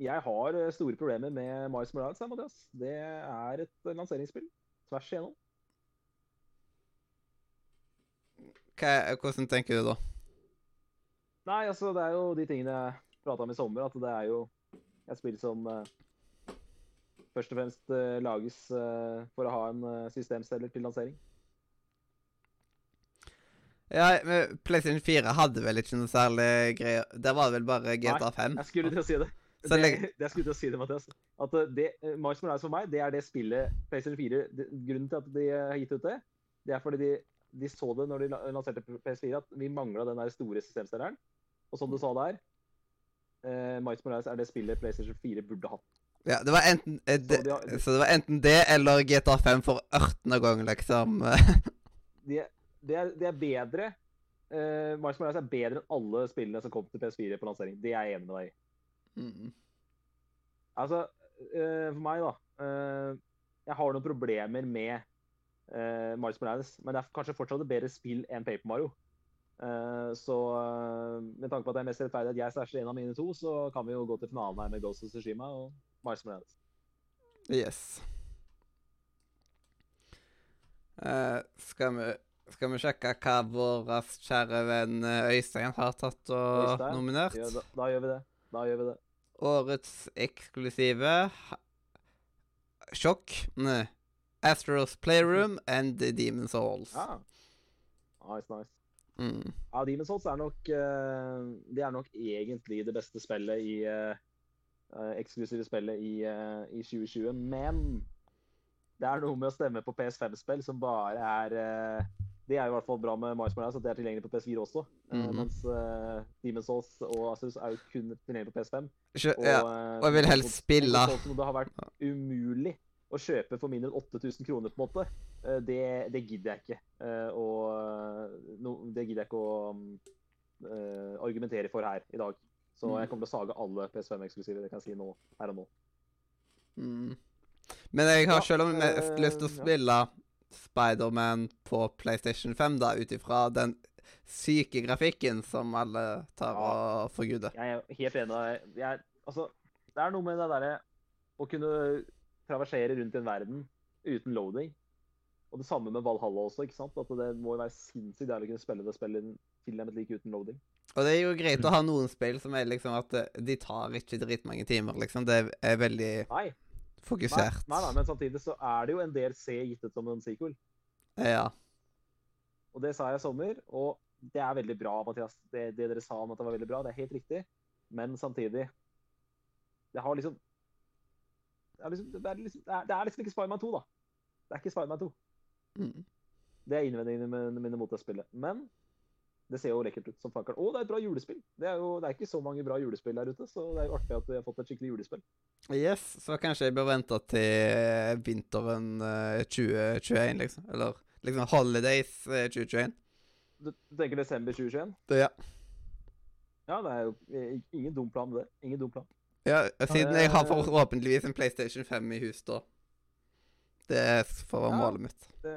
Jeg har eh, store problemer med Miles Morales. Mathias. Det er et eh, lanseringsspill tvers igjennom. Hva, hvordan tenker du da? Nei, altså, det er jo de tingene jeg prata om i sommer, at det er jo et spill som uh, først og fremst uh, lages uh, for å ha en systemselger til lansering. Ja, men PlayStation 4 hadde vel ikke noe særlig greier. Der var det vel bare GTA 5. Nei, Jeg skulle til å si det. Så det, lenge- det jeg skulle til å si det, Mathias. At eh, det, eh, Miles Morales for meg, det er det spillet PlayStation 4 det, Grunnen til at de har gitt ut det, det er fordi de, de så det når de lanserte PS4, at vi mangla den der store systemstelleren. Og som du sa der, uh, Miles Morales er det spillet PlayStation 4 burde hatt. Ja, det var enten, eh, Så de har- så det var enten det eller GTA 5 for 18. gang, liksom. det, de er, det er bedre uh, Miles Morales er bedre enn alle spillene som kom til PS4 på lansering. Det er jeg enig med deg i. Mm. Altså, eh, for meg, da eh, Jeg har noen problemer med uh, Miles Morales, men det er kanskje fortsatt et bedre spill enn Paper Mario. Uh, så uh, med tanke på at det er mest rettferdig at jeg stæsjer en av mine to, så kan vi jo gå til finalen her med Ghost of Tsushima og Miles Morales. Yes. Uh, skal, vi, skal vi sjekke hva vår kjære venn eh, Øystein har tatt og Øystein? nominert? Ja, da, da gjør vi det. Da gjør vi det. Årets eksklusive Sjokk. Nei. Astros Playroom and The Demon's Souls. Ja. Nice, nice. Mm. Ja, Demon's Souls er nok eh, Det er nok egentlig det beste spillet i eh, eh, Eksklusive spillet i, i 2020. Men det er noe med å stemme på PS5-spill som bare er Det er jo i hvert fall bra med Miles Morales at det er tilgjengelig på PS4 også. Mm -hmm. Mens uh, Demon's Souls og Asus er jo kun tilgjengelig på PS5. Kjø Og, ja. eh, og jeg vil helst spille. Og det har vært umulig å kjøpe for mindre enn 8000 kroner, på en måte, eh, det, det gidder jeg ikke. Eh, og eh, no, det gidder jeg ikke å eh, argumentere for her i dag. Så Mm. jeg kommer til å sage alle PS5-eksklusive, det kan jeg si nå, her og nå. Mm. Men jeg har selv om jeg har lyst til å spille ja. Spiderman på PlayStation 5, da, ut ifra den syke grafikken som alle tar Ja. og forguder. Jeg er helt enig. med deg. Jeg, altså, det er noe med det derre å kunne traversere rundt i en verden uten loading. Og det samme med Valhalla også. ikke sant? At Det må jo være sinnssykt deilig å kunne spille det spillet tilnærmet like uten loading. Og det er jo greit å ha noen spill som er liksom at eh, de tar ikke dritmange timer, liksom. Det er veldig nei, fokusert. nei, nei, men samtidig så er det jo en del C gitt ut som en sequel. Ja. Og det sa jeg i sommer, og det er veldig bra, Mathias. Det, det dere sa om at det var veldig bra, det er helt riktig. Men samtidig Det har liksom Det er liksom, det er liksom, det er, det er liksom ikke Spiderman 2, da. Det er ikke Spiderman 2. Mm. Det er innvendingene mine mot det spillet. Men det ser jo lekkert ut som fankeren. Og det er et bra julespill. Det er jo det er ikke så mange bra julespill der ute, så det er jo artig at vi har fått et skikkelig julespill. Yes, så kanskje jeg bør vente til vinteren eh, 2021, liksom. Eller liksom Holidays eh, 2021. Du, du tenker desember 2021? Det, ja. Ja, det er jo eh, ingen dum plan med det. Ingen dum plan. ja. Siden jeg har Eh. forhåpentligvis en PlayStation 5 i hus da. Det er for Ja. målet mitt. Det,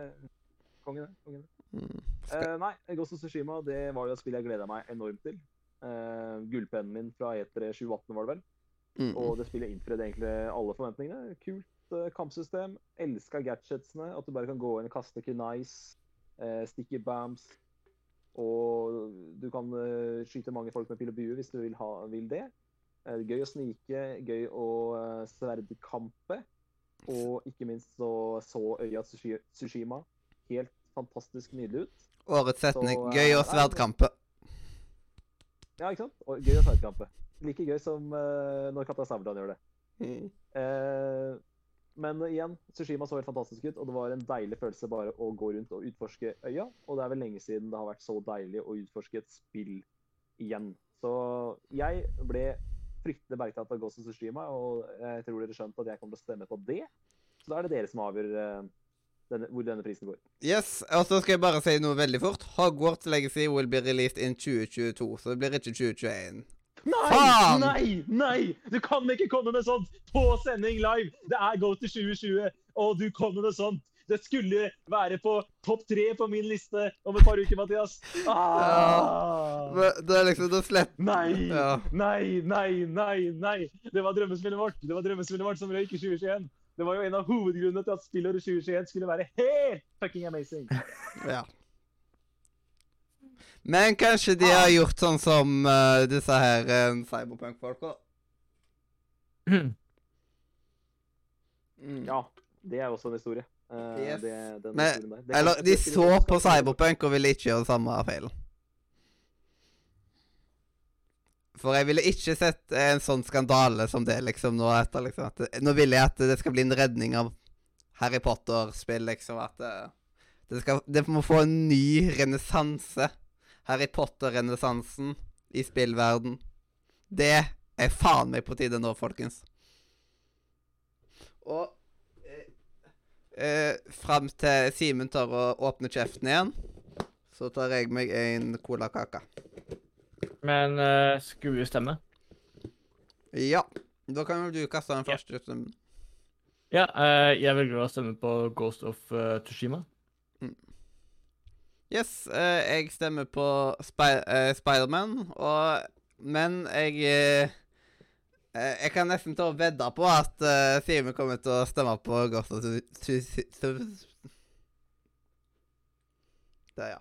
kongen, det. kongen. det. Mm. Eh, nei, Ghost of Tsushima det var jo et spill jeg gleda meg enormt til. Uh, Gullpennen min fra E3 2018 var det vel. mm. Og det spillet innfridde egentlig alle forventningene. Kult uh, kampsystem. Elska gadgetsene. At du bare kan gå inn og kaste kunais, uh, sticky bams. Og du kan skyte mange folk med pil og bue hvis du vil, ha, vil det. Gøy å snike, gøy å uh, sverdkampe. Og ikke minst så så øya Tsushi- Tsushima helt fantastisk nydelig ut. Årets setning. så, Gøy eh, og nei, sverdkampe. Ja, ikke sant? Og gøy og sverdkampe. Like gøy som uh, når Katta Sabeltann gjør det. Mm. Uh, men igjen, Tsushima så helt fantastisk ut, og det var en deilig følelse bare å gå rundt og utforske øya. Og det er vel lenge siden det har vært så deilig å utforske et spill igjen. Så jeg ble fryktelig bergtatt av Ghost of Tsushima, og jeg tror dere skjønte at jeg kommer til å stemme på det. Så da er det dere som avgjør eh, denne, hvor denne prisen går. Yes, og så skal jeg bare si noe veldig fort. Hogwarts Legacy will be released in 2022, så det blir ikke 2021. Nei! Faen! Nei! Nei! Du kan ikke komme med sånt på sending live! Det er Go til 2020, og du kommer med sånt! Det skulle være på topp tre på min liste om et par uker, Mathias. Ah! Ja. det er liksom, da slipper Nei! Ja. Nei, nei, nei, nei! Det var drømmespillet vårt Det var drømmespillet vårt som røyk i 2021. Det var jo en av hovedgrunnene til at spillåret 2021 skulle være helt fucking amazing. Ja. Men kanskje de har gjort sånn som uh, disse her uh, cyberpunk-folka. Mm. Ja, det er også en historie. Uh, Yes. det, den Men- historien der. Det Eller, de så på cyberpunk og ville ikke gjøre samme feilen. For jeg ville ikke sett en sånn skandale som det, liksom, nå etter, liksom. At nå vil jeg at det skal bli en redning av Harry Potter-spill, liksom. At det, det skal Det må få en ny renessanse. Harry Potter-renessansen i spillverden. Det er faen meg på tide nå, folkens. Og eh, eh, fram til Simen tør å åpne kjeften igjen, så tar jeg meg en colakake. Men uh, skulle vi stemme? Ja. Da kan vel du kaste den første stemmen. Ja, uh, jeg velger å stemme på Ghost of uh, Tushima. Yes, uh, jeg stemmer på Spi uh, Spiderman, og Men jeg eh, eh, Jeg kan nesten ta og vedde på at uh, Simen kommer til å stemme på Ghost of Tushima. Der, ja.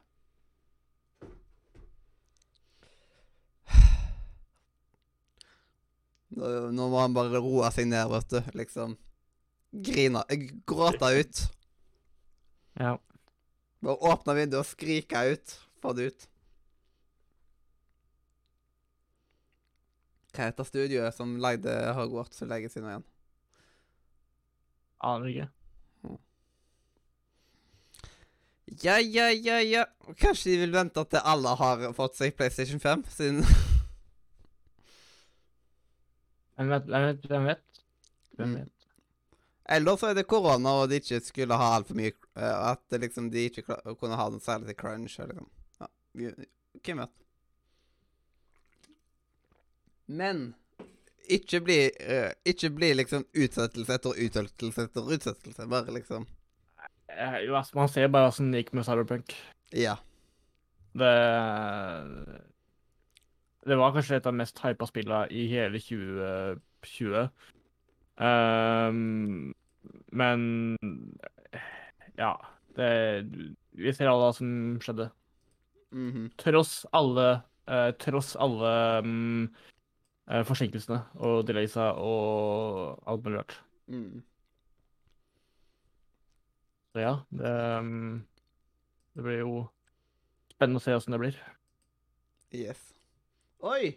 Nå, må han bare roe seg ned, vet du. Liksom grine Gråte ut. Ja. Bare åpne vinduet og skrike ut. Få det ut. Hva heter studioet som lagde Hogwarts for lenge siden igjen? Aner ikke. Ja, ja, ja, ja. Kanskje de vil vente til alle har fått seg PlayStation 5, siden Hvem vet? Hvem vet? Hvem vet? Hvem Mm. vet? Eller så er det korona, og de ikke skulle ha altfor mye eh, At liksom, de ikke kunne ha noe særlig til crunch. Liksom. Ja, Hvem vet? Men ikke bli, uh, ikke bli liksom utsettelse etter utsettelse etter utsettelse. Bare liksom Eh, jo, altså, Man ser bare åssen det gikk med Cyberpunk. Ja. Det Det var kanskje et av de mest hypa spillene i hele 2020. Um, men Ja. Det Vi ser alle hva som skjedde. mhm. Tross alle uh, Tross alle um, uh, forsinkelsene og delaysa og alt mulig rart. Mm. Så ja, det um, Det blir jo spennende å se åssen det blir. Yes. Oi!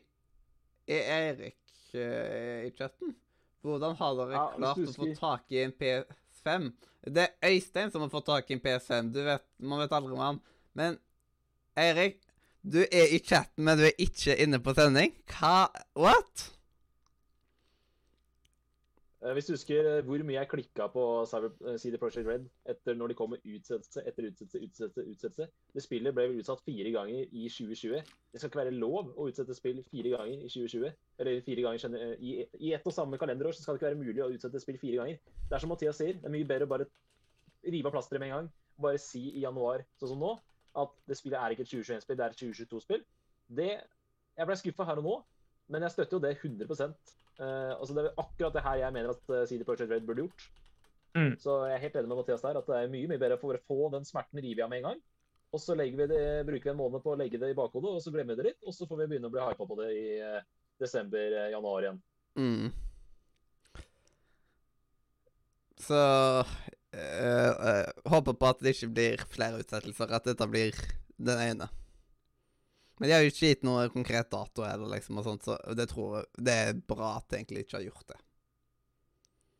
Er Eirik uh, i chatten? Hvordan har dere Ja, klart å få tak i en PS5? Det er Øystein som har fått tak i en PS5. Du vet, Man vet aldri om han. Men Eirik, du er i chatten, men du er ikke inne på sending. Hva What? Eh, Hvis du husker eh, hvor mye jeg klikka på Cyber, eh, CD Projekt Red etter når de kom med utsettelse etter utsettelse, utsettelse, utsettelse. Det spillet ble vel utsatt fire ganger i 2020. Det skal ikke være lov å utsette spill fire ganger i 2020. Eller fire ganger i, I ett og samme kalenderår så skal det ikke være mulig å utsette spill fire ganger. Det er som Mathias sier, det er mye bedre å bare rive av plasteret med en gang. Bare si i januar, sånn som nå, at det spillet er ikke et 2021-spill, det er et 2022-spill. Det Jeg ble skuffa her og nå, men jeg støtter jo det 100 Eh, altså Det er akkurat det her jeg mener at uh, CD Project Red burde gjort. Mm. Så jeg er helt enig med Mathias der, at det er mye mye bedre for å få den smerten rive av med en gang. Og så vi det, bruker vi en måned på å legge det i bakhodet, og så glemmer vi det litt. Og så får vi begynne å bli hypa på det i eh, desember-januar igjen. Mm. Så eh, eh, Håper på at det ikke blir flere utsettelser, at dette blir den ene. Men de har jo ikke gitt noe konkret dato, eller liksom, og sånt, så det tror jeg det er bra at de egentlig ikke har gjort det.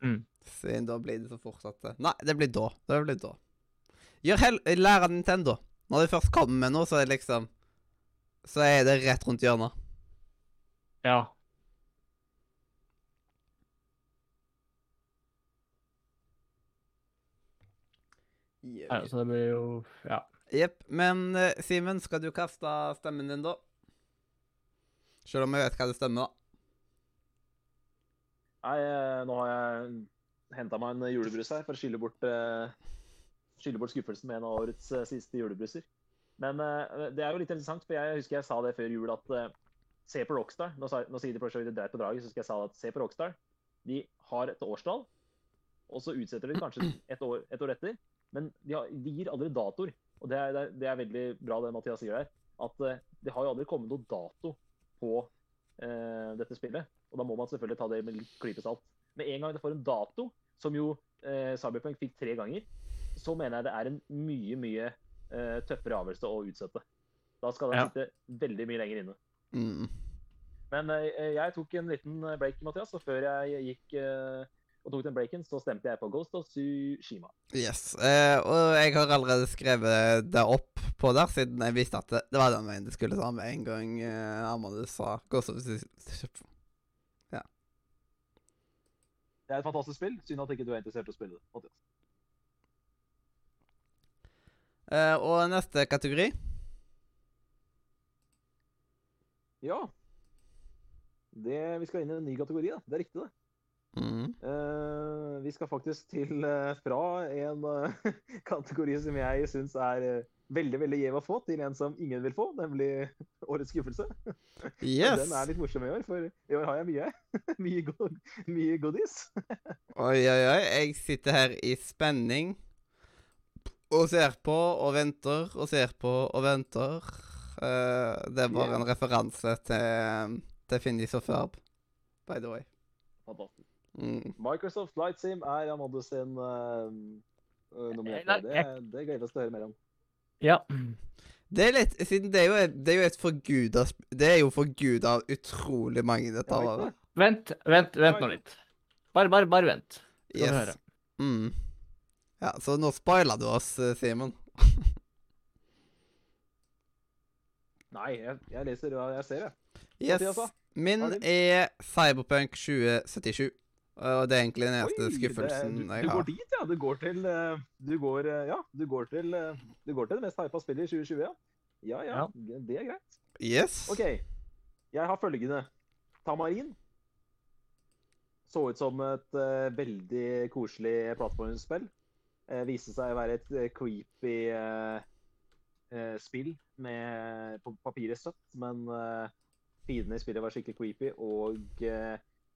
Mm. Siden da blir det så fortsatt det. Nei, det blir da. Det blir da. Gjør hell Lær av Nintendo. Når de først kommer med noe, så er det liksom Så er det rett rundt hjørnet. Ja. ja. Så det blir jo Ja. Jepp. Men uh, Simen, skal du kaste stemmen din, da? Selv om jeg vet hva det stemmer, da. Nei, eh, nå har jeg henta meg en julebrus her for å skille bort, eh, skille bort skuffelsen med en av årets eh, siste julebruser. Men eh, det er jo litt interessant, for jeg husker jeg sa det før jul at eh, se på Rockstar. Nå, sa, nå sier de de dreit på draget, så husker jeg sa at se på Rockstar. De har et årstall, og så utsetter de kanskje et år, et år etter. Men de, har, de gir aldri datoer. Og det er, det, er, veldig bra det Mathias sier der. At eh, det har jo aldri kommet noe dato på eh, dette spillet. Og da må man selvfølgelig ta det med litt klype salt. Med en gang det får en dato, som jo eh, Cyberpunk fikk tre ganger, så mener jeg det er en mye, mye eh, tøffere avgjørelse å utsette. Da skal den Ja. sitte veldig mye lenger inne. Mm. Men eh, jeg tok en liten break, Mathias, og før jeg gikk eh, og tok den breaken, så stemte jeg på Ghost of Tsushima. Yes. Eh, og jeg har allerede skrevet det opp på der, siden jeg visste at det, det var den veien det skulle ta med en gang eh, Amadou sa Ghost of Tsushima. Det er et fantastisk spill. Synd at ikke du er interessert i å spille det. Mathias. Eh, og neste kategori Ja. Det, vi skal inn i en ny kategori, da. Det er riktig, det. Mm. Eh, vi skal faktisk til uh, fra en uh, kategori som jeg syns er veldig veldig gjev å få, til en som ingen vil få, nemlig Årets skuffelse. Yes. Den er litt morsom i år, for i år har jeg mye. mye, go mye godis. Oi, oi, oi. Jeg sitter her i spenning og ser på og venter og ser på og venter. Eh, det var Yeah. en referanse til, til Finnis og Ferb, by the way. Fantastisk. Mm. Microsoft Flight Sim er Amanda sin uh, nominert. Det, det gleder vi oss til å høre mer om. Ja. Det er litt Siden det er jo, det er jo et forguda Det er jo forguda av utrolig mange dette Jeg vet året. det. Vent, vent, vent nå litt. Bare, bare, bare vent. Skal Yes. høre. Mm. Ja, så nå spoila du oss, Simon Simen. Nei, jeg, jeg leser hva jeg ser, jeg. Yes. Min er Cyberpunk 2077. Og det er egentlig den Oi, skuffelsen det- du, jeg du går har. dit, ja. Du går til eh, Du går, eh, ja, du går til eh, Du går til det mest hypa spillet i 2020, ja. Ja, ja. Det er greit. Yes. OK. Jeg har følgende. Tamarin så ut som et uh, veldig koselig plattformspill. Uh, viste seg å være et uh, creepy spill med på papiret søtt, men uh, fiendene i spillet var skikkelig creepy, og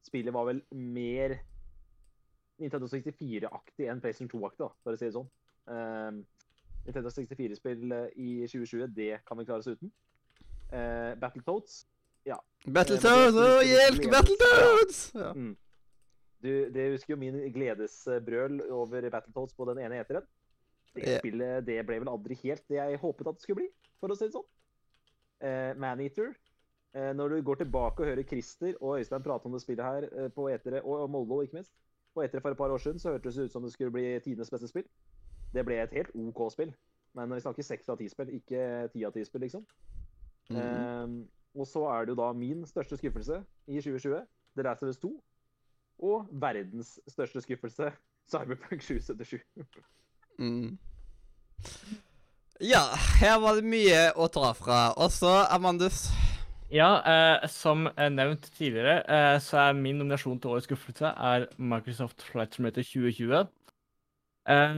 spillet var vel mer Nintendo 64-aktig enn PlayStation 2-aktig, da, for å si det sånn. Uh, Nintendo 64-spill i 2020, det kan vi klare oss uten. Uh, Battletoads Battletoads! Å, hjelp! Battletoads! Ja. du, det husker jo min gledesbrøl over Battletoads på den ene eteren. Det Ja. spillet det ble vel aldri helt det jeg håpet at det skulle bli, for å si det sånn. Uh, Maneater. Eh, når du går tilbake og hører Christer og Øystein prate om det spillet her eh, på etere, og Mollo ikke minst, på etere for et par år siden, så hørtes det ut som det skulle bli tidenes beste spill. Det ble et helt OK spill. Men vi snakker seks av ti spill, ikke ti av ti spill, liksom. Mhm. Ehm, og så er det jo da min største skuffelse i 2020, The Last of Us 2. Og verdens største skuffelse, Cyberpunk 777. Mm. Ja, her var det mye å ta fra. Også, Amandus Ja, eh, som eh, nevnt tidligere, eh, så er min nominasjon til årets skuffelse er Microsoft Flight Simulator 2020. Eh,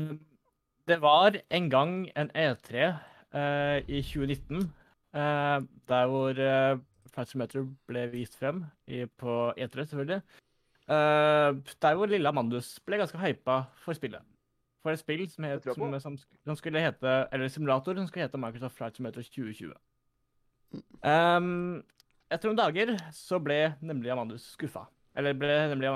det var en gang en E3 eh, i 2019, eh, der hvor Flight Simulator ble vist frem i, på E3, selvfølgelig. Der hvor lille Amandus ble ganske hypa for spillet. For et spill som, het, som, som skulle hete Eller simulator som skulle hete Microsoft Flight Simulator 2020. Um, etter noen dager så ble nemlig Amandus skuffa. Eller ble nemlig,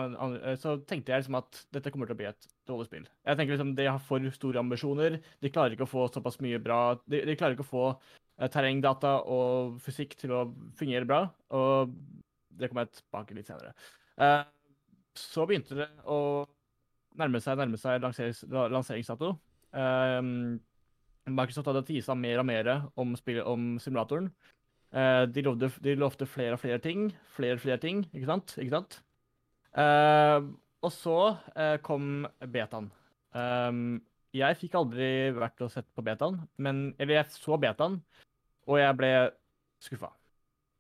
så tenkte jeg liksom at dette kommer til å bli et dårlig spill. Jeg tenker liksom De har for store ambisjoner. De klarer ikke å få såpass mye bra De, de klarer ikke å få eh, terrengdata og fysikk til å fungere bra. Og det kommer jeg tilbake litt senere. Uh, så begynte det å nærme seg, nærme seg lanserings, lanseringsdato. Um, Microsoft hadde tisa mer og mer om, om simulatoren. Eh, de, lovde, de lovte flere og flere ting. Flere og flere ting, ikke sant? Ikke sant? Eh, og så eh, kom betaen. Um, jeg fikk aldri vært og sett på betaen, men Eller jeg så betaen, og jeg ble skuffa.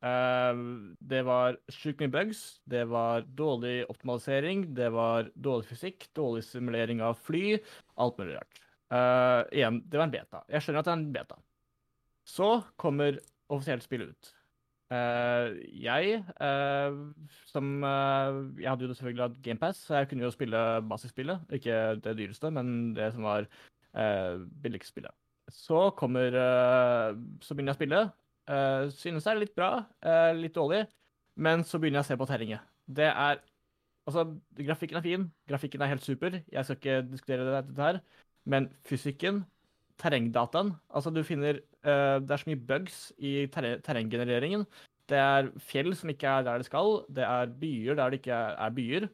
Uh, det var sjukt mye bugs, det var dårlig optimalisering, det var dårlig fysikk, dårlig simulering av fly, alt mulig rart. Uh, igjen, det var en beta. Jeg skjønner at det er en beta. Så kommer offisielt spillet ut. Uh, jeg, uh, som uh, Jeg hadde jo selvfølgelig hatt GamePass, så jeg kunne jo spille basisspillet. Ikke det dyreste, men det som var uh, billigste spillet. Så kommer Så begynner jeg å spille. Synes det er litt bra, litt dårlig, men så begynner jeg å se på terrenget. Det er Altså, grafikken er fin, grafikken er helt super, jeg skal ikke diskutere dette her, men fysikken, terrengdataen Altså, du finner Det er så mye bugs i terre- terrenggenereringen. Det er fjell som ikke er der det skal, det er byer der det ikke er, er byer.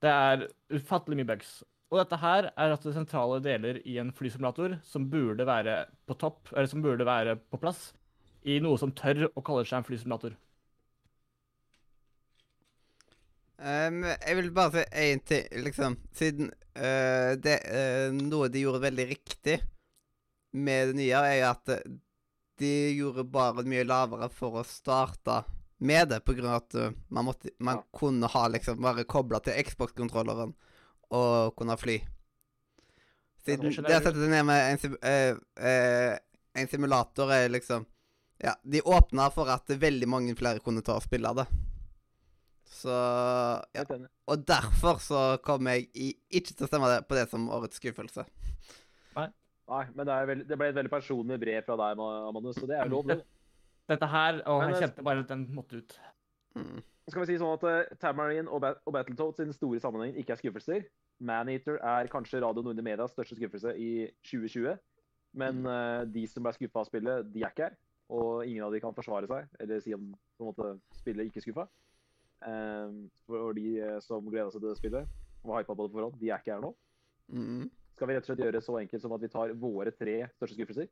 Det er ufattelig mye bugs. Og dette her er altså sentrale deler i en flysimulator som burde være på topp, eller som burde være på plass i noe som tør å kalle seg en flysimulator. Um, jeg vil bare si én ting, liksom. Siden uh, det uh, Noe de gjorde veldig riktig med det nye, er at de gjorde bare mye lavere for å starte med det, av at øh, man, måtte, man Ja. kunne ha liksom bare kobla til Xbox-kontrolleren og kunne fly. Siden det å sette seg ned med en, sim, øh, øh, en simulator er liksom Ja, de åpna for at veldig mange flere kunne ta og spille det. Så ja. Og derfor så kommer jeg i, ikke til å stemme det på det som årets skuffelse. Nei, men det, er vel, det ble et veldig personlig brev fra deg, Ma- og så det er jo lov, det. Dette her Og jeg kjente bare at den måtte ut. Mm. Skal vi si sånn at uh, Tamarine og, Bat og Battletoads i den store sammenhengen ikke er skuffelser. Maneater er kanskje Radio Nordre Medias største skuffelse i 2020. Men eh, de som ble skuffa av spillet, de er ikke her. Og ingen av de kan forsvare seg eller si om på en måte, spillet ikke skuffa. Um, for de eh, som gleda seg til det spillet og var hypa på det på forhånd, de er ikke her nå. Mm. Skal vi rett og slett gjøre det så enkelt som at vi tar våre tre største skuffelser?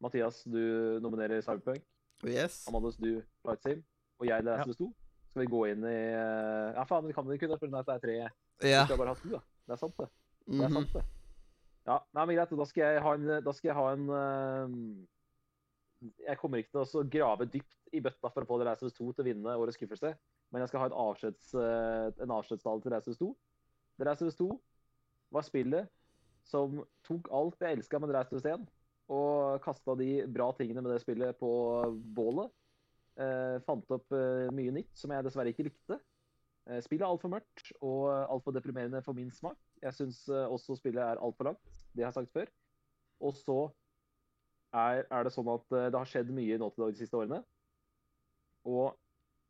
Mathias, du nominerer Cyberpunk. Yes. Amandus, du Flight Sim. Og jeg Last Ja. som det sto. Skal vi gå inn i eh, Ja, faen, vi kan ikke pga. at det er tre. Ja. Vi skal bare ha to, da. Det er sant, det. Det er mhm. sant, det. Ja, nei, men greit. Da skal jeg ha en, da skal jeg ha en uh, Jeg kommer ikke til å grave dypt i bøtta for å få The Last of 2 til å vinne årets skuffelse, men jeg skal ha et avskjeds, uh, en avskjedstale til The Last of Us 2. The Last of 2 var spillet som tok alt jeg elska med of 1, og kasta de bra tingene med det spillet på bålet. Eh, fant opp eh, mye nytt som jeg dessverre ikke likte. Eh, spillet er altfor mørkt og altfor deprimerende for min smak. Jeg syns eh, også spillet er altfor langt. Det har jeg sagt før. Og så er, er det sånn at eh, det har skjedd mye nå til dag de siste årene. Og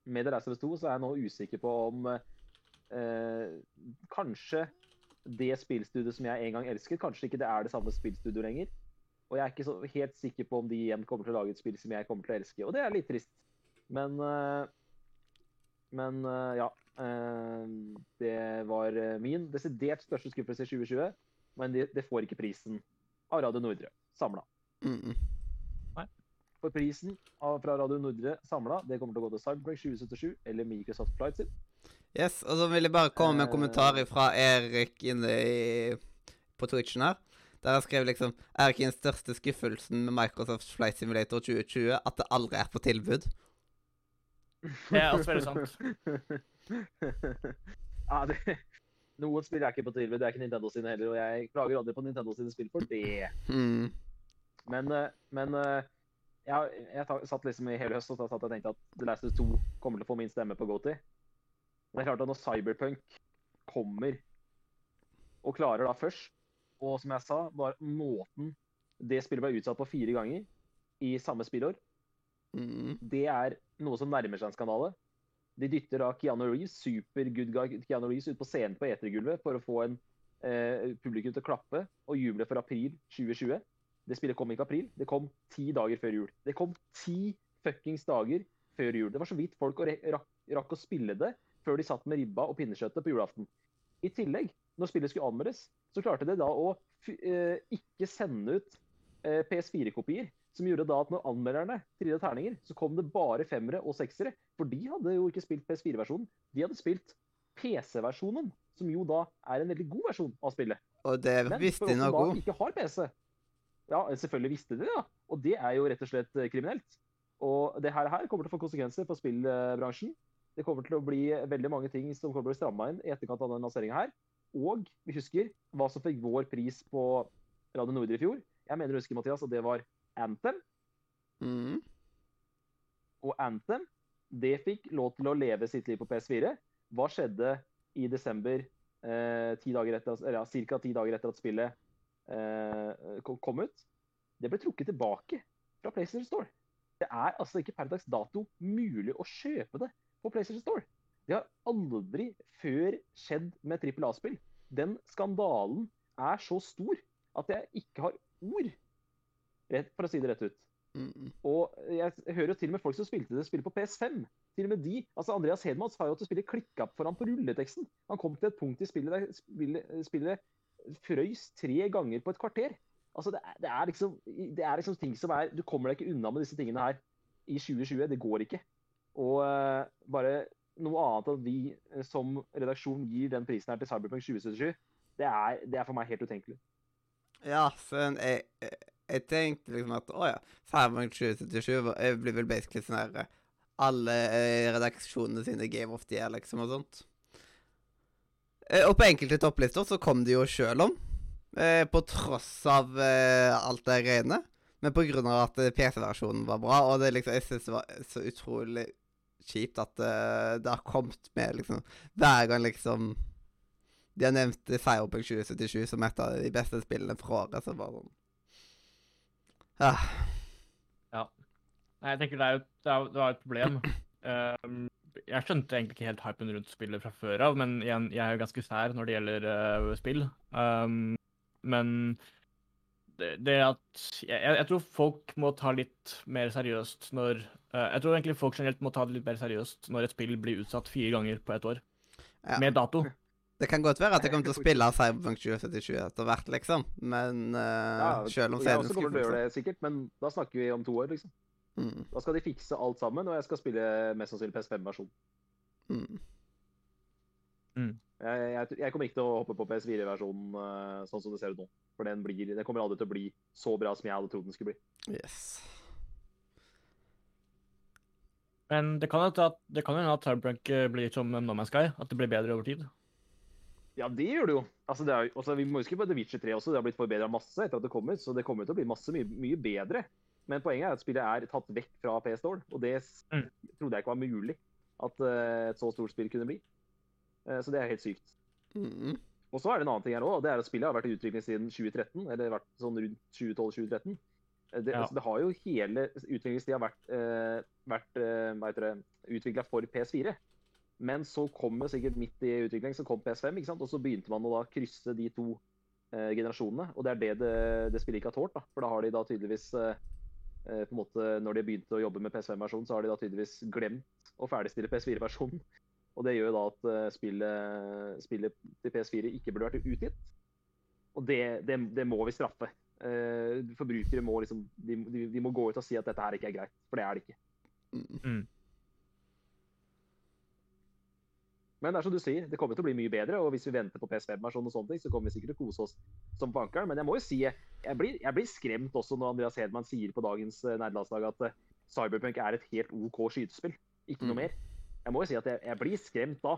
med The Last of Us 2 så er jeg nå usikker på om eh, kanskje det spillstudioet som jeg en gang elsket, kanskje ikke det er det samme spillstudioet lenger. Og jeg er ikke så helt sikker på om de igjen kommer til å lage et spill som jeg kommer til å elske. Og det er litt trist. Men eh, Men eh, ja. eh, det var min desidert største skuffelse i 2020. Men det, det får ikke prisen av Radio Nordre samla. Mm. For prisen av, fra Radio Nordre samla, det kommer til å gå til Cyberpunk 2077 eller Microsoft Flight. Yes, og så vil jeg bare komme med en Eh. kommentar fra Erik inne i, på Twitchen her. Der han skrev liksom Er ikke den største skuffelsen med Microsoft Flight Simulator 2020 at det aldri er på tilbud? Det er også veldig sant. ja, det, noen spill er ikke på tilbud. Det er ikke Nintendo sine heller. Og jeg klager aldri på Nintendo sine spill for det. Mm. Men, eh, men eh, jeg, jeg satt liksom i hele høst og tenkte at The Last of Us 2 kommer til å få min stemme på GoTy. Det er klart at når Cyberpunk kommer og klarer da først, og som jeg sa, bare måten det spillet ble utsatt på fire ganger i samme spillår, Mm. det er noe som nærmer seg en skandale. De dytter da Keanu Reeves, super good guy Keanu Reeves ut på scenen på etergulvet for å få en eh, publikum til å klappe og juble for april 2020. Det spillet kom ikke i april, det kom ti dager før jul. Det kom ti fuckings dager før jul. Det var så vidt folk rakk, rakk å spille det før de satt med ribba og pinnekjøttet på julaften. I tillegg, når spillet skulle anmeldes, så klarte de da å eh, ikke sende ut eh, PS4-kopier. Som gjorde da at når anmelderne trillet terninger, så kom det bare femmere og seksere. For de hadde jo ikke spilt PS4-versjonen. De hadde spilt PC-versjonen, som jo da er en veldig god versjon av spillet. Og det Men visste for de oss som noe da om. ikke har PC Ja, selvfølgelig visste de det, da. Og det er jo rett og slett eh, kriminelt. Og det her, her kommer til å få konsekvenser for spillbransjen. Det kommer til å bli veldig mange ting som kommer til å bli stramma inn i etterkant av denne lanseringa her. Og vi husker hva som fikk vår pris på Radio Nordre i fjor. Jeg mener du husker, Mathias, at det var Anthem. Mm. Og Anthem det fikk lov til å leve sitt liv på PS4. Hva skjedde i desember, eh, ti dager etter, eller ca. ti dager etter at spillet eh, kom- kom ut? Det ble trukket tilbake fra PlayStation Store. Det er altså ikke per dags dato mulig å kjøpe det på PlayStation Store. Det har aldri før skjedd med trippel A-spill. Den skandalen er så stor at jeg ikke har ord, rett, for å si det rett ut. Mm. Og jeg hører jo til og med folk som spilte det spillet på PS5. Til og med de, altså Andreas Hedman sa jo at spillet klikka for han på rulleteksten. Han kom til et punkt i spillet der spillet, spillet frøys tre ganger på et kvarter. Altså det er, det, er liksom, det er liksom ting som er Du kommer deg ikke unna med disse tingene her i 2020. Det går ikke. Og eh, bare noe annet at vi eh, som redaksjon gir den prisen her til Cyberpunk 2077, det er, det er for meg helt utenkelig. Ja, så jeg, jeg, jeg tenkte liksom at å ja, Cyberpunk 2077 eh, blir vel basically sånn her Alle redaksjonene sine Game of the Year, liksom, og sånt. Og på enkelte topplister så kom de jo sjøl om, på tross av alt det greiene. Men på grunn av at PC-versjonen var bra, og det liksom, jeg synes det var så utrolig kjipt at eh, det har kommet med liksom Hver gang liksom de har nevnt Cyberpunk 2077 som et av de beste spillene fra året, så bare sånn ah, Nei, jeg tenker det, er jo, det, er, det var et problem. Ehm, jeg skjønte egentlig ikke helt hypen rundt spillet fra før av, men igjen, jeg er jo ganske sær når det gjelder uh, spill. Um, men det, det at jeg, jeg tror folk må ta litt mer seriøst når Jeg tror egentlig folk generelt må ta det litt mer seriøst når et spill blir utsatt fire ganger på et år. Ja. Med dato. Det kan godt være at jeg kommer til å spille Cyberpunk 2077 etter hvert, liksom. Men uh, selv om og jeg også kommer til å gjøre det sikkert, men da snakker vi om to år, liksom. mm. Da skal de fikse alt sammen, og jeg skal spille mest sannsynlig PS5-versjon. Mm. Jeg, jeg, jeg kommer ikke til å hoppe på PS4-versjonen eh, sånn som det ser ut nå. For den, blir, den kommer aldri til å bli så bra som jeg hadde trodd den skulle bli. Yes. Men det kan hende at, hende at Cyberpunk eh, blir som No Man's Sky, at det blir bedre over tid. Ja, det gjør det jo. Altså, det er, jo- altså, vi må huske på The Witcher 3 også. Det har blitt forbedra masse etter at det kommer, så det kommer til å bli masse mye, mye bedre. Men poenget er at spillet er tatt vekk fra PS-Store, og det Mm. trodde jeg ikke var mulig at uh, et så stort spill kunne bli. Uh, så det er helt sykt. Mm. Og så er det en annen ting her òg, og det er at spillet har vært i utvikling siden 2013. Eller vært sånn rundt 2012-2013. Eh, Det, Ja. altså, det har jo hele utviklingstida vært, eh, vært eh, utvikla for PS4. Men så kom det sikkert midt i utvikling, så kom PS5, ikke sant? og så begynte man å da krysse de to eh, generasjonene. Og det er det, det det spillet ikke har tålt. da, For da har de da tydeligvis eh, eh, på en måte, Når de begynte å jobbe med PS5-versjonen, så har de da tydeligvis glemt å ferdigstille PS4-versjonen. Og det gjør da at eh, spillet, spillet til PS4 ikke burde vært utgitt. Og det, det, det må vi straffe. Eh, forbrukere må liksom de, de, de må gå ut og si at dette her ikke er greit, for det er det ikke. Mm. Men det er som du sier, det kommer til å bli mye bedre. Og hvis vi venter på PS5-versjonen, og sånne ting, så kommer vi sikkert til å kose oss som bankeren. Men jeg må jo si, jeg, blir, jeg blir skremt også når Andreas Hedman sier på dagens uh, nerdelandslag at eh, Cyberpunk er et helt OK skytespill. Ikke noe Mm. mer. Jeg må jo si at jeg, jeg blir skremt da.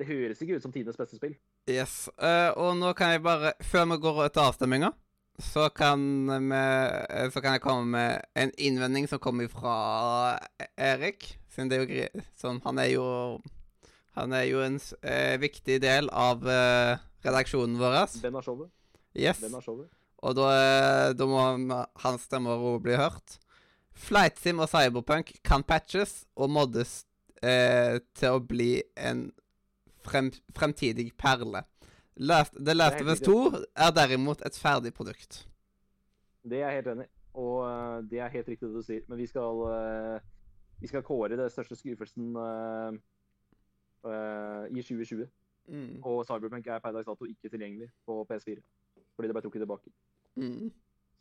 Det høres ikke ut som tidenes beste spill. Yes. Uh, og nå kan jeg bare Før vi går til avstemminga, så kan, vi, eh, så kan jeg komme med en innvending som kommer fra Erik. Er jo gre- sånn Han er jo Han er jo en eh, viktig del av eh, redaksjonen vår. Den har showet. Yes. Den har showet. Og da, eh, da må hans stemmer også bli hørt. Flightsim og Cyberpunk kan patches og moddes eh, til å bli en frem, fremtidig perle. Last, The Last of Us 2 er derimot et ferdig produkt. Det er jeg helt enig i. Og eh, det er helt riktig det du sier. Men vi skal, eh, vi skal kåre det største skuffelsen uh, uh, i 2020. Mm. Og Cyberpunk er per dags dato ikke tilgjengelig på PS4. Fordi det ble trukket tilbake. Mm.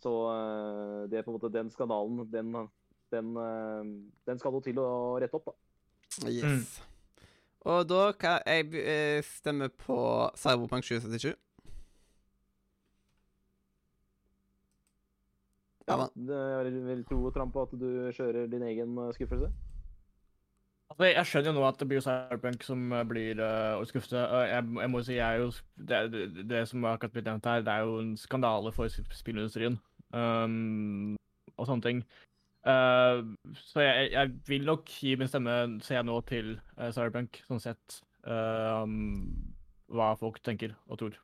Så uh, det er på en måte den skandalen, den, den, den skal noe til å rette opp, da. Yes. Og da kan jeg eh, stemme på Cyberpunk 2077. Ja, Ja, jeg vil tro og trampe på at du kjører din egen eh, skuffelse. Altså, jeg skjønner jo nå at det blir Cyberpunk som eh, blir uh, å skuffe. Jeg, jeg må si, jeg er jo det, det, det som har akkurat blitt nevnt her, det er jo en skandale for spillindustrien. Um, og sånne ting. Eh, så jeg, jeg vil nok gi min stemme, ser jeg nå, til uh, Cyberpunk, sånn sett. um, hva folk tenker og tror.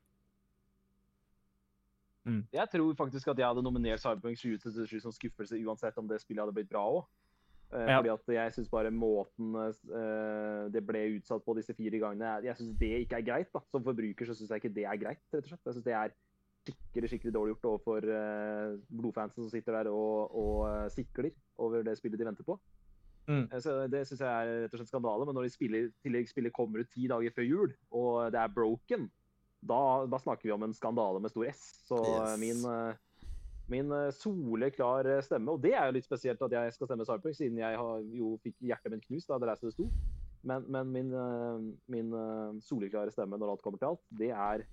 Jeg tror faktisk at jeg hadde nominert Cyberpunk 2077 som skuffelse uansett om det spillet hadde blitt bra òg. Ja. Fordi at jeg syns bare måten det ble utsatt på disse fire gangene Jeg syns det ikke er greit. da. Som forbruker så syns jeg ikke det er greit. rett og slett. Jeg synes det er skikkelig skikkelig dårlig gjort overfor uh, blodfansen som sitter der og, og eh, sikler over det spillet de venter på. Mm. Eh, Så Det syns jeg er rett og slett skandale. Men når de spiller, tillegg spillet kommer ut ti dager før jul, og det er broken, da, da snakker vi om en skandale med stor S. Så Yes. eh, min, eh, min eh, soleklar eh, stemme Og det er jo litt spesielt at jeg skal stemme Cyberpunk, siden jeg har, jo fikk hjertet mitt knust da det reiste det sto. 2. Men, men min, eh, min eh, soleklare stemme når alt kommer til alt, det er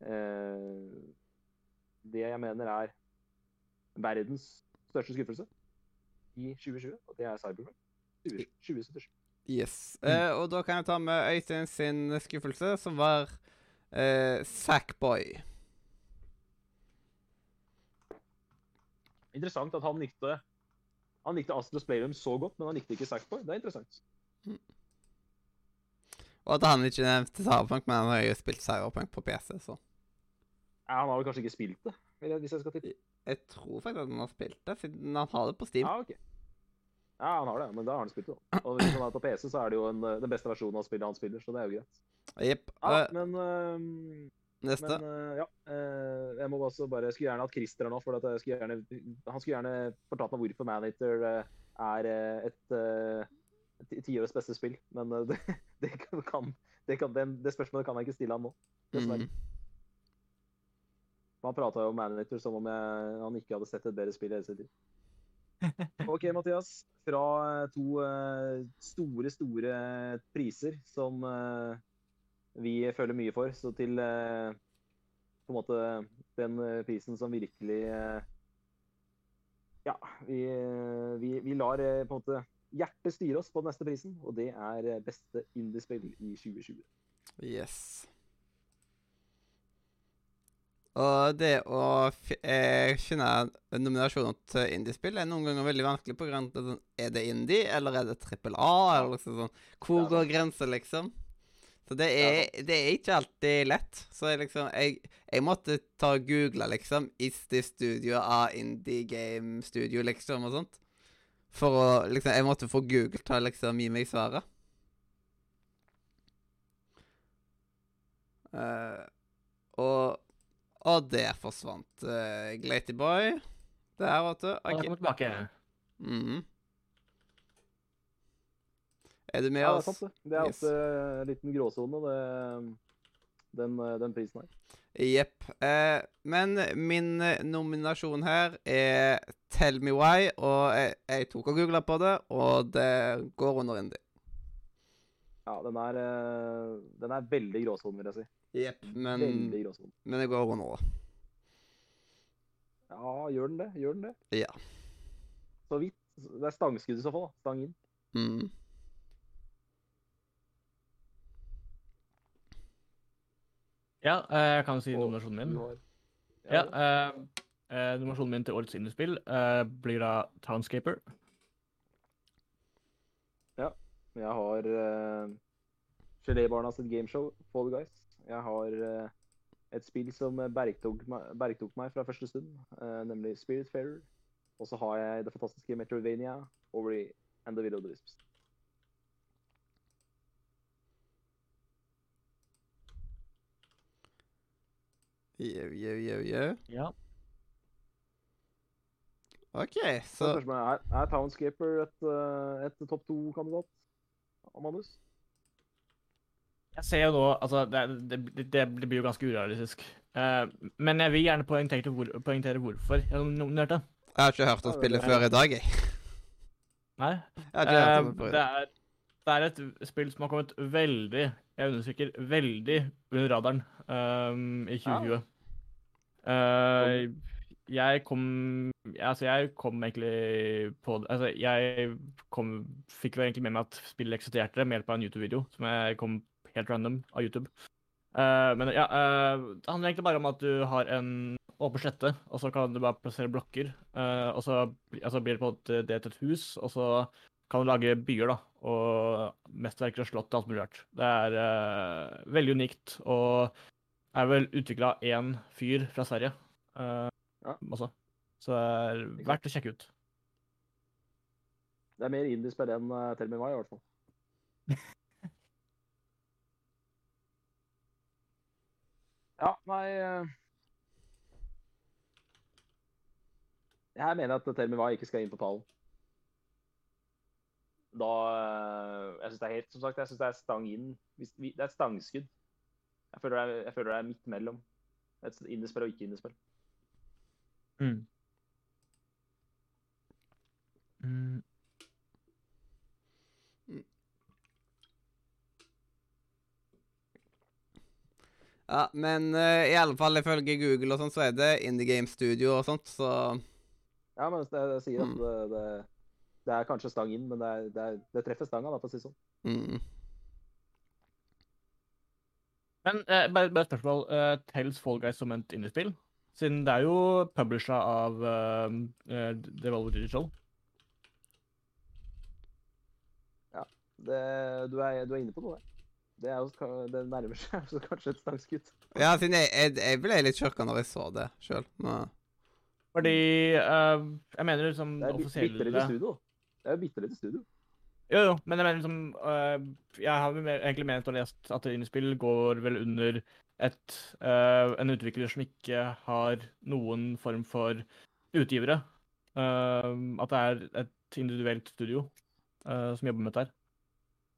eh, det jeg mener er verdens største skuffelse i 2020, og det er Cyberpunk 2077. Yes. Mm. Uh, og da kan jeg ta med Øystein sin skuffelse, som var uh, Sackboy. Interessant at han likte han likte Astros Playroom så godt, men han likte ikke Sackboy. Det er interessant. Og at han ikke nevnte Cyberpunk, men han har jo spilt Cyberpunk på PC, så han har vel kanskje ikke spilt det, hvis jeg skal tippe. jeg tror faktisk at han har spilt det, siden han har det på Steam. Ja, ok. Ja, han har det, men da har han spilt det. Og hvis han er på PC, så er det jo en, eh, den beste versjonen av spillet han spiller, så det er jo greit. Jepp. Ja, Eh, men, Uh, neste. men uh, ja. uh, jeg må også bare jeg skulle gjerne hatt Christer her nå, for at jeg skulle gjerne, han skulle gjerne fortalt meg hvorfor Manhater er et tiårets beste spill. Men det, det, kan, det, kan, den, det spørsmålet kan jeg ikke stille han nå. Dessverre. Mm. Han prata jo om Maneater som om jeg, han ikke hadde sett et bedre spill i hele sitt liv. OK, Mathias. Fra eh, to eh, store, store priser som eh, vi føler mye for, så til på en måte den prisen som virkelig Ja, vi, vi, vi lar på en måte hjertet styre oss på den neste prisen, og det er beste indiespill i 2020. Yes. Og det å eh, finne nominasjoner til indiespill er noen ganger veldig vanskelig på grunn av sånn, Er det indie, eller er det trippel A? Eller liksom sånn. Hvor går grensa, liksom? Så det er, det er ikke alltid lett. Så jeg liksom Jeg, jeg måtte ta og google, liksom, Is this studio a indie game studio, liksom, og sånt. For å liksom Jeg måtte få Google til å liksom gi meg svaret. Uh, og Og der forsvant uh, Glatyboy. Der, vet du. Og jeg Ok. kommer tilbake. Mhm. Er du med Ja, det er oss? sant, det. Det er Yes. en liten gråsone, det, den, eh, den prisen her. Jepp. Eh, men min eh, nominasjon her er Tell Me Why, og jeg, jeg tok og googla på det, og det går under indie. Ja, den er, eh, den er veldig gråsone, vil jeg si. Jepp. Men, men det går under, da. Ja, gjør den det? Gjør den det? Ja. Så vidt. Det er stangskudd i så fall, da. Stang inn. Mm. Ja, eh, jeg kan si nominasjonen min. Har... Ja, eh, eh, nominasjonen min til årets innespill eh, blir da Townscaper. Ja. Jeg har uh, Gelébarna sitt gameshow, Fall Guys. Jeg har eh, et spill som bergtok meg, bergtok meg fra første stund, eh, nemlig Spiritfarer. Og så har jeg det fantastiske Metrovania, Ori and the Will of the Wisps. Jau, jau, jau, jau. Ja. OK, Så så spørsmålet er, er Townscaper et, eh, et topp to-kandidat? Amanus? Jeg ser jo nå Altså, det, er- det, det, det blir jo ganske urealistisk. Uh, men jeg vil gjerne poengtere, hvor, poengtere hvorfor jeg det? Jeg har ikke hørt om spillet før i dag, jeg. Nei. Jeg har ikke hørt Eh, om det uh, det, er, det er et spill som har kommet veldig, jeg understreker veldig, under radaren um, i 2020. Uh, jeg kom Altså, jeg kom egentlig på det Altså, jeg kom, fikk jo egentlig med meg at spillet eksisterte med hjelp av en YouTube-video som jeg kom helt random av YouTube. Uh, men ja, uh, det handler egentlig bare om at du har en åpen slette, og så kan du bare plassere blokker. Uh, og så altså blir det på måte det til et hus, og så kan du lage byer, da. Og mesterverker og slott og alt mulig rart. Det er veldig unikt, og er vel utvikla av én fyr fra Sverige Ja. også. Så det er verdt å sjekke ut. Det er mer indisk enn uh, Tell Me Why, i hvert fall. ja, nei eh, Jeg mener at Me ikke skal inn på pallen. Da eh, Jeg syns det er helt Som sagt, jeg synes det er stang inn. Det er et stangskudd. Jeg føler det er, jeg føler det er midt mellom. Et innespill og ikke innespill. Mm. Mm. Ja, men uh, i alle fall ifølge Google og sånn, så er det Indie Game Studio og sånt, så Ja, men det, det sier at Mm. det, det, det er kanskje stang inn, men det, er, det, er, det treffer stanga, da, for å si det sånn. mm. Men eh, bare, bare et spørsmål. Uh, Tales Fall Guys som et indiespill? Siden det er jo publisha av uh, Devolver Digital. Det, du, er, du er inne på noe der. Det, er jo, det nærmer seg så kanskje et stangskudd. Ja, siden jeg, jeg, jeg ble litt sjokka når jeg så det sjøl. Fordi uh, Jeg mener liksom Det er bi- bitte lite studio. Det er jo bitte lite studio. Jo, jo, men jeg mener liksom uh, Jeg har egentlig ment og lest at innspill går vel under et uh, En utvikler som ikke har noen form for utgivere. Ehm, at det er et individuelt studio som jobber med dette her.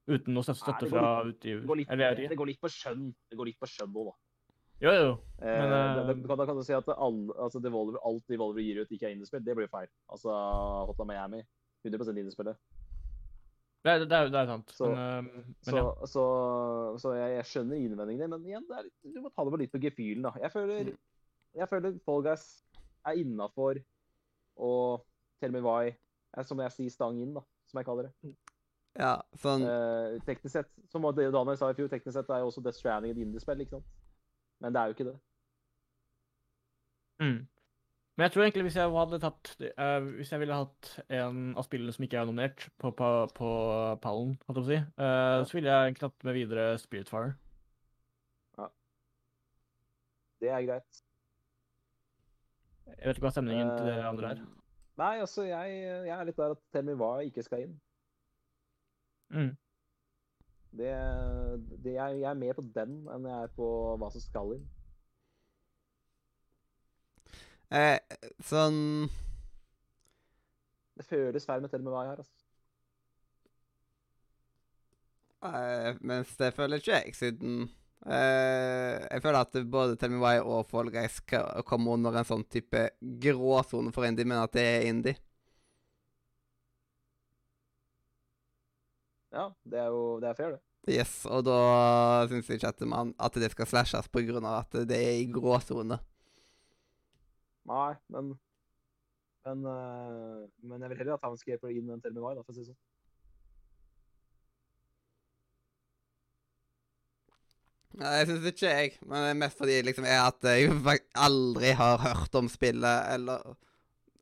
Uten noe støtte, fra utgiver. det går litt på skjønn. Det går litt på skjønn nå, da. Jo, jo. Eh, Men, da- da, eh, kan, da kan du si at alle, altså Devolver, alt Devolver gir ut, ikke er indiespill. Det blir feil. Altså Hotline Miami, 100 indiespillet. Det, det, det, er, det er sant. Så- men, eh, men Så, ja. så, så jeg, jeg skjønner innvendingene, men igjen, det er litt, du må ta det på litt på gefühlen, da. Jeg føler, Mm. jeg føler Fall Guys er innafor og Tell Me Why er som jeg sier stang inn, da, som jeg kaller det. Ja, sånn Uh, teknisk sett, som Daniel sa i fjor, teknisk sett er jo også Death Stranding et indiespill, ikke sant? Men det er jo ikke det. Mm. Men jeg tror egentlig hvis jeg hadde tatt uh, Hvis jeg ville hatt en av spillene som ikke er nominert på, på, på pallen, holdt jeg på å si, eh, så ville jeg egentlig tatt med videre Spiritfire. Ja. Det er greit. Jeg vet ikke hva stemningen til dere andre er. Nei, altså, jeg, jeg er litt der at Tell Me Why ikke skal inn. Mm. Det, det jeg, jeg er mer på den enn jeg er på hva som skal inn. eh, Sånn Det føles feil med Tell Me Why her, altså. eh, Mens det føler ikke jeg, siden eh, Jeg føler at både Tell Me Why og Fall Guys skal komme under en sånn type gråsone for indie, men at det er indie. Ja, det er jo det er fair, det. Yes, og da syns jeg ikke at, man, at det skal slashes av at det er i gråsone. Nei, men men, eh, men jeg vil heller ha Townscaper inn enn til da, for å si det sånn. Nei, jeg syns ikke jeg, men det er mest fordi liksom er at jeg aldri har hørt om spillet eller,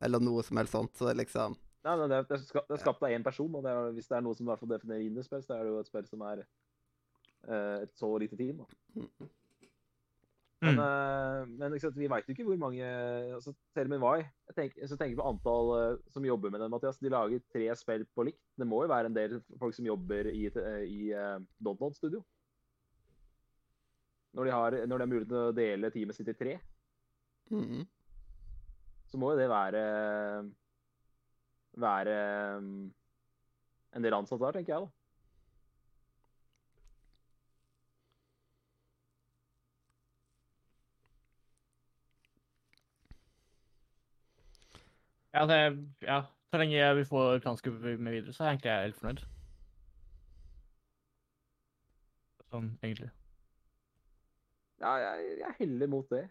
eller noe som helst sånt, så liksom Nei, nei, det, er- det, er ska- det er skapt av én person, og det er, hvis det er noe som i hvert fall definerer indiespill, så er det jo et spill som er uh, et så lite team. Da. Men, Mm. uh, men sant, vi veit jo ikke hvor mange altså, Selv med Why. Jeg tenker, så tenker jeg på antall uh, som jobber med den, Mathias. De lager tre spill på likt. Det må jo være en del folk som jobber i, i uh, Dontnod Studio. Når de, har, når de har mulighet til å dele teamet sitt i tre, mm. så må jo det være være mm, en del ansatte der, tenker jeg, da. Ja, det, ja, så lenge jeg vil få transkup med videre, så er jeg egentlig helt fornøyd. Sånn, egentlig. Ja, jeg, jeg heller mot det.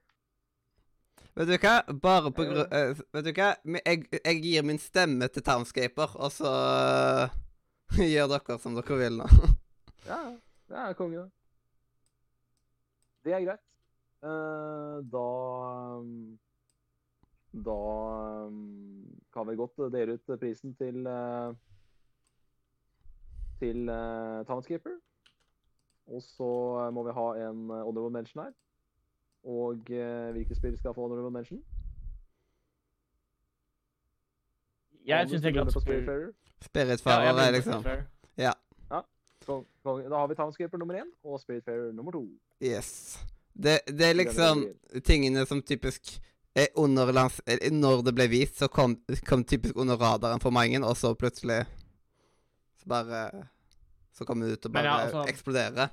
Vet du hva? Bare på grunn uh, Vet du hva? Jeg, jeg gir min stemme til Townscaper, og så uh, gjør dere som dere vil nå. Ja, det er konge, det. Det er greit. Uh, da mm, Da mm, kan vi godt dele ut prisen til uh, til Townskeeper. Og så må vi ha en eh, honorable mention her. Og uh, hvilke spill skal få honorable mention? Jeg syns egentlig at på Spiritfarer. Spiritfarer ja, liksom Ja. ja. Så, Da har vi Townscaper nummer én og Spiritfarer nummer to. Yes. Det, det er liksom tingene som typisk er under lands... eh, Når det ble vist, så kom, kom typisk under radaren for mange, og så plutselig Så bare Så kom det ut og bare ja, altså- eksploderer.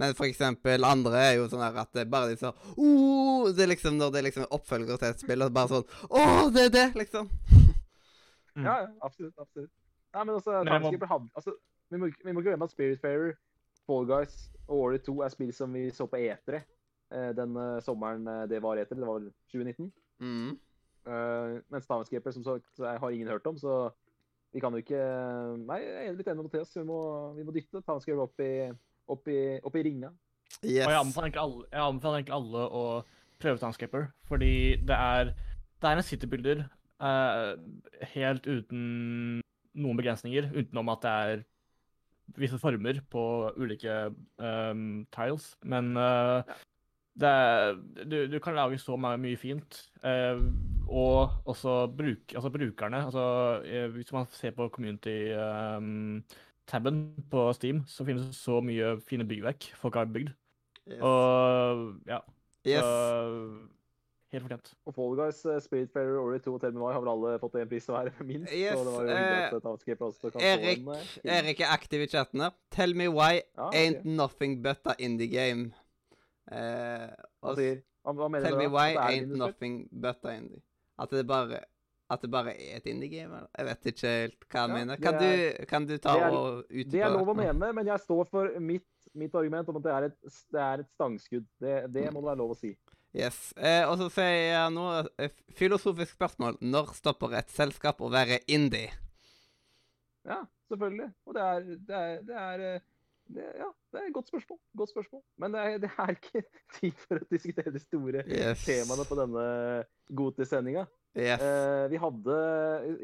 Men for eksempel andre er jo sånn at det bare liksom oh, Det er liksom når det er liksom oppfølger til et spill, og bare sånn Å, det er det, liksom. Mm. Ja, ja, absolutt. absolutt. Nei, men altså, Men må- hadde altså, vi, må, vi må ikke glemme at Spiritfarer, Fall Guys og Warrior 2 er spill som vi så på E3 eh, den eh, sommeren eh, det var E3. Det var vel 2019. Mm. Uh, mens Townskeeper som sagt, har ingen hørt om, så vi kan jo ikke Nei, jeg er litt enig med Mathias. Vi må, vi må dytte Townskeeper opp i, opp i, opp i ringa. Yes. Og jeg anbefaler egentlig alle, jeg anbefaler egentlig alle å prøve Townscaper, fordi det er, det er en citybuilder uh, helt uten noen begrensninger, utenom at det er visse former på ulike um, tiles. Men uh, det er, du, du kan lage så mye fint. Uh, og også bruk, altså brukerne. Altså, hvis man ser på community-tabben på Steam, så finnes det så mye fine byggverk folk har bygd. Yes. Og ja. yes. så- helt fortjent. Og Fall Guys, Spirit Fairer, Ori 2 og Tell Me Why har vel alle fått en pris hver, minst. Yes, så det var jo hyggelig eh, at også kan Erik, få en eh. Erik er aktiv i chatten her. Tell me why Ja, ok. ain't nothing but a indie game. Eh, Hva sier Hva, hva mener Tell du me why At ain't nothing but a indie. At det bare At det bare er et indie-game? Jeg vet ikke helt hva han Ja, mener. Kan er- du, kan du ta er- og utdype Det er lov å mene, men jeg står for mitt, mitt argument om at det er et, det er et stangskudd. Det, det må det være lov å si. Yes. Eh, og så sier jeg nå eh, Filosofisk spørsmål. Når stopper et selskap å være indie? Ja, selvfølgelig. Og det er, det er, det er eh, det, Ja, det er et godt spørsmål. Godt spørsmål. Men det er, det er ikke tid for å diskutere de store Yes. temaene på denne Godtis-sendinga. Yes. Uh, vi hadde,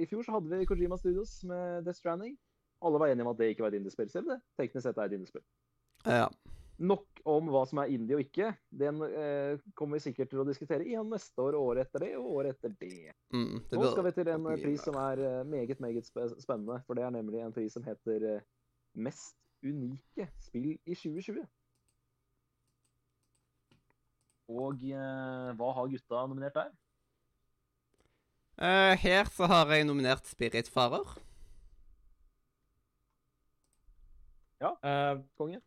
I fjor så hadde vi Kojima Studios med Death Stranding. Alle var enige om at det ikke var et indiespill, selv det teknisk sett er et indiespill. ja. Nok om hva som er indie og ikke. Den uh, kommer vi sikkert til å diskutere igjen neste år, og året etter det og året etter det. Mm, det Nå skal vi til en pris som er uh, meget, meget spe- spennende. For det er nemlig en pris som heter Mest unike spill i 2020. Og hva har gutta nominert der? Eh, her så har jeg nominert Spiritfarer. Uh, Konge?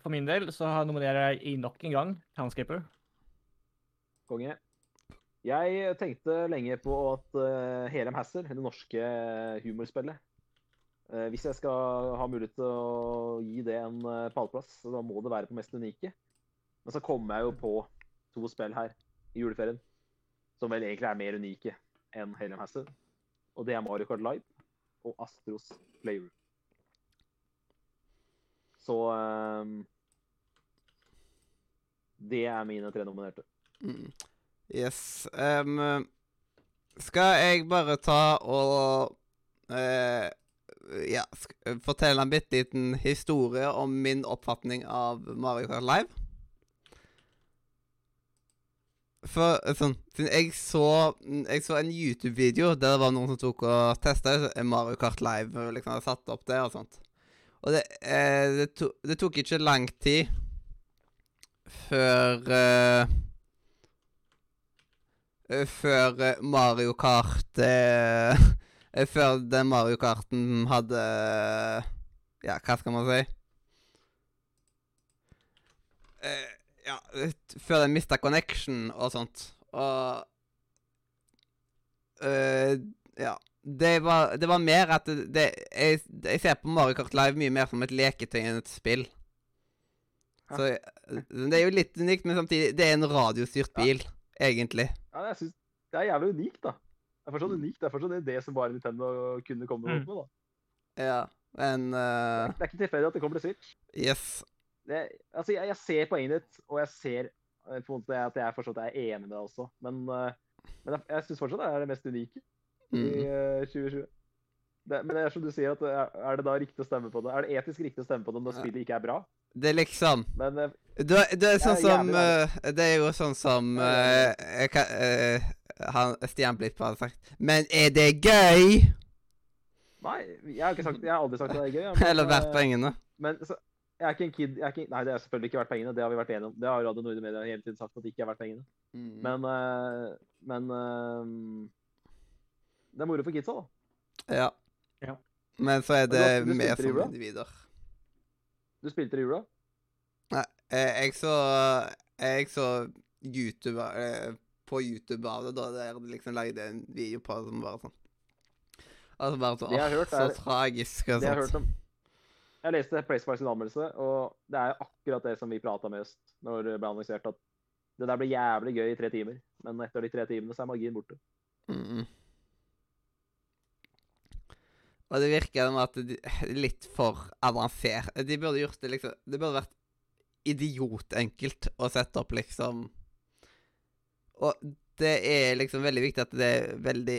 for min del så har- nominerer jeg i nok en gang Townscaper. Konge. Jeg tenkte lenge på at uh, Helem Hasser, det norske humorspillet uh, Hvis jeg skal ha mulighet til å gi det en uh, pallplass, så da må det være på mest unike. Men så kommer jeg jo på to spill her i juleferien som vel egentlig er mer unike enn Helem Hasser. Og det er Mario Kart Live og Astros Playroom. Så um, Det er mine tre nominerte. Mm. Yes. Um, skal jeg bare ta og uh, Ja, fortelle en bitte liten historie om min oppfatning av Mario Kart Live? For sånn Siden jeg så Jeg så en YouTube-video der det var noen som tok og testa Mario Kart Live. og Liksom hadde satt opp det og sånt. Og det, eh, det, to, det tok ikke lang tid før eh, eh, Før eh, Mario Kart eh, eh, Før den Mario Karten hadde Ja, hva skal man si? Eh, ja, før de mista connection og sånt. Og eh, Ja. Det var, det var mer at det, det jeg, jeg ser på Mario Kart Live mye mer som et leketøy enn et spill. Så eh, det er jo litt unikt, men samtidig Det er en radiostyrt Ja. bil, egentlig. Ja, jeg synes Det er jævlig unikt, da. Det er fortsatt unikt. Det er fortsatt det som bare Nintendo kunne komme opp med. da. Ja, men Det eh, er, det er ikke tilfeldig at det kommer til Switch. Yes. Det, altså, jeg, jeg ser poenget ditt, og jeg ser eh, på en måte at jeg fortsatt er enig med deg også. Men, eh, men jeg, jeg syns fortsatt det er det mest unike i Mm. eh, 2020. Det, men det er som du sier, at er, det da riktig å stemme på det? Er det etisk riktig å stemme på det når spillet ikke er bra? Det er liksom Men eh, Det, det er sånn som eh, Det er jo sånn som uh, eh, kan- eh, han, Stian Blipp hadde sagt Men er det gøy? nei, jeg har, ikke sagt, jeg har aldri sagt at det er gøy. men, Eller eh, pengene? Men så, jeg er ikke en kid jeg er ikke, Nei, det har selvfølgelig ikke vært pengene. Det har vi vært enige om. Det har Radio Nordre Media hele tiden sagt at det ikke har vært pengene. Mm. Men, eh, men eh, det er moro for kidsa, da. Ja. Ja. Men så er du det du som jula? individer. Du spilte det i jula? Nei, jeg så Jeg så YouTube eh, på YouTube av det, da der de liksom lagde en video på det som bare sånn Altså bare sånn Det jeg har hørt så er- tragisk og Det jeg har sånt. hørt om Jeg leste PlaySpark sin anmeldelse, og det er akkurat det som vi prata med oss når det ble annonsert, at det der ble jævlig gøy i tre timer, men etter de tre timene så er magien borte. Mm. Og det virker som at de litt for avansert. De burde gjort det liksom Det burde vært idiotenkelt å sette opp, liksom Og det er liksom veldig viktig at det er veldig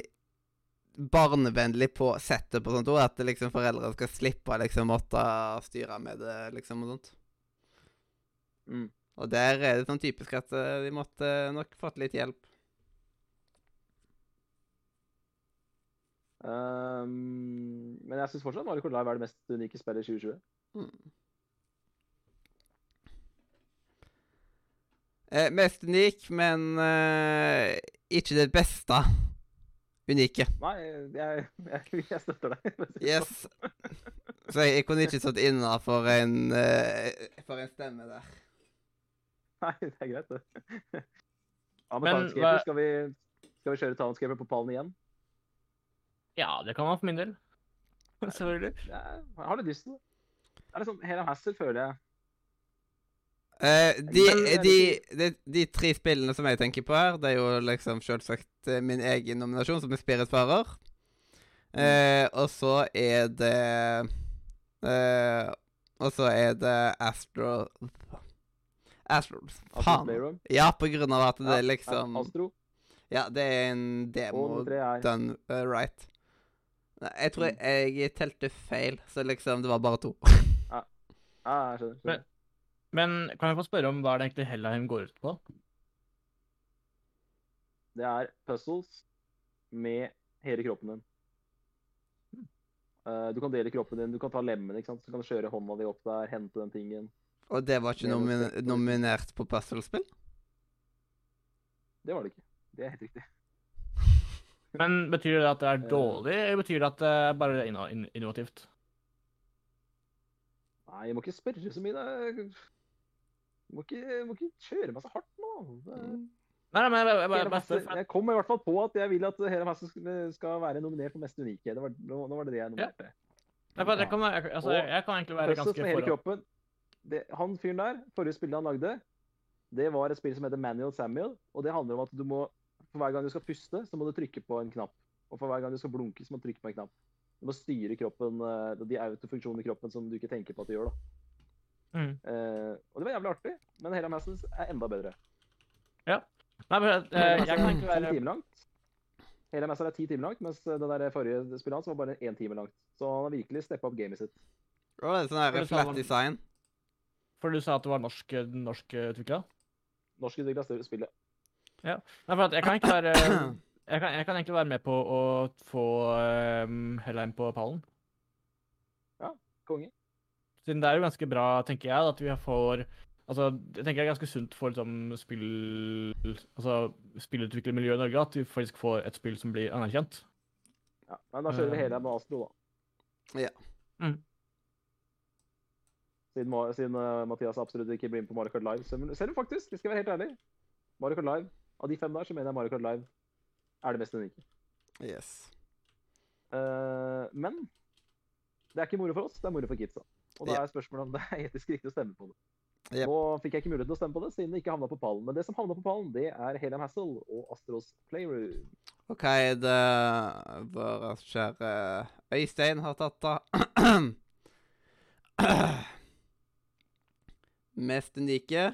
barnevennlig på settet på sånt ord. At liksom foreldre skal slippe liksom måtte styre med det, liksom, og sånt. Mm. Og der er det sånn typisk at eh, de måtte nok fått litt hjelp. Um, men jeg syns fortsatt Mario Live er det mest unike spillet i 2020. Mm. Eh, mest unik, men eh, ikke det beste unike. Nei, jeg, jeg, jeg støtter deg. det Yes. sånn. Så jeg, jeg kunne ikke stått inne for en, uh, for en stemme der. Nei, det er greit, det. Hva- skal vi, skal vi kjøre Townscaper på pallen igjen? Ja, det kan man for min del. Selvfølgelig. Jeg har litt lyst til det. Det er liksom, Hela Hassel føler jeg Eh, de, er det de, de, de tre spillene som jeg tenker på her, det er jo liksom selvsagt eh, min egen nominasjon, som er Spiritfarer. Eh, og så er det eh, Og så er det Astro Astro Faen. Ja, på grunn av at det er liksom Astro. Ja, det er en demo done uh, right. Nei, Jeg tror Mm. jeg, jeg telte feil, så liksom det var bare to. Ja, jeg skjønner. Men kan jeg få spørre om hva er det egentlig Hellheim går ut på? Det er puzzles med hele kroppen din. Uh, du kan dele kroppen din, du kan ta lemmene, ikke sant? så kan du kjøre hånda di opp der, hente den tingen. Og det var ikke nomin nominert på puzzlespill? Det var det ikke. Det er helt riktig. Men Betyr det at det er Eh. dårlig, eller betyr det at det er bare er innovativt? Nei, jeg må ikke spørre så mye. da. Må ikke, må ikke kjøre meg så hardt nå. Det- Nei, nei, men jeg, jeg, jeg, Master- jeg, kom i hvert fall på at jeg vil at hele messen skal være nominert for mest unike. Det var, nå, nå var det det jeg nominerte. jeg, jeg, kan, altså, jeg, kan egentlig være ganske hele kroppen. Det, han fyren der, forrige spillet han lagde, det var et spill som heter Manual Samuel. Og det handler om at du må, for hver gang du skal puste, så må du trykke på en knapp. Og for hver gang du skal blunke, så må du trykke på en knapp. Du må styre kroppen, eh, de autofunksjonene i kroppen som du ikke tenker på at du gjør. da. Mm. Eh, og det var jævlig artig, men hele Masses er enda bedre. Nei, men eh, jeg kan egentlig være langt. Hele Master er ti timer langt, mens det der forrige spillet hans var bare én time langt. Så han har virkelig steppa opp gamet sitt. Oh, det er sånn flat design. For du sa at det var norsk, norsk utvikla? Norskutvikla spillet. Nei, for at jeg kan egentlig være jeg kan, jeg kan egentlig være med på å få um, Hellheim på pallen. Konge. Siden det er jo ganske bra, tenker jeg, at vi får Altså, jeg tenker det er ganske sunt for liksom, spill... Altså, spillutviklermiljøet i Norge at vi faktisk får et spill som blir anerkjent. Ja, men da skjønner vi hele med Astro, da. Ja. Mm. Siden, siden uh, Mathias absolutt ikke blir med på Mario Kart Live. Selv selv om faktisk, vi skal være helt ærlig, Mario Kart Live, av de fem der, så mener jeg Mario Kart Live er det mest unike. Yes. Uh, men det er ikke moro for oss, det er moro for kidsa. Og da er spørsmålet om det er etisk riktig å stemme på det. Yep. Nå fikk jeg ikke muligheten til å stemme på det, siden det ikke havna på pallen. Men det som havna på pallen, det er Helium Hassel og Astros Playroom. OK, det vår kjære Øystein har tatt, da? Mest unike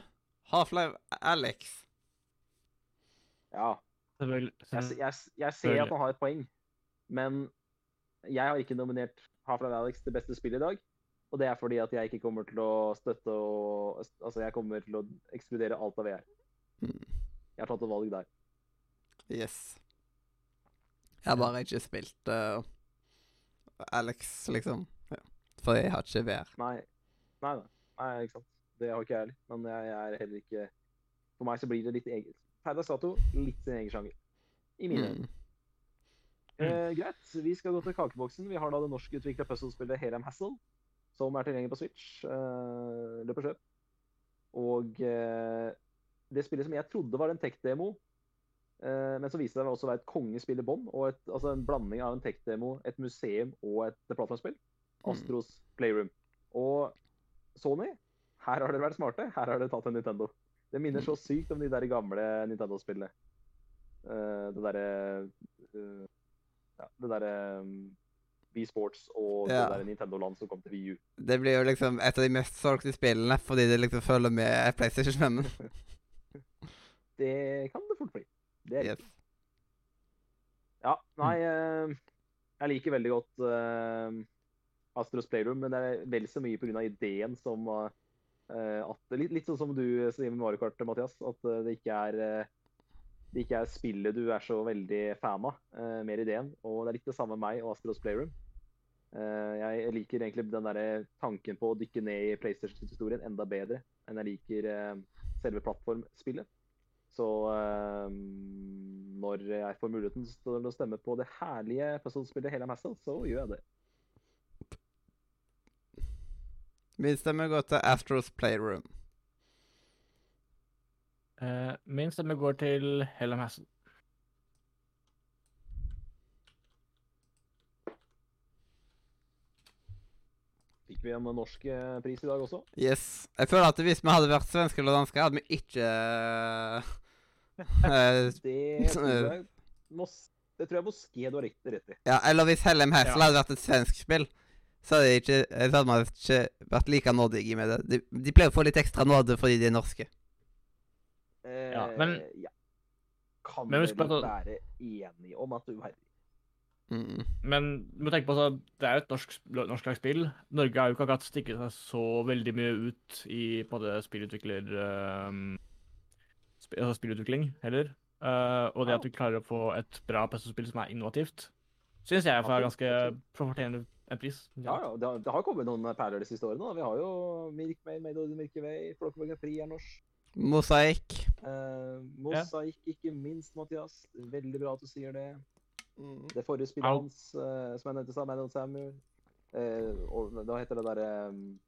Half-Life Alex. Ja, Selvfølgelig. jeg, jeg, jeg ser at han har et poeng, men jeg har ikke nominert Half-Life Alex til beste spill i dag. Og det er fordi at jeg ikke kommer til å støtte og Altså, jeg kommer til å ekskludere alt av VR. Jeg har tatt et valg der. Yes. Jeg har bare ikke spilt uh, Alex, liksom. Ja. For jeg har ikke VR. Nei. Nei, nei. nei ikke sant. Det har ikke jeg heller. Men jeg, jeg er heller ikke For meg så blir det litt eget. Paradise Sato, litt sin egen sjanger. I mine øyne. Mm. Eh, greit, vi skal gå til kakeboksen. Vi har da det norskutvikla puzzlespillet Helem Hassel, som er tilgjengelig på Switch. Uh, løp og kjøp. Og uh, det spillet som jeg trodde var en tech-demo, uh, men som viste seg også å være et kongespill i bånn, altså en blanding av en tech-demo, et museum og et plattformspill. Mm. Astros Playroom. Og Sony, her har dere vært smarte. Her har dere tatt en Nintendo. Det minner så sykt om de der gamle Nintendo-spillene. Eh, det derre eh, ja, det derre um, Wii Sports og Ja. det der Nintendo-land som kom til Wii U. Det blir jo liksom et av de mest solgte spillene fordi det liksom følger med PlayStation 5. Det kan det fort bli. Det er Yes. Ja, nei eh, Jeg liker veldig godt uh, Astros Playroom, men det er vel så mye pga. ideen som uh, at litt, litt sånn som du sier med Mario Kart, Mathias. At uh, det ikke er uh, det ikke er spillet du er så veldig fan av, uh, mer ideen. Og det er litt det samme med meg og Astros Playroom. Eh, jeg liker egentlig den der tanken på å dykke ned i PlayStation-historien enda bedre enn jeg liker eh, selve plattformspillet. Så eh, når jeg får muligheten til å stemme på det herlige puzzlespillet Hela Hassel, så gjør jeg det. Min stemme går til Astros Playroom. Uh, min stemme går til Hellum Hassel. Fikk vi en norsk eh, pris i dag også? Yes. Jeg føler at hvis vi hadde vært svenske eller danske, hadde vi ikke eh, Det tror jeg, Mos det tror jeg Moské du har rett rett i. Ja, eller hvis Hellem Hassel Ja. hadde vært et svensk spill, så hadde, ikke, så hadde man ikke vært like nådige med det. De, de pleier å få litt ekstra nåde fordi de er norske. Eh, Ja, men- ja. Kan Men vi være enige om at du Mm. Men du må tenke på at det er jo et norsk, norsklagt spill. Norge har jo ikke akkurat stikket seg så veldig mye ut i på det spillutvikler... ehm, sp altså spillutvikling heller. Uh, og det at vi klarer å få et bra PC-spill som er innovativt, syns jeg er ganske fortjener en pris. Ja, ja. Det har, det har kommet noen perler de siste årene. da. Vi har jo Milk Maid, Made of the Milky Way, Flåkkeborg Fri er norsk. Mosaikk. Eh, Mosaikk, ikke minst, Mathias. Veldig bra at du sier det. Mm. Det forrige spillet hans, uh, som jeg nevnte, sa, Man of Samuel. Uh, og da heter det derre um,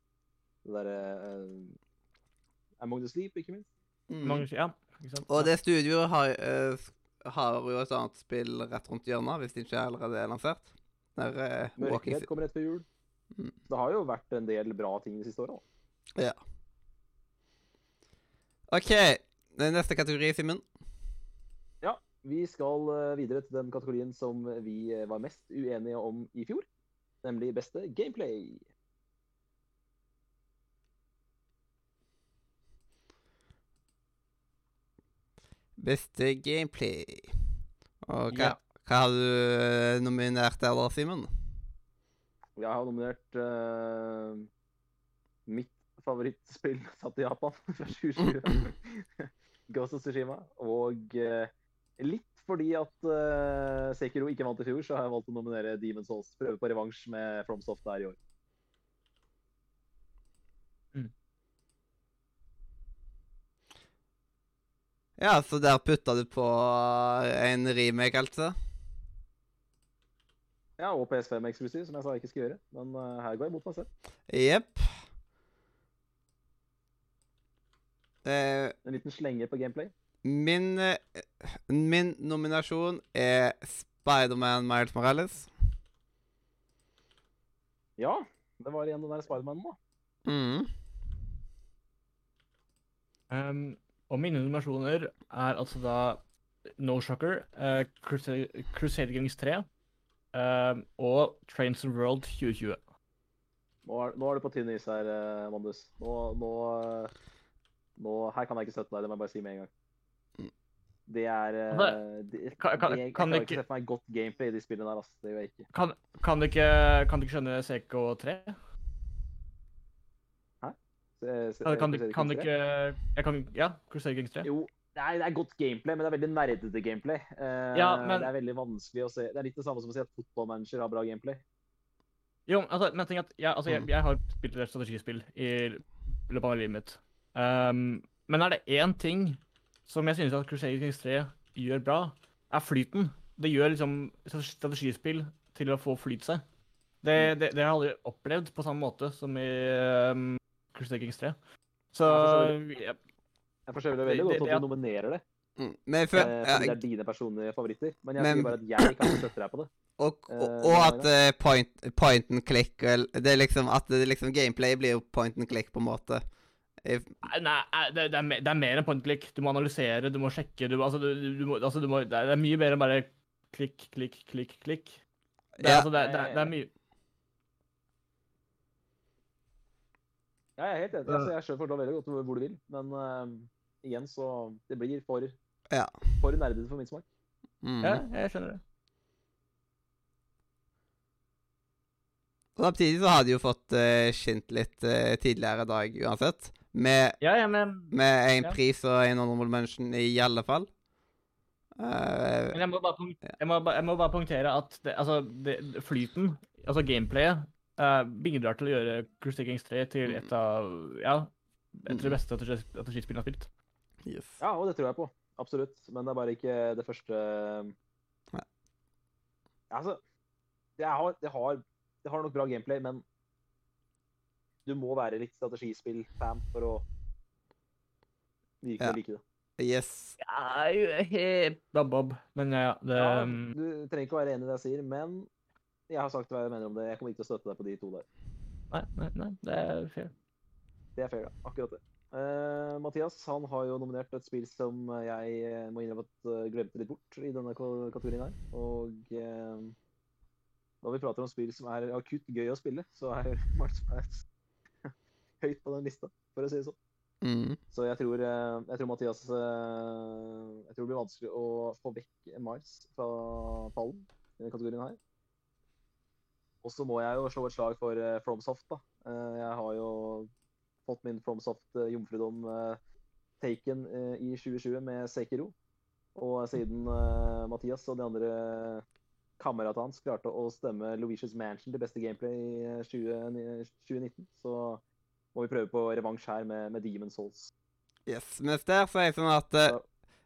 Det derre eh, Among the Sleep, ikke minst. Mm. Mange, ja, ikke sant? Og det studioet har, eh, har jo et annet spill rett rundt hjørnet, hvis det ikke allerede er lansert. Der, eh, Walking Mørkeredd kommer rett før jul. Mm. Det har jo vært en del bra ting de siste åra. Ja. OK. Neste kategori, Simen. Vi skal eh, videre til den kategorien som vi eh, var mest uenige om i fjor. Nemlig beste gameplay. Beste gameplay. Og hva, Ja. hva har du eh, nominert der, Simen? Jeg har nominert uh, mitt favorittspill satt i Japan fra 2020. Ghost of Tsushima. Og eh, litt fordi at uh, Sekiro ikke vant i fjor, så har jeg valgt å nominere Demon's Souls. Prøve på revansj med FromSoft der i år. Ja, så der putta du på en remake, altså? Ja, og PS5 eksklusiv, som jeg sa jeg ikke skulle gjøre. Men uh, her går jeg mot meg selv. Jepp. Eh, En liten slenge på gameplay. Min, eh, min nominasjon er Spiderman Miles Morales. Ja, det var igjen den der Spidermanen, da. Mm. Um, og mine nominasjoner er altså da No Shocker, uh, Crusade, Crusade Gangs 3 um, og Trains of World 2020. Nå er, nå er du på tynn is her, eh, Mandus. Nå, nå, eh, nå Her kan jeg ikke støtte deg, det må jeg bare si med en gang. Det er eh, Altså, det, kan- kan- Jeg kan klarer ikke ikke- se for meg godt gameplay i de spillene der, ass. Det gjør jeg ikke. Kan, kan, du ikke, kan du ikke skjønne CK3? Se- se- Kan, kan, du, kan du ikke jeg kan, Ja, Crusader Kings 3. Jo, nei, det er godt gameplay, men det er veldig nerdete gameplay. Eh, Ja, men- Det er veldig vanskelig å se. Det er litt det samme som å si at fotballmanager har bra gameplay. Jo, altså, men tenk at ja, altså, jeg, Mm. jeg har spilt et strategispill i løpet av livet mitt. Um, men er det én ting som jeg synes at Crusader Kings 3 gjør bra, er flyten. Det gjør liksom strategispill til å få flyt seg. Det, Mm. det, det har jeg aldri opplevd på samme måte som i um, Crusader Kings 3. Så Ja, ja, Jeg forstår det veldig godt det- at du nominerer det, Mm. Men for, eh, fordi det er dine personlige favoritter. Men jeg Men- sier bare at jeg kan støtte deg på det. og, og, eh, og at det eh, point, point and click Det er liksom at det liksom gameplay blir jo point and click, på en måte. Jeg, Nei, eh, det, det, er, me- det er mer enn point click. Du må analysere, du må sjekke du, altså, du, du, må, altså, du må, det, er, det er mye mer enn bare klikk, klikk, klikk, klikk. Det, Ja. altså, det, er- det, det mye Ja, jeg er helt enig. Altså, jeg skjønner forstår veldig godt hvor du vil, men uh, igjen så Det blir for, Ja. for nerdete for min smak. mm. Ja, jeg skjønner det. Samtidig så har de jo fått uh, skint litt uh, tidligere i dag uansett. Med, Ja, ja, men, med en Ja. pris og en honorable mention i alle fall. Uh, men jeg, må bare, jeg, må, jeg må bare punktere at det, altså, det, flyten, altså gameplayet, uh, bidrar til å gjøre Cruise Kings 3 til et av ja, et av de beste strategi- strategispillene jeg har spilt. yes. Ja, og det tror jeg på. Absolutt. Men det er bare ikke det første Nei. Altså, det har, det har, det har nok bra gameplay, men du må være litt strategispill-fan for å virkelig Ja. like det. Yes. Ja, Bob. Men ja, ja. Det, Ja, um, du trenger ikke å være enig i det jeg sier, men jeg har sagt hva jeg mener om det. Jeg kommer ikke til å støtte deg på de to der. nei, nei, nei, det er fair. Det er fair, ja. Akkurat det. Uh, Mathias han har jo nominert et spill som jeg eh, må innrømme at uh, glemte litt bort i denne kategorien her. Og uh, når vi prater om spill som er akutt gøy å spille, så er Miles Morales høyt på den lista, for å si det sånn. Mm. Så jeg tror, eh, jeg tror Mathias eh, Jeg tror det blir vanskelig å få vekk Miles fra pallen i denne kategorien her. Og så må jeg jo slå et slag for eh, FromSoft, da. Jeg har jo fått min FromSoft-jomfrudom taken i 2020 med Sekiro. Og siden Mathias og de andre kameratene hans klarte å stemme Luicius Mansion til beste gameplay i eh, 20, 2019, så må vi prøve på revansj her med, med Demon Souls. Yes. Mens der så er jeg sånn at eh, Så,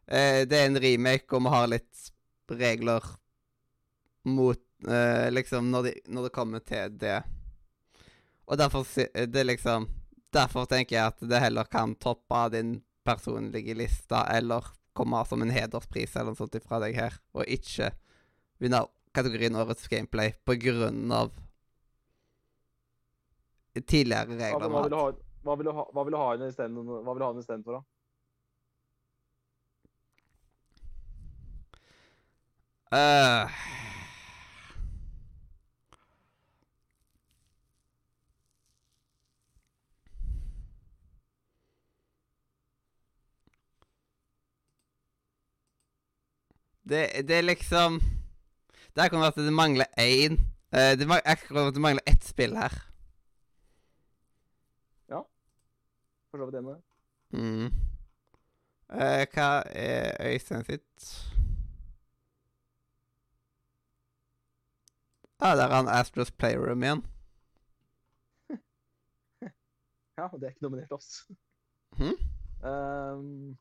eh, det er en remake, og vi har litt regler mot eh, Liksom, når, de, når det kommer til det. Og derfor eh, det liksom Derfor tenker jeg at det heller kan toppe din personlige liste, eller komme som en hederspris eller noe sånt ifra deg her, og ikke vinne kategorien Årets gameplay på grunn av tidligere regler. Ja, hva, vil du ha, hva vil ha, hva vil du ha den istedenfor, da? Øh. Det, det er liksom Det er akkurat at det mangler én eh, Det er at det mangler ett spill her. For så vidt enig. Mm. Eh, hva er Øystein sitt? Ah, der er han Astros Playroom igjen. Ja, det er ikke nominert oss. Hm? Ehm,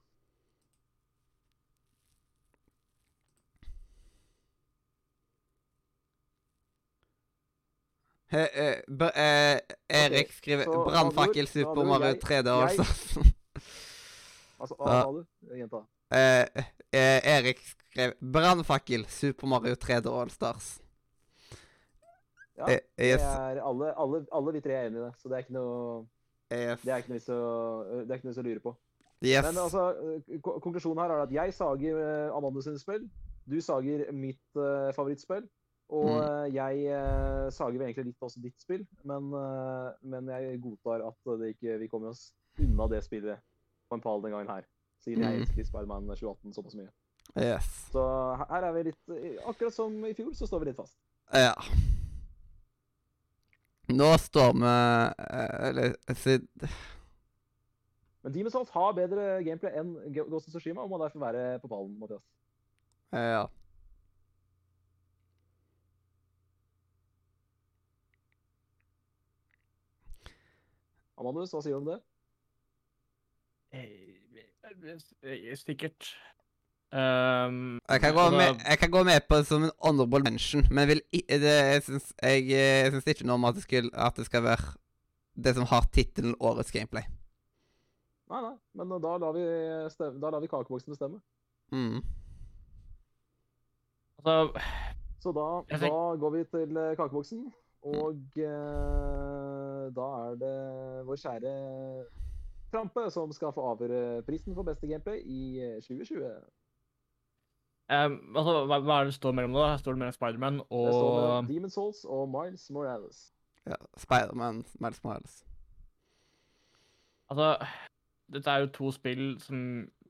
He, eh, b eh, Erik skriver 'Brannfakkel Super Mario 3D', jeg- altså. altså, hva sa du? Gjenta. Eh, eh, Erik skrev 'Brannfakkel Super Mario 3D Allstars'. Ja, Eh, Det yes, er alle, alle, alle vi tre er enig i det, så det er ikke noe yes, det er ikke noe vits å, lure på. yes. Men altså, eh, konklusjonen her er at jeg sager eh, Amanda sine spill, du sager mitt uh, favorittspill, og Mm. eh, jeg eh, sager vel egentlig litt også ditt spill, men, eh, men jeg godtar at det ikke, vi kommer oss unna det spillet på en pall den gangen her. Siden jeg Mm. elsker Spiderman 2018 såpass mye. yes. Så her- er vi litt Akkurat som i fjor, så står vi litt fast. Ja. Nå står vi Eller Men Demon's Souls har bedre gameplay enn Ghost of Tsushima og må derfor være på ballen, Mathias. Ja. Amandus, hva sier du om det? Eh, Sikkert. Um, Jeg kan, gå altså, med, jeg kan gå med på det som en honorable mention, men vil det, jeg syns jeg syns ikke noe om at det, skulle, at det skal være det som har tittelen 'Årets gameplay'. Nei, nei, men da lar vi, stemme, da lar vi kakeboksen bestemme. Mm. Altså, Så da, da går vi til eh, kakeboksen, og eh, da er det vår kjære Trampe som skal få avgjøre prisen for beste gameplay i eh, 2020. um, altså hva, hva er det står mellom nå? Står det mellom Spiderman Det står mellom Demon's Souls og Miles Morales. Ja, Spiderman, Miles Morales. Altså, dette er jo to spill som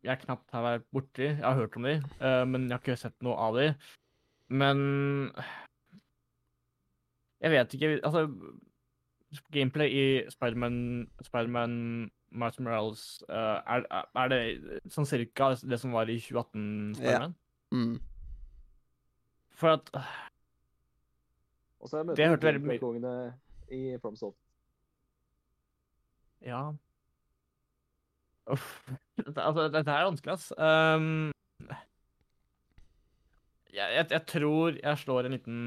jeg knapt har vært borti. Jeg har hørt om de, uh, men jeg har ikke sett noe av de. Men Jeg vet ikke Altså, gameplay i Spiderman Spider Miles Morales uh, er, er det sånn cirka det som var i 2018 Spiderman? Mm. For at Og så har jeg Det møtt hørte veldig mye- gameplay-kongene i FromSoft. Ja. Uff. Dette, altså, dette er vanskelig, ass. Um, jeg, jeg, jeg tror jeg slår en liten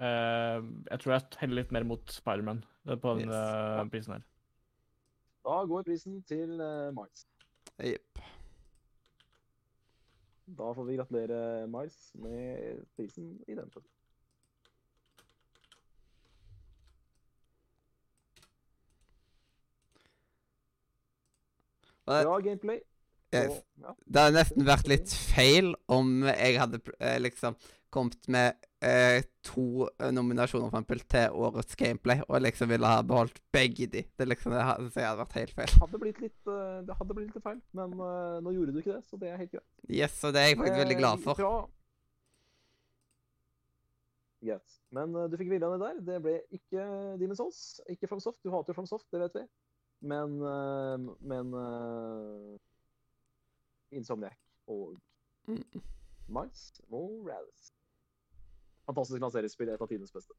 Jeg tror jeg heller litt mer mot Spiderman eh, på den Yes. eh, prisen her. Da går prisen til eh, Miles. Jepp. Da får vi gratulere Miles med prisen i den. Og Bra gameplay. Yes. Og, ja. Det hadde nesten vært litt feil om jeg hadde eh, liksom kommet med eh, to eh, nominasjoner for eksempel, til årets gameplay, og liksom ville ha beholdt begge de. Det liksom det hadde, jeg hadde vært helt feil. hadde blitt litt, eh, det hadde blitt litt feil, men uh, nå gjorde du ikke det, så det er helt greit. Yes, og det er jeg faktisk veldig glad for. Ja. Greit. Men uh, du fikk viljene der. Det ble ikke Demon's Souls, ikke FromSoft. Du hater FromSoft, det vet vi. Men, uh, men uh, Insomniac og Mm. Miles Morales. Fantastisk lanseringsspill, et av tidenes beste.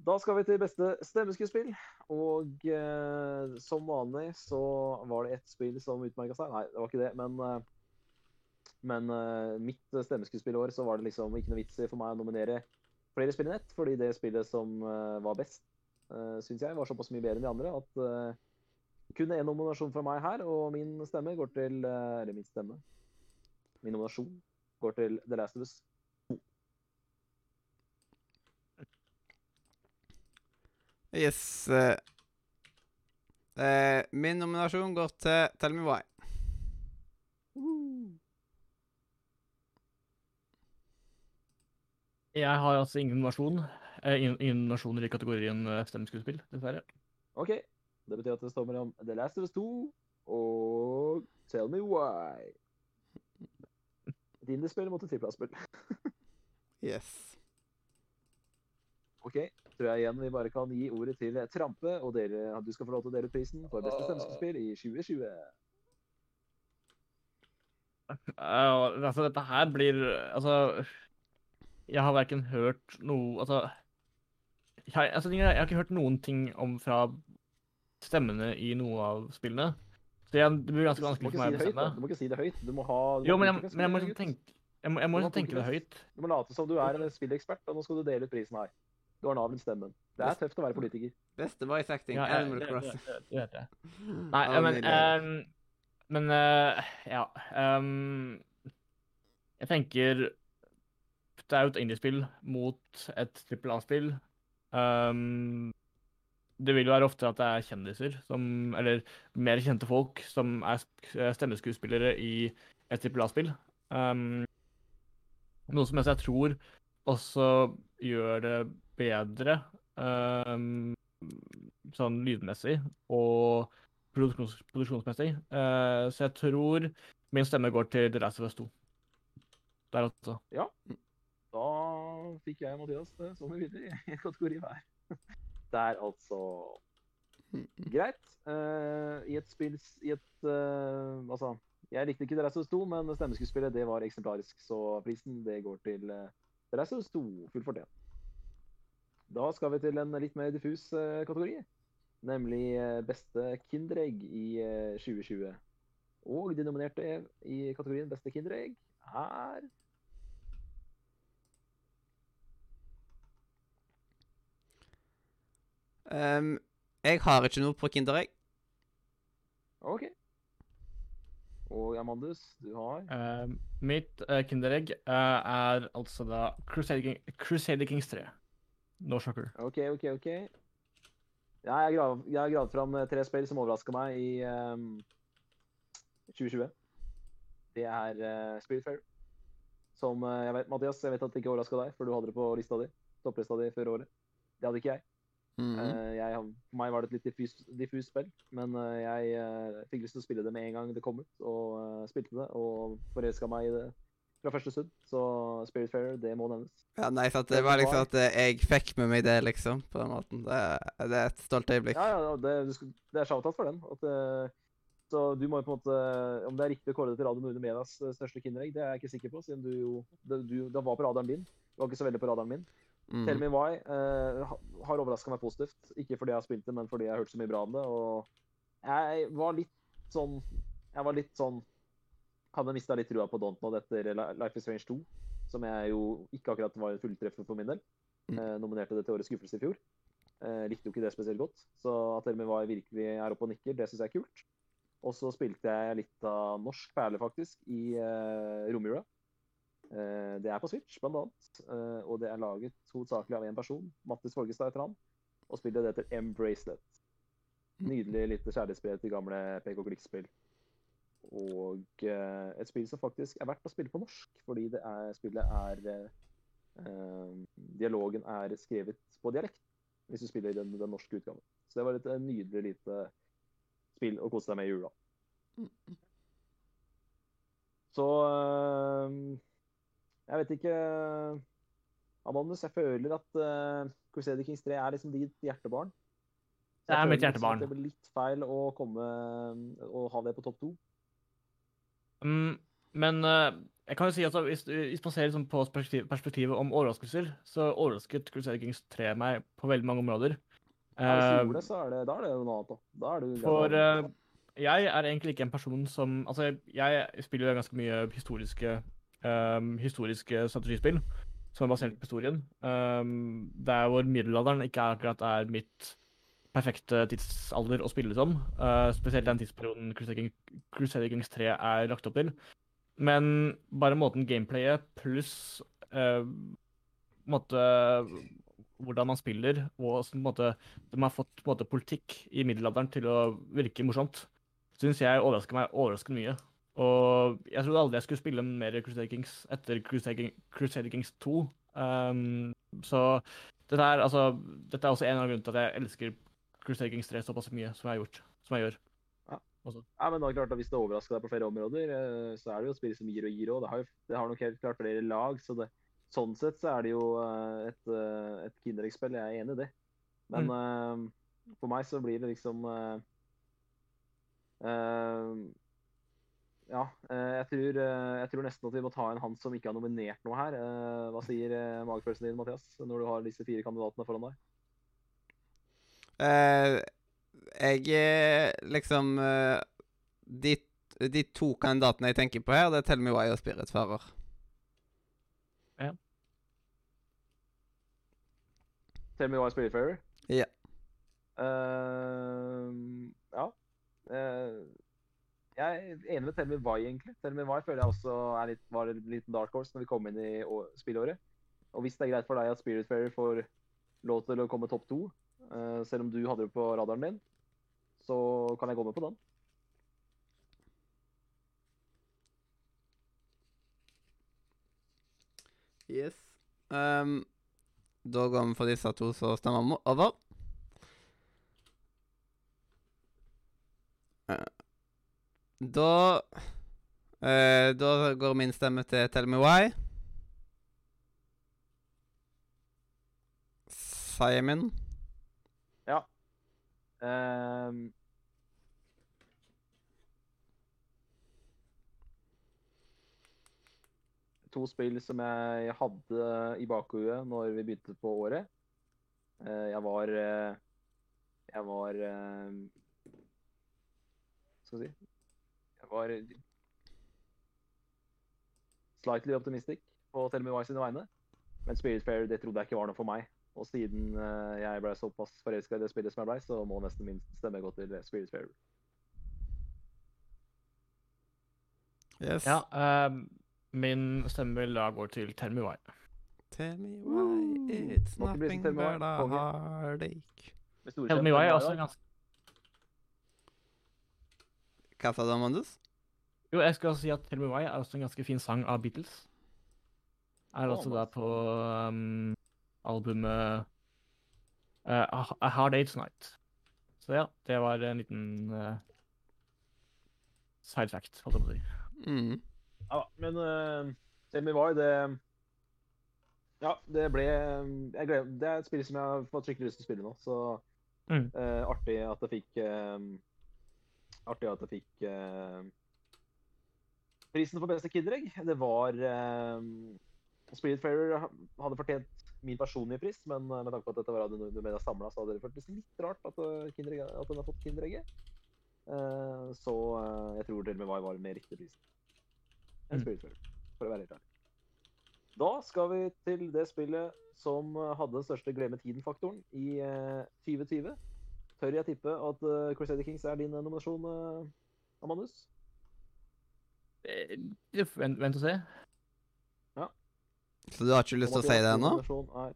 Da skal vi til beste stemmeskuespill. Og eh, som vanlig så var det ett spill som utmerka seg. Nei, det var ikke det, men eh, men eh, mitt stemmeskuespillår så var det liksom ikke noe vits i for meg å nominere flere spill enn ett, fordi det spillet som eh, var best, uh, syns jeg var såpass mye bedre enn de andre at eh, kun én nominasjon fra meg her, og min stemme går til eh, Eller min stemme. Min nominasjon går til The Last of Us. Yes. Uh, eh, min nominasjon går til Tell Me Why. Jeg har altså ingen nominasjon. eh, ingen, nominasjoner i kategorien stemmeskuespill, dessverre. OK. Det betyr at det står mellom The Last of Us 2 og Tell Me Why. Et indiespill mot et trippelspill. Yes. OK. Tror jeg igjen vi bare kan gi ordet til Trampe, og dere, du skal få lov til å dele ut prisen for beste stemmespill i 2020. Uh, altså, dette her blir Altså Jeg har verken hørt noe Altså, jeg, altså jeg, har ikke hørt noen ting om fra stemmene i noe av spillene. Så jeg, det blir ganske vanskelig for meg å si bestemme. Du må ikke si det høyt. Du må ha du Jo, men jeg, men jeg må ikke tenke Jeg må, jeg må tenke det høyt. Du må late som du er en spillekspert, og nå skal du dele ut prisen her. Du har Navlen-stemmen. Det er tøft å være politiker. Beste voice acting. Ja, jeg, Animal det, det, Crossing. det, det vet jeg. Nei, Ja, men ehm, Men uh, ja Um, Jeg tenker Det er jo et indiespill mot et trippel A-spill. Um, det vil jo være ofte at det er kjendiser, som, eller mer kjente folk, som er stemmeskuespillere i et trippel A-spill. Um, noe som jeg tror også gjør det bedre ehm, sånn lydmessig og produksjons produksjonsmessig. Uh, så jeg tror min stemme går til The Last of Us 2. Der altså. Ja. Da fikk jeg Mathias så som vi ville i en kategori hver. Det er altså greit. Uh, I et spill I et uh, Altså, jeg likte ikke The Last of Us 2, men stemmeskuespillet det var eksemplarisk, så prisen det går til uh, Last of Us 2. Fullt fortjent. Da skal vi til en litt mer diffus eh, kategori, nemlig eh, beste Kinderegg i eh, 2020. Og de nominerte i kategorien beste Kinderegg er Um, jeg har ikke noe på Kinderegg. OK. Og Amandus, du har Uh, mitt uh, kinderegg uh, er altså da Crusader, King, Crusader Kings 3. No shocker. OK, OK, OK. Ja, jeg har grav- gravd fram tre spill som overraska meg i um, 2020. Det er uh, Spiritfarer. Som jeg vet, Mathias, jeg vet at det ikke overraska deg, for du hadde det på lista di. Topplista di før året. Det hadde ikke jeg. Eh, jeg, for meg var det et litt diffus, diffus spill, men eh, jeg eh, fikk lyst til å spille det med en gang det kom ut, og spilte det, og forelska meg i det fra første stund. Så Spiritfarer, det må nevnes. Ja, nei, for Det var liksom at jeg fikk med meg det, liksom, på den måten. Det, det er et stolt øyeblikk. Ja, ja, det, det er shout-out for den. At, så du må jo på en måte Om det er riktig å kåre det til Radio Nordre Medias største Kinderegg, det er jeg ikke sikker på, siden du jo det, du, det var på radaren din. Det var ikke så veldig på radaren min. Mhm. Tell Me Why eh, har overraska meg positivt. Ikke fordi jeg har spilt det, men fordi jeg har hørt så mye bra om det. Og jeg var litt sånn Jeg var litt sånn Hadde mista litt trua på Dontnod etter Life is Strange 2, som jeg jo ikke akkurat var en fulltreffer for min del. Mm. Eh, nominerte det til Årets skuffelse i fjor. Eh, likte jo ikke det spesielt godt. Så at Tell Me Why virkelig er oppe og nikker, det syns jeg er kult. Og så spilte jeg litt av norsk perle, faktisk, i uh, romjula. Eh, det er på Switch, blant annet. Eh, og det er laget hovedsakelig av én person, Mattis Folgestad heter han. Og spillet heter M-Bracelet. Nydelig lite kjærlighetsbrev til gamle Klikk-spill. Og eh, et spill som faktisk er verdt å spille på norsk, fordi det er, spillet er Dialogen er skrevet på dialekt, hvis du spiller i den, den norske utgaven. Så det var et nydelig lite spill å kose deg med i jula. Så jeg vet ikke Amandus, jeg føler at uh, Crusader Kings 3 er liksom ditt hjertebarn. Det er mitt liksom hjertebarn. Det blir litt feil å komme og ha det på topp to. Um, men uh, jeg kan jo si at hvis, hvis man ser liksom på perspektiv, perspektivet om overraskelser, så overrasket Crusader Kings 3 meg på veldig mange områder. Ja, hvis du gjorde det, så er det, da er det noe annet. Da. da er det for uh, jeg er egentlig ikke en person som Altså, jeg spiller jo ganske mye historiske um, historiske strategispill som er basert på historien. Um, der hvor middelalderen ikke er akkurat er mitt perfekte tidsalder å spille som. Uh, spesielt den tidsperioden Crusader Kings 3 er lagt opp til. Men bare måten gameplayet pluss uh, måte, hvordan man spiller, og måte, de har fått måte, politikk i middelalderen til å virke morsomt, syns jeg overrasker meg overraskende mye. Og jeg trodde aldri jeg skulle spille mer Crusader Kings etter Crusader, Crusader Kings 2. Um, så dette er, altså, dette er også en av grunnene til at jeg elsker Crusader Kings 3 såpass mye som jeg har gjort. Som jeg gjør. Ja. ja men da klart at Hvis det overrasker deg på flere områder, eh, så er det jo spill som gir og gir òg. Det, har det har nok helt klart flere lag. så det, Sånn sett så er det jo eh, et, eh, et Kinderegg-spill. Jeg er enig i det. Men mm. uh, for meg så blir det liksom uh, uh, ja, eh, jeg tror, eh, jeg tror, nesten at vi må ta en han som ikke har nominert noe her. Eh, hva sier magefølelsen din, Mathias, når du har disse fire kandidatene foran deg? Uh, jeg liksom uh, de, de, to kandidatene jeg tenker på her, det er Tell Me Why og Spiritfarer. Ja. Tell Me Why Spiritfarer? Ja. Uh, ja. Uh, jeg er enig med Thelmy Why, egentlig. Thelmy Why føler jeg også litt, var en liten dark horse når vi kom inn i spillåret. Og hvis det er greit for deg at Spiritfarer får lov til å komme topp to, uh, selv om du hadde det på radaren din, så kan jeg gå med på den. Yes. Um, da går vi for disse to som stemmer over. Uh, da uh, Da går min stemme til Tell Me Why. Simon. Ja. Um. To spill som jeg hadde i bakhodet når vi begynte på året. Uh, jeg var uh, Jeg var Skal vi si var slightly optimistic på Tell Me Why sine vegne. Men Spirit Fair det trodde jeg ikke var noe for meg. Og siden uh, jeg ble såpass forelska i det spillet som jeg ble, så må nesten min stemme gå til Spirit Fair. Yes. Ja, um, min stemme vil da gå til Tell Me Why. Tell me why it's nothing but a heartache. Tell Me Why er også ganske hva sa du, Amandus? Jo, jeg skal si at Tell Me Why er også en ganske fin sang av Beatles. Er oh, også da på um, albumet uh, A Hard Age Night. Så ja, det var en liten uh, side fact, holdt jeg på å si. Mm. Ja, men uh, Tell Me Why, det Ja, det ble jeg gleder, Det er et spill som jeg har fått skikkelig lyst til å spille nå, så mm. uh, artig at jeg fikk uh, artig at jeg fikk uh, prisen for beste Kinderegg. Det var eh, Spiritfarer hadde fortjent min personlige pris, men eh, med tanke på at dette var Radio Media samla, så hadde det føltes litt rart at, Kinderegg, at den har fått Kinderegget. Uh, så uh, jeg tror til og med var, var med riktig pris enn mm. Spiritfarer, for å være helt ærlig. Da skal vi til det spillet som hadde den største glemme tiden-faktoren i 2020 tør jeg tippe at uh, Crusader Kings er din uh, nominasjon, uh, Amandus? Eh, Vent, vent og se. Ja. Så du har ikke lyst til å si det ennå? Er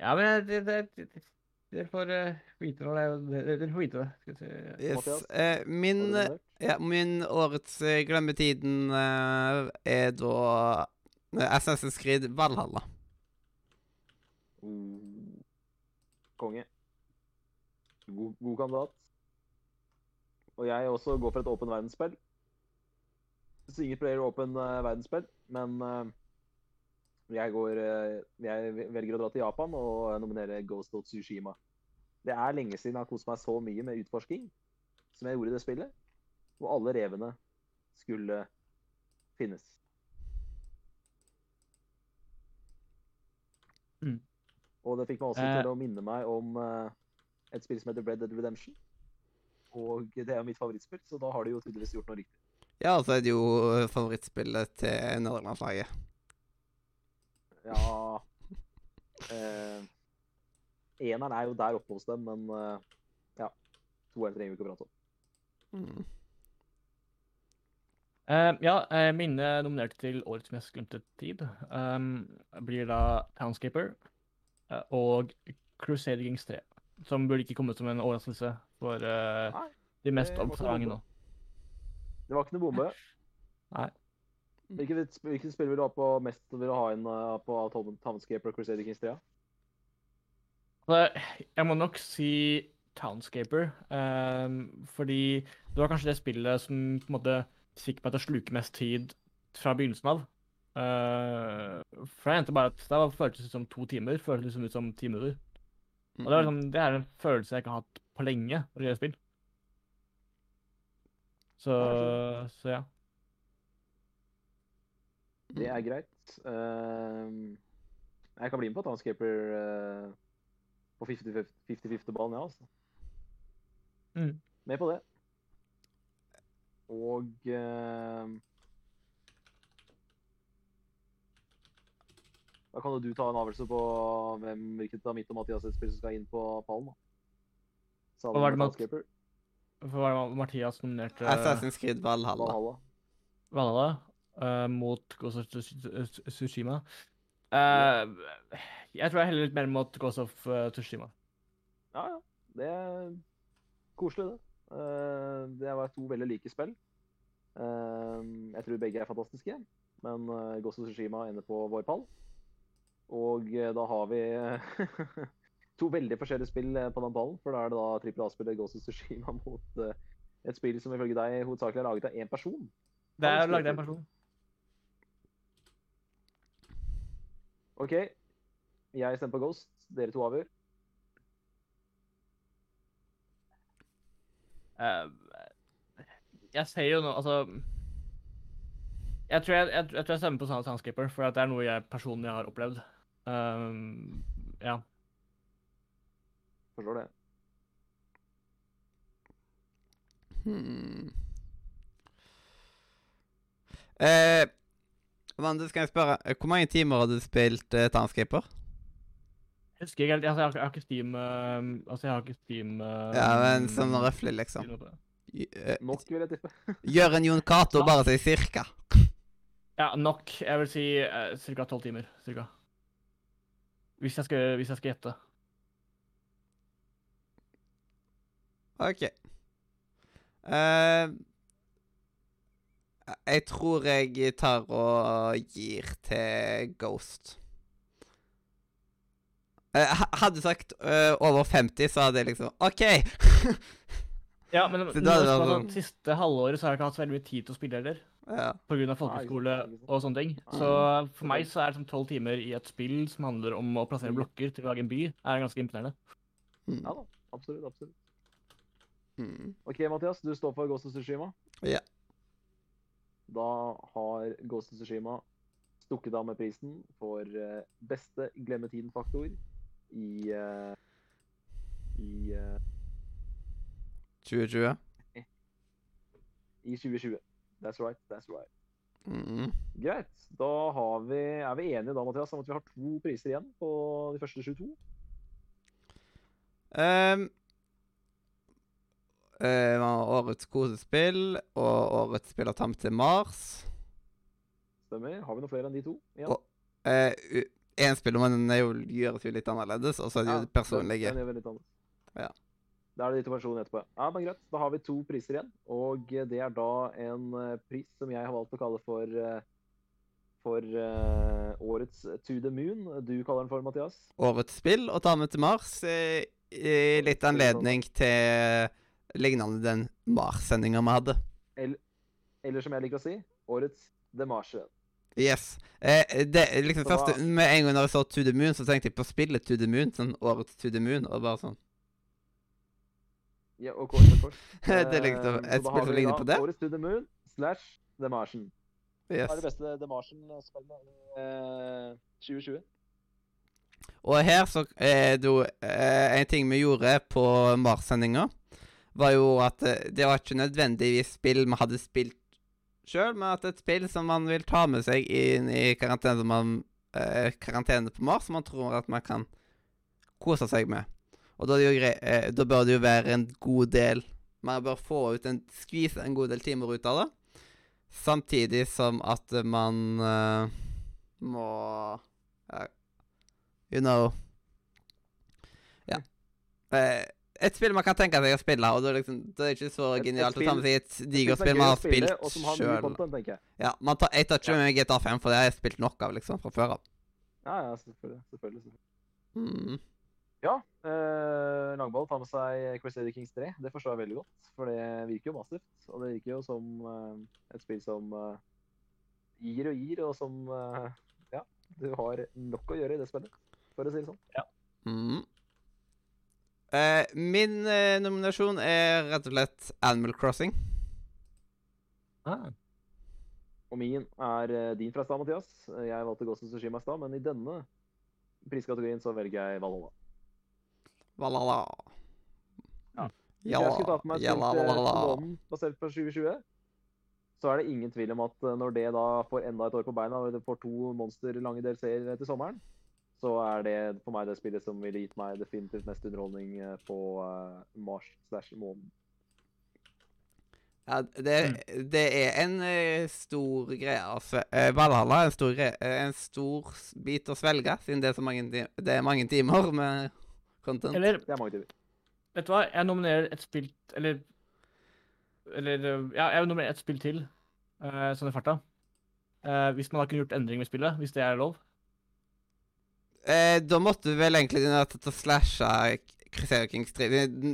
Ja, men det, det, det, det, dere får eh, vite når det er Dere får vite det. Skal vi se. Yes. Eh, min, eh, ja, min årets eh, Glemmetiden eh, er da eh, Assassin's Creed Valhalla. Mm. Konge. God, god kandidat. Og jeg også går for et åpen verdensspill. Single player åpen uh, verdensspill, men uh, jeg går uh, Jeg velger å dra til Japan og nominere Ghost of Tsushima. Det er lenge siden jeg har kost meg så mye med utforsking som jeg gjorde i det spillet, hvor alle revene skulle finnes. Mm. Og det fikk meg også til å minne meg om eh, et spill som heter Red Dead Redemption. Og det er mitt favorittspill, så da har de jo tydeligvis gjort noe riktig. Ja, og så er det jo eh, favorittspillet til nederlandslaget. Ja eh, Eneren er jo der oppe hos dem, men eh, ja. Toeren trenger vi ikke å prate om. Mm. Uh, ja, eh, mine nominerte til årets mest glemte tid um, blir da Townscaper og Crusader Kings 3. Som burde ikke komme som en overraskelse for uh, Nei, de mest observante nå. Det var ikke noe bombe. Nei. Hvilket, hvilket spill vil du ha på mest vil du ha inn eh, på Townscape Townscaper og Crusader Kings 3? Så jeg må nok si Townscaper, Um, fordi det var kanskje det spillet som på en måte fikk meg til å sluke mest tid fra begynnelsen av. Uh, for jeg endte bare at det føltes ut som to timer, føltes liksom ut som ti minutter. Og det, var liksom, det er en følelse jeg ikke har hatt på lenge når det gjelder spill. Så, så ja. Det er greit. Uh, jeg kan bli med på Townscaper uh, på 50-50-ballen, ja, altså. Mm. Med på det. Og ehm, Da kan jo du ta en avgjørelse på hvem, hvilket av mitt og Mathias sitt spill som skal inn på pallen. da. Hva var det? For var det Mathias nominerte Assassin's Creed Valhalla. Valhalla. Valhalla uh, mot Ghost of Tsu- Tsushima. Eh, jeg tror jeg heller litt mer mot Ghost of eh, Tsushima. Ja, ja. Det er koselig, det. Uh, det var to veldig like spill. Jeg tror begge er fantastiske, men uh, Ghost of Tsushima ender på vår pall. Og eh, da har vi to veldig forskjellige spill eh, på den ballen. For da er det da trippel A-spillet Ghost of Sushima mot eh, et spill som ifølge deg hovedsakelig er laget av én person. Det er laget av én person. OK. Jeg stemmer på Ghost. Dere to avgjør. Eh, jeg ser jo nå Altså Jeg tror jeg, jeg, jeg, tror jeg stemmer på Sound- for at det er noe jeg personlig har opplevd. Um, ja. Forstår det. Hmm. Eh, Vande, skal jeg spørre, eh, hvor mange timer har du spilt eh, Townscaper? Jeg husker ikke helt. Altså, jeg, har, jeg har ikke Steam uh, Altså, jeg har ikke Steam uh, Ja, men sånn røftlig, liksom. Eh, Nok, vil jeg tippe. Gjør en Jon Cato, bare si cirka. Ja, nok. Jeg vil si uh, ca. tolv timer. Cirka. Hvis jeg skal, hvis jeg skal gjette. OK. Uh, jeg tror jeg tar og gir til Ghost. Uh, hadde du sagt uh, over 50, så hadde jeg liksom OK! Ja, men det, det, det, det siste halvåret så har jeg ikke hatt så veldig mye tid til å spille heller. Ja. Pga. folkeskole og sånne ting. Så for meg så er det som tolv timer i et spill som handler om å plassere Mm. blokker til å lage en by, er ganske imponerende. Mm. Ja da. Absolutt. absolutt. Mm. OK, Mathias. Du står for Ghost of Tsushima. Ja. Da har Ghost of Tsushima stukket av med prisen for eh, beste glemme tiden-faktor i eh, i, eh, 2020. i 2020. That's right. That's right. Mm. Greit. Da har vi, er vi enige da, Mathias, om at vi har to priser igjen på de første 22? Um, uh, årets kosespill og årets spill av Tam til Mars. Stemmer. Har vi noe flere enn de to? igjen? Og- Én spill men den er jo, gjøres jo litt annerledes, og så er det jo Ja, personlige. Den, den litt annerledes. Ja. Da er det de to etterpå. Ja, men greit. Da har vi to priser igjen. Og det er da en eh, pris som jeg har valgt å kalle for eh, for uh, årets To the Moon. Du kaller den for, Mathias? Årets spill og Ta med til Mars I, i litt anledning til lignende den Mars-sendinga vi hadde. Eller som jeg liker å si, årets The Martian. Yes. Eh, det, liksom første, Med en gang jeg så To the Moon, så tenkte jeg på spillet To the Moon. Sånn årets To the Moon, og bare sånn Ja, og kors og kors. Det likte liksom Eh, et spill som ligner på det. Årets To the Moon slash The Martian. Yes. Det er det beste The Martian-spillet eh, 2020? Og her så er det jo eh, En ting vi gjorde på Mars-sendinga, var jo at eh, det var ikke nødvendigvis spill vi hadde spilt sjøl, men at et spill som man vil ta med seg inn i karantene, man, eh, karantene på Mars, som man tror at man kan kose seg med. Og da, eh, da bør det jo være en god del Man bør få ut en skvise en god del timer ut av det. Samtidig som at man eh, må uh, You know Ja. Eh, et spill man kan tenke seg å spille, og det er, liksom, det er ikke så Et- et genialt å ta med seg et digert er spill man har spilt sjøl. Ja, man tar, jeg tar ikke med GTA 5, for det har jeg spilt nok av liksom, fra før av. Ja, ja, selvfølgelig. selvfølgelig, selvfølgelig. Mm. Ja, eh, Langball tar med seg Crusader Kings 3. Det forstår jeg veldig godt, for det virker jo massivt. Og det virker jo som eh, et spill som eh, gir og gir, og som eh, Ja, du har nok å gjøre i det spillet, for å si det sånn. Mm. Eh, min eh, nominasjon er rett og slett Animal Crossing. Ah. Og min er eh, din fra stad, Mathias. Jeg valgte Ghost of Sushima i stad, men i denne priskategorien så velger jeg Valhalla. Valala. Ja. Hvis jeg skulle tatt meg et til basert på 2020, så er det ingen tvil om at eh, når det da får enda et år på beina, og det får to monster lange DLC-er til sommeren, så er det for meg det spillet som ville gitt meg definitivt mest underholdning eh, på eh, mars slash måned. Ja, det, det er en eh, stor greie altså. eh, Valhalla er en stor, greie, eh, en stor bit å svelge, siden det er så mange, det er mange timer med content. Eller Det er mange timer. vet du hva, jeg nominerer et spill Eller Eller Ja, jeg nominerer et spill til, uh, sånn i farta. Uh, hvis man har kunne gjort endring med spillet, hvis det er lov. Eh, da måtte du vel egentlig nødt til å slashe Crusader Kings 3.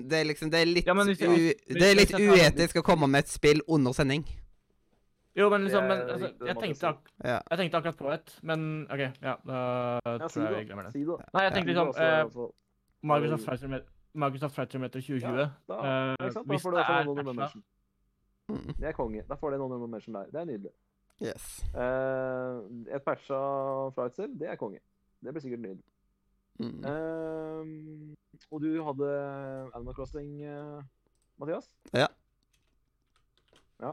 Det, er liksom Det er litt, Ja, men hvis jeg- u, hvis- det er litt jeg uetisk å komme med et spill under sending. Jo, men liksom men, altså, jeg, tenkte ak Ja. jeg tenkte akkurat på et, men OK, ja, da Ja, si tror jeg det. vi glemmer det. Si det. Nei, jeg tenkte liksom. Microsoft Flight Simulator- Microsoft 2020. Ja, da, uh, sant? hvis det er. Mm. Det er konge. Da får du noen mention der. Det er nydelig. Yes. Uh, et patcha flight sim, det er konge. Det blir sikkert nydelig. Mm. Uh, og du hadde Animal Crossing, uh, Mathias? Ja. Ja.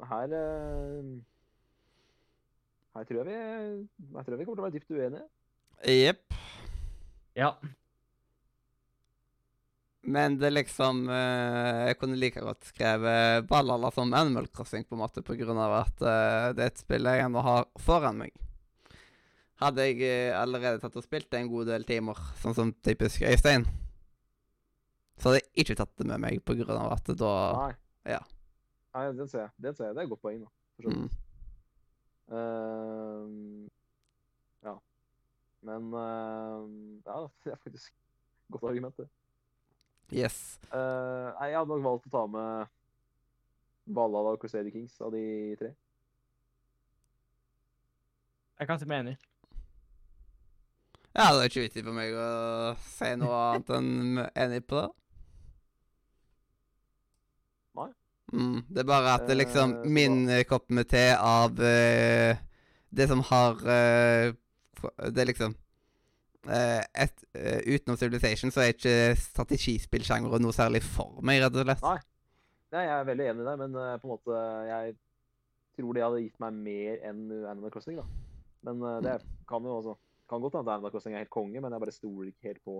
Her eh, Her tror jeg vi Her tror jeg vi kommer til å være dypt uenige. Jepp. Ja. Men det liksom eh, Jeg kunne like godt skrevet Ballala som Animal Crossing, på en måte, på grunn av at eh, det er et spill jeg ennå har foran meg. Hadde jeg eh, allerede tatt og spilt en god del timer, sånn som typisk Øystein, så hadde jeg ikke tatt det med meg på grunn av at da Nei. ja. Nei, den ser jeg. Den ser jeg. Det er et godt poeng, da. For så vidt. mm. Ja. Men eh, Ja, det er faktisk et godt argument, det. Yes. Uh, jeg hadde nok valgt å ta med Valhalla og Crusader Kings av de tre. Jeg kan si meg enig. Ja, det er ikke viktig for meg å si noe annet enn enig på det. Nei. Mm, det er bare at det liksom uh, Min kopp med te av uh, det som har f- Det er liksom Uh, et, uh, Utenom Civilization så er ikke strategispillsjangeren noe særlig for meg, rett og slett. Nei. Nei, jeg er veldig enig i det, men uh, på en måte Jeg tror det hadde gitt meg mer enn Animal Crossing, da. Men det kan jo også Kan godt hende Animal Crossing er helt konge, men jeg bare stoler ikke helt på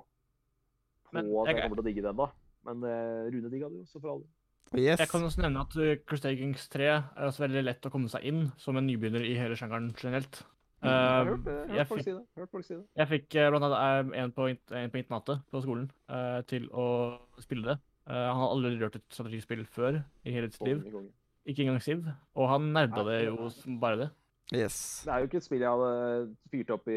på Men at jeg jeg- kommer til å digge den, da. Men Rune digga det jo, så for all. Yes. Jeg kan også nevne at Crusader Kings 3 er også veldig lett å komme seg inn som en nybegynner i hele sjangeren generelt. Uh, jeg fikk-. Jeg fikk uh, blant annet uh, en på, en på internatet på skolen uh, til å spille det. Uh, han har aldri rørt et strategispill før i hele sitt liv. Ikke engang Siv. Og han nerda det jo som bare det. Yes. Det er jo ikke et spill jeg hadde fyrt opp i,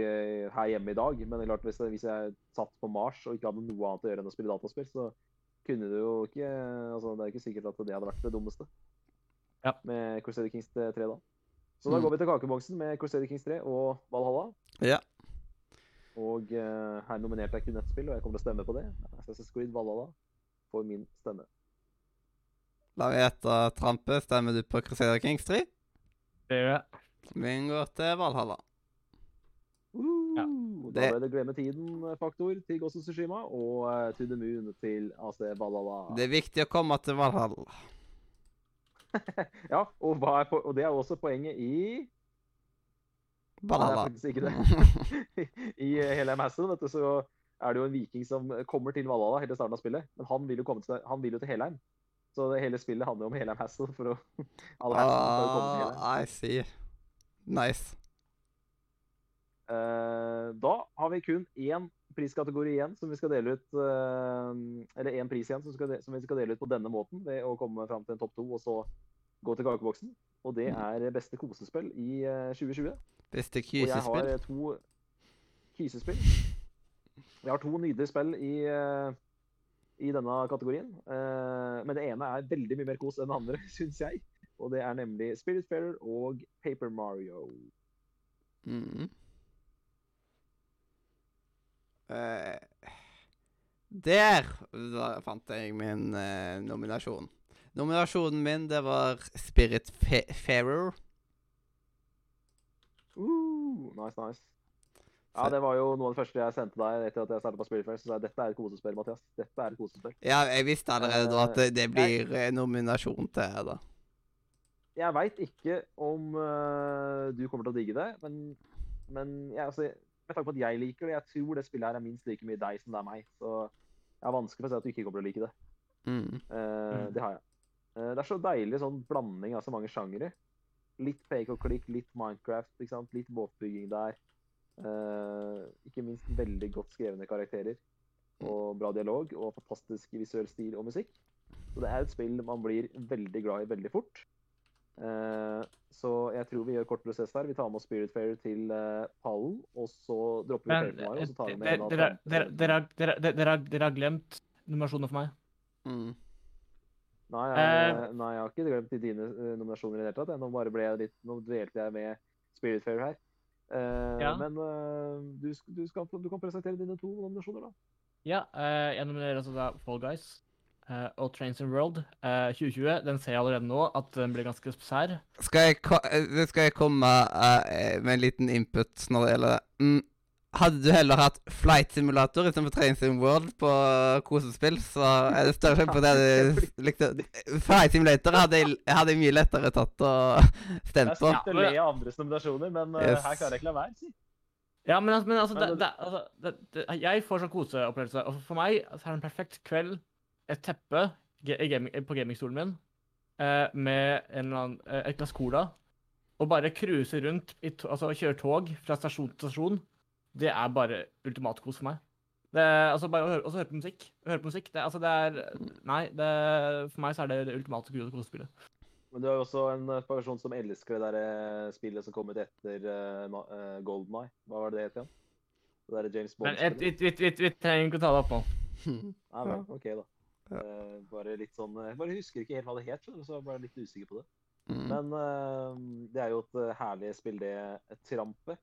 her hjemme i dag, men klart hvis, jeg- hvis jeg satt på Mars og ikke hadde noe annet å gjøre enn å spille dataspill, så kunne det jo ikke altså Det er ikke sikkert at det hadde vært det dummeste Ja. med Crusader Kings 3 da. Så da Mm. går vi til kakeboksen med Crusader Kings 3 og Valhalla. Ja. Og uh, her nominerte jeg kun ett spill, og jeg kommer til å stemme på det. Assassin's Creed Valhalla får min stemme. La meg gjette Trampe. Stemmer du på Crusader Kings 3? Det gjør jeg. Min går til Valhalla. Ja. Uh, Da Det- ble det glemme tiden-faktor til Ghost of Tsushima og uh, To the Moon til AC Valhalla. Det er viktig å komme til Valhalla. Ja, og, er og det er også poenget i. Nei, det er faktisk ikke det. I eh, hele Massen, du, så er det jo en viking som kommer til Valhalla helt i starten av spillet. Men han vil jo, til, han vil jo til Helheim. Så det hele spillet handler jo om Helheim Hassel for å alle Hassel for å komme til Helheim. Ah, I see. Nice. Uh, da har vi kun én priskategori igjen som vi skal dele ut eh, Eller én pris igjen som, skal som vi skal dele ut på denne måten, ved å komme fram til en topp to og så gå til kakeboksen. Og det er beste kosespill i eh, 2020. Beste Og jeg har eh, to kysespill. Jeg har to nydelige spill i, eh, i denne kategorien. Eh, Men det ene er veldig mye mer kos enn det andre, syns jeg. Og det er nemlig Spiritfarer og Paper Mario. Mm. Eh, der fant jeg min uh, nominasjon. Nominasjonen min, det var Spirit Fa Fairer. Uh, nice, nice. Ja, det var jo noe av det første jeg sendte deg etter at jeg startet på Spiritfarer. Så sa jeg dette er et kosespill, Mathias. Dette er et kosespill. Ja, jeg visste allerede da at det, Eh, blir jeg, nominasjon til det. Jeg veit ikke om uh, du kommer til å digge det, men, men jeg, altså, med tanke på at jeg liker det, jeg tror det spillet her er minst like mye deg som det er meg. Så jeg har vanskelig for å si at du ikke kommer til å like det. Mm. Uh, Mm. Det har jeg. Uh, det er så deilig sånn blanding av så mange sjangere. Litt fake og klikk, litt Minecraft, litt båtbygging der. Uh, ikke minst veldig godt skrevne karakterer og bra dialog og fantastisk visuell stil og musikk. Så det er et spill man blir veldig glad i veldig fort. Eh, så jeg tror vi gjør kort prosess her. Vi tar med oss Spiritfarer til uh, pallen, og så dropper vi Paper og så tar vi eh, med en av dere, har- glemt nominasjoner for meg. Mm. Nei, Eh. jeg, nei, jeg har ikke glemt de dine eh, nominasjoner i det hele tatt. Nå bare ble jeg litt, nå delte jeg med Spiritfarer her. Uh, Ja. Men uh, du, du, skal, du kan presentere dine to nominasjoner, da. Ja, Uh, jeg nominerer altså da Fall Guys eh, og Trains in World. Eh, 2020, den ser jeg allerede nå at den blir ganske sær. Skal, jeg eh, skal jeg komme eh, med en liten input når det gjelder det? Mm. Hadde du heller hatt Flight Simulator istedenfor Trains in World på kosespill, så er det større sjanse for det du likte Flight Simulator hadde jeg, hadde jeg mye lettere tatt og stemt på. Jeg på. sitter og ler av andres nominasjoner, men eh, Yes. her klarer jeg ikke la være. si. Ja, men, altså- men altså, Men det, det- det, altså det, det, Jeg får sånn koseopplevelse. Og for meg så er det en perfekt kveld, et teppe gaming, på gamingstolen min, eh, med annen, eh, et glass cola, og bare cruise rundt, altså kjøre tog fra stasjon til stasjon. Det er bare ultimatkos for meg. Det, altså bare å høre, også høre på musikk. Høre på musikk, det, altså det er Nei, det, for meg så er det det ultimate kosespillet. Men du er jo også en eh, person som elsker det der eh, spillet som kom ut etter uh, Golden Eye. Hva var det det het igjen? Det derre James Bond-spillet? vi, trenger ikke å ta det opp nå. Nei, vel, OK, da. Eh, bare litt sånn Jeg bare husker ikke helt hva det het, så jeg ble litt usikker på det. Mm. Men eh, det er jo et eh, herlig spill, det eh, trampet.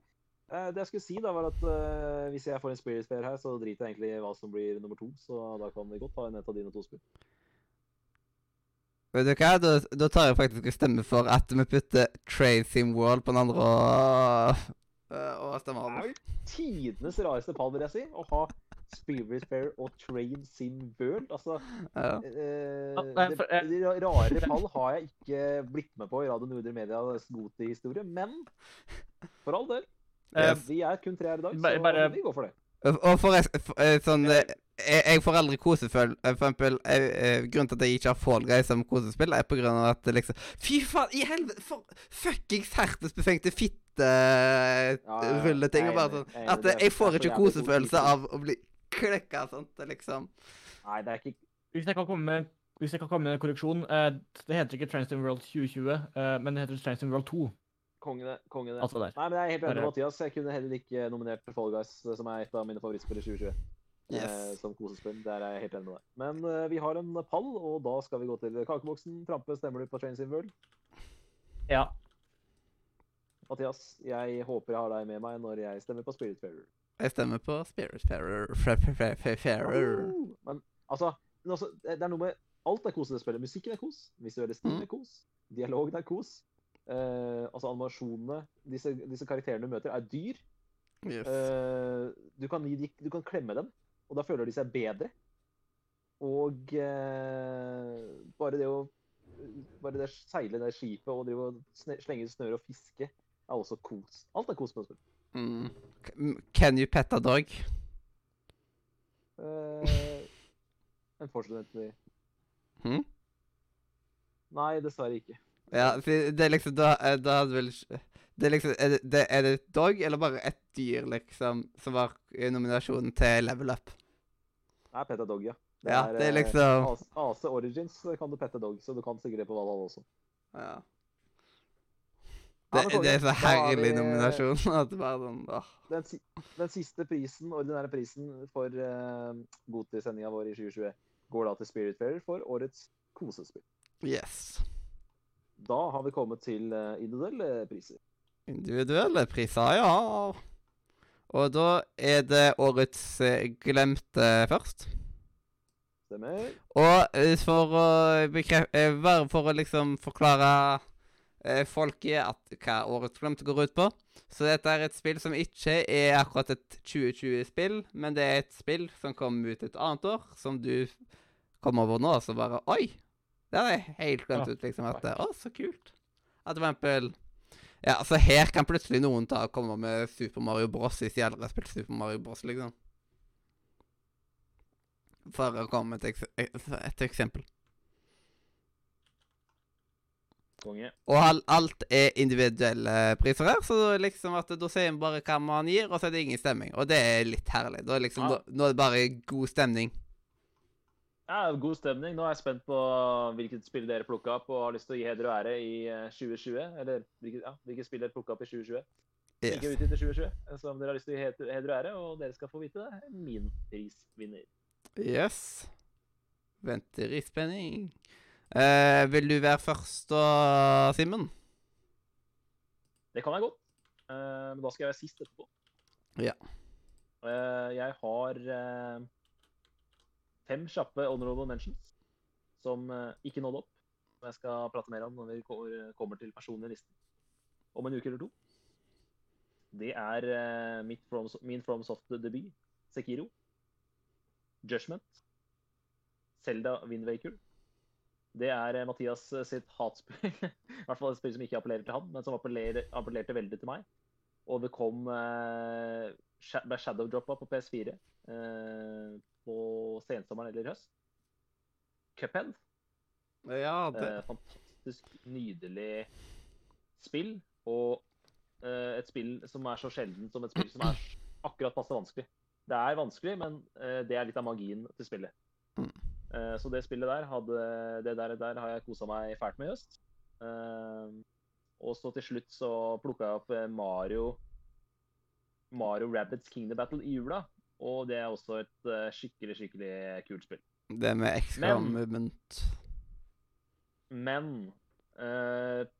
Eh, det jeg skulle si, da, var at eh, hvis jeg får en Spirit Spare her, så driter jeg egentlig i hva som blir nummer to. Så da kan vi godt ta en et av dine to spill. Vet du hva, da, da tar jeg faktisk og stemmer for at vi putter Tracy World på den andre og, og stemmer Det er jo tidenes rareste pall, vil jeg si. Å ha Spirit Fair og Train Sim World. Altså Ja. eh, det, det, eh, de rare fall har jeg ikke blitt med på i Radio Nordre Medias Goti-historie, men for all del. Eh, Yes. Vi er kun tre her i dag, så bare- vi går for det. Og for, eh, sånn eh, jeg, jeg får aldri koseføl... eh, For eksempel, eh, eh, grunnen til at jeg ikke har Fall Guys som kosespill, er på grunn av at det liksom Fy faen, i helvete! For fuckings hertesbefengte fitterulleting. jeg er og bare sånn. At jeg får det ikke kosefølelse av å bli klekka sånt. Liksom Nei, det er ikke Hvis jeg kan komme med, hvis jeg kan komme med en korreksjon eh, Det heter ikke Transform World 2020, eh, men det heter Transform World 2. kongene. kongene. Altså der. Nei, men jeg er helt enig med Mathias. Jeg kunne heller ikke nominert Fall Guys, som er et av mine favorittspill i 2020. Yes. Eh, som kosespill. Der er jeg helt enig med deg. Men eh, vi har en pall, og da skal vi gå til kakeboksen. Trampe, stemmer du på Trains in World? Ja. Mathias, jeg håper jeg har deg med meg når jeg stemmer på Spiritfarer. Jeg stemmer på Spiritfarer. Farer. Men altså, men altså, det det er noe med Alt er kos i det spillet. Musikken er kos, visuelle stil Mm. er kos, dialogen er kos. Eh, altså animasjonene Disse, disse karakterene du møter, er dyr. Yes. Eh, du, kan gi, du kan klemme dem, og da føler de seg bedre. Og eh, bare det å bare det seile det skipet og og slenge ut snøre og fiske er også kos. Alt er kos med det spillet. Mm. Can you pet a dog? Uh, Unfortunately. Hm? Nei, dessverre ikke. Ja, det er liksom Da, eh, da hadde vel det er liksom, er det, det, er det et dog eller bare et dyr, liksom, som var i nominasjonen til Level Up? Nei, Pet a Dog, ja. Ja, det er eh, liksom- AC Origins kan du pette dog, så du kan sikkert det på Valhall også. Ja. Ja, Det, men det er så herlig nominasjon at det bare sånn åh. Den, den siste prisen, ordinære prisen for uh, Goti-sendinga vår i 2020 går da til Spirit Fairer for årets kosespill. Yes. Da har vi kommet til uh, individuelle priser. Individuelle priser, ja. Og da er det årets eh, glemte først. Stemmer? Og eh, for å for å liksom forklare eh, folket at hva årets glemt går ut på. Så dette er et spill som ikke er akkurat et 2020-spill, men det er et spill som kom ut et annet år, som du kom over nå, og så bare Oi! Det hadde jeg helt glemt Ja. ut, liksom. At Å, så kult. At for eksempel Ja, altså her kan plutselig noen ta og komme med Super Mario Bros. hvis de aldri har spilt Super Mario Bros, liksom. For å komme med et, eks et eksempel. Konge. Og alt er individuelle priser her, så liksom at da sier vi bare hva man gir, og så er det ingen stemming. Og det er litt herlig. Da liksom, Ja. nå, nå er det bare god stemning. Ja, God stemning. Nå er jeg spent på hvilket spill dere plukka opp og har lyst til å gi heder og ære i eh, 2020. Eller hvilket, ja, hvilket spill dere plukka opp i 2020. Yes. Ikke Yes. ut etter 2020, Så som dere har lyst til å gi heder og ære. Og dere skal få vite det. Min prisvinner. yes. Venter i spenning. Eh, vil du være først da, Simen? Det kan jeg godt. Eh, men da skal jeg være sist etterpå. Ja. Eh, jeg har eh, fem kjappe honorable mentions som eh, ikke nådde opp. Som jeg skal prate mer om når vi kommer til personlig liste om en uke eller to. Det er eh, mitt From, min FromSoft-debut, Sekiro. Judgment. Zelda Wind Waker. Det er eh, Mathias eh, sitt hatspill. I hvert fall et spill som ikke appellerer til han, men som appellerte, appellerte veldig til meg. Og det kom eh, ble shadowdroppa på PS4 eh, på sensommeren eller i høst. Cuphead. Ja, det Eh, fantastisk nydelig spill. Og eh, et spill som er så sjelden som et spill som er akkurat passe vanskelig. Det er vanskelig, men det er litt av magien til spillet. Mm. Eh, så det spillet der, hadde, det der, der har jeg kosa meg fælt med i høst. Eh, og så til slutt så plukka jeg opp eh, Mario Mario Rabbids Kingdom Battle i jula. Og det er også et eh, skikkelig, skikkelig kult spill. Det med extra Men- movement. Men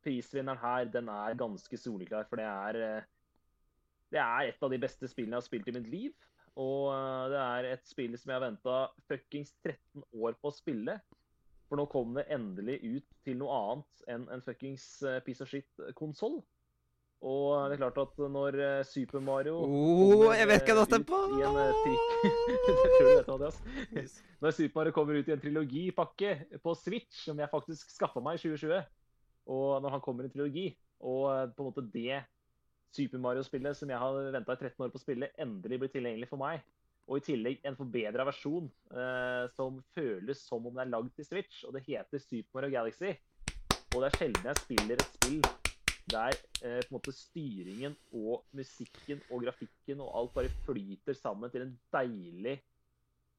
prisvinneren her, den er ganske soleklar, for det er Det er et av de beste spillene jeg har spilt i mitt liv. Og eh, det er et spill som jeg har venta fuckings 13 år på å spille. For nå kom det endelig ut til noe annet enn en fuckings eh, piece of shit-konsoll. Og det er klart at når eh, Super Mario Oh, jeg vet hva du har eh, stemt på! I en eh, ass. Når Super Mario kommer ut i en trilogipakke på Switch, som jeg faktisk skaffa meg i 2020, og når han kommer i en trilogi, og eh, på en måte det Super Mario-spillet som jeg har venta i 13 år på å spille, endelig blir tilgjengelig for meg, Og i tillegg en forbedra versjon eh, som føles som om det er lagd til Switch. Og det heter Super Mario Galaxy. Og det er sjelden jeg spiller et spill der eh, på en måte styringen og musikken og grafikken og alt bare flyter sammen til en deilig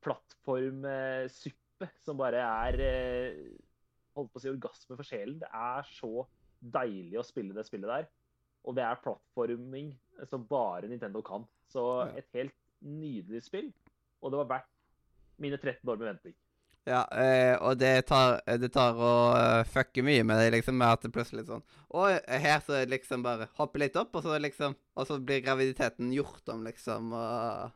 plattformsuppe som bare er eh, holdt på å si orgasme for sjelen. Det er så deilig å spille det spillet der. Og det er plattforming som bare Nintendo kan. Så et helt nydelig spill. Og det var verdt mine 13 år med venting. Ja, eh, og det tar, det tar å eh, fucke mye med det, liksom, med at det plutselig sånn Og her så er liksom bare hoppe litt opp, og så liksom Og så blir graviditeten gjort om, liksom, og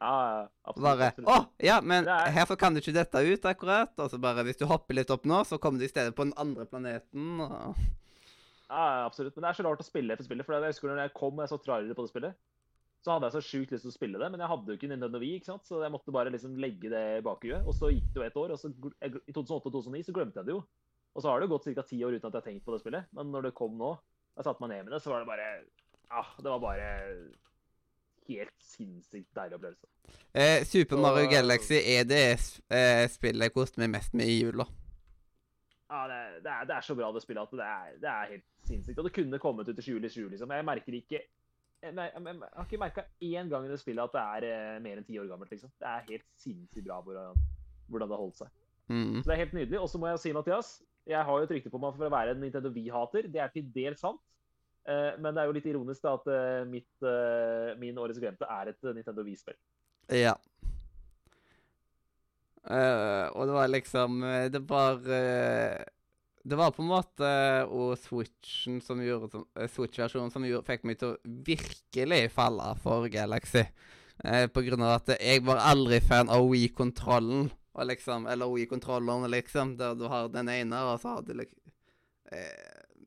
Ja, absolutt. bare. Å, ja, men er- her så kan du ikke dette ut, akkurat. Og så bare Hvis du hopper litt opp nå, så kommer du i stedet på den andre planeten, og Ja, absolutt. Men det er så rart å spille for spillet. For jeg husker når jeg kom og jeg så trailere på det spillet, så hadde jeg så sjukt lyst til å spille det, men jeg hadde jo ikke Nintendo Wii, ikke sant? så jeg måtte bare liksom legge det i bakhuet. Og så gikk det jo et år, og så i 2008 og 2009 så glemte jeg det jo. Og så har det jo gått ca. ti år uten at jeg har tenkt på det spillet. Men når det kom nå, jeg satte meg ned med det, så var det bare Ja, det var bare helt sinnssykt deilig opplevelse. eh, Super Mario Så- Galaxy er det eh, spillet jeg koste meg mest med i jula. Ja, det det, er, det er så bra det spillet at det er, det er helt sinnssykt. Og det kunne kommet ut i 2027, liksom. Jeg merker ikke jeg, jeg, jeg, jeg har ikke merka én gang i det spillet at det er eh, mer enn ti år gammelt, liksom. Det er helt sinnssykt bra hvordan, hvordan det har holdt seg. Mm. Så det er helt nydelig. Og så må jeg si, Mathias, jeg har jo et rykte på meg for å være en Nintendo Wii-hater. Det er til dels sant. Eh, men det er jo litt ironisk da at eh, mitt, eh, min Årets glemte er et Nintendo Wii-spill. Ja. Eh, og det var liksom eh, Det var uh, Det var på en måte og Switchen som gjorde Switch-versjonen som gjorde, fikk meg til å virkelig falle for Galaxy. Uh, på grunn av at jeg var aldri fan av Wii-kontrollen. Liksom, eller Wii-kontrollene liksom. Der du har den ene, og så har du liksom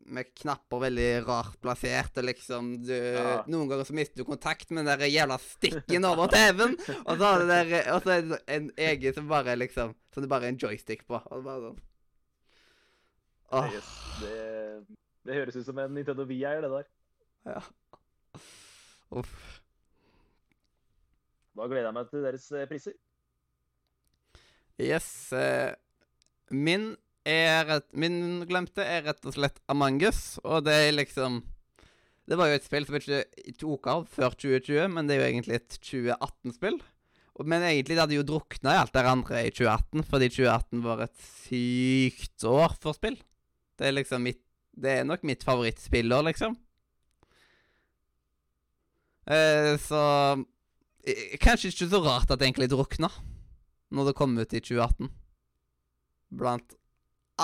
Med knapper veldig rart plassert, og liksom du, Ja. Noen ganger så mister du kontakt med den der jævla stikken over TV-en. Og så har du der, og så er det en egen som bare liksom Som det bare er en joystick på. Og det bare sånn Åh, Yes, det, det høres ut som en Nintendo Vi-eier, det der. ja. Uff. Da gleder jeg meg til deres eh, priser. Yes. eh, min er rett, Min glemte er rett og slett Among us, og det er liksom Det var jo et spill som ikke tok av før 2020, men det er jo egentlig et 2018-spill. Men egentlig det hadde jo drukna i alt det andre i 2018, fordi 2018 var et sykt år for spill. Det er liksom mitt Det er nok mitt favorittspillår, liksom. Eh, så eh, Kanskje ikke så rart at det egentlig drukna når det kom ut i 2018. Blant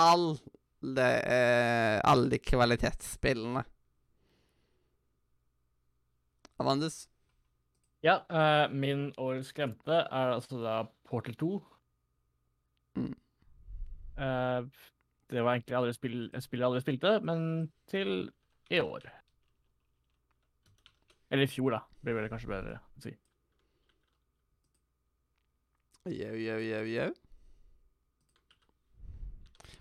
alle, eh, alle de kvalitetsspillene. Amandus? Ja, eh, min årets glemte er altså da Portal 2. Mm. Eh, det var egentlig aldri spill, et spill jeg aldri spilte, men til i år. Eller i fjor, da. Blir vel kanskje bedre å si. Jau, jau, jau, jau.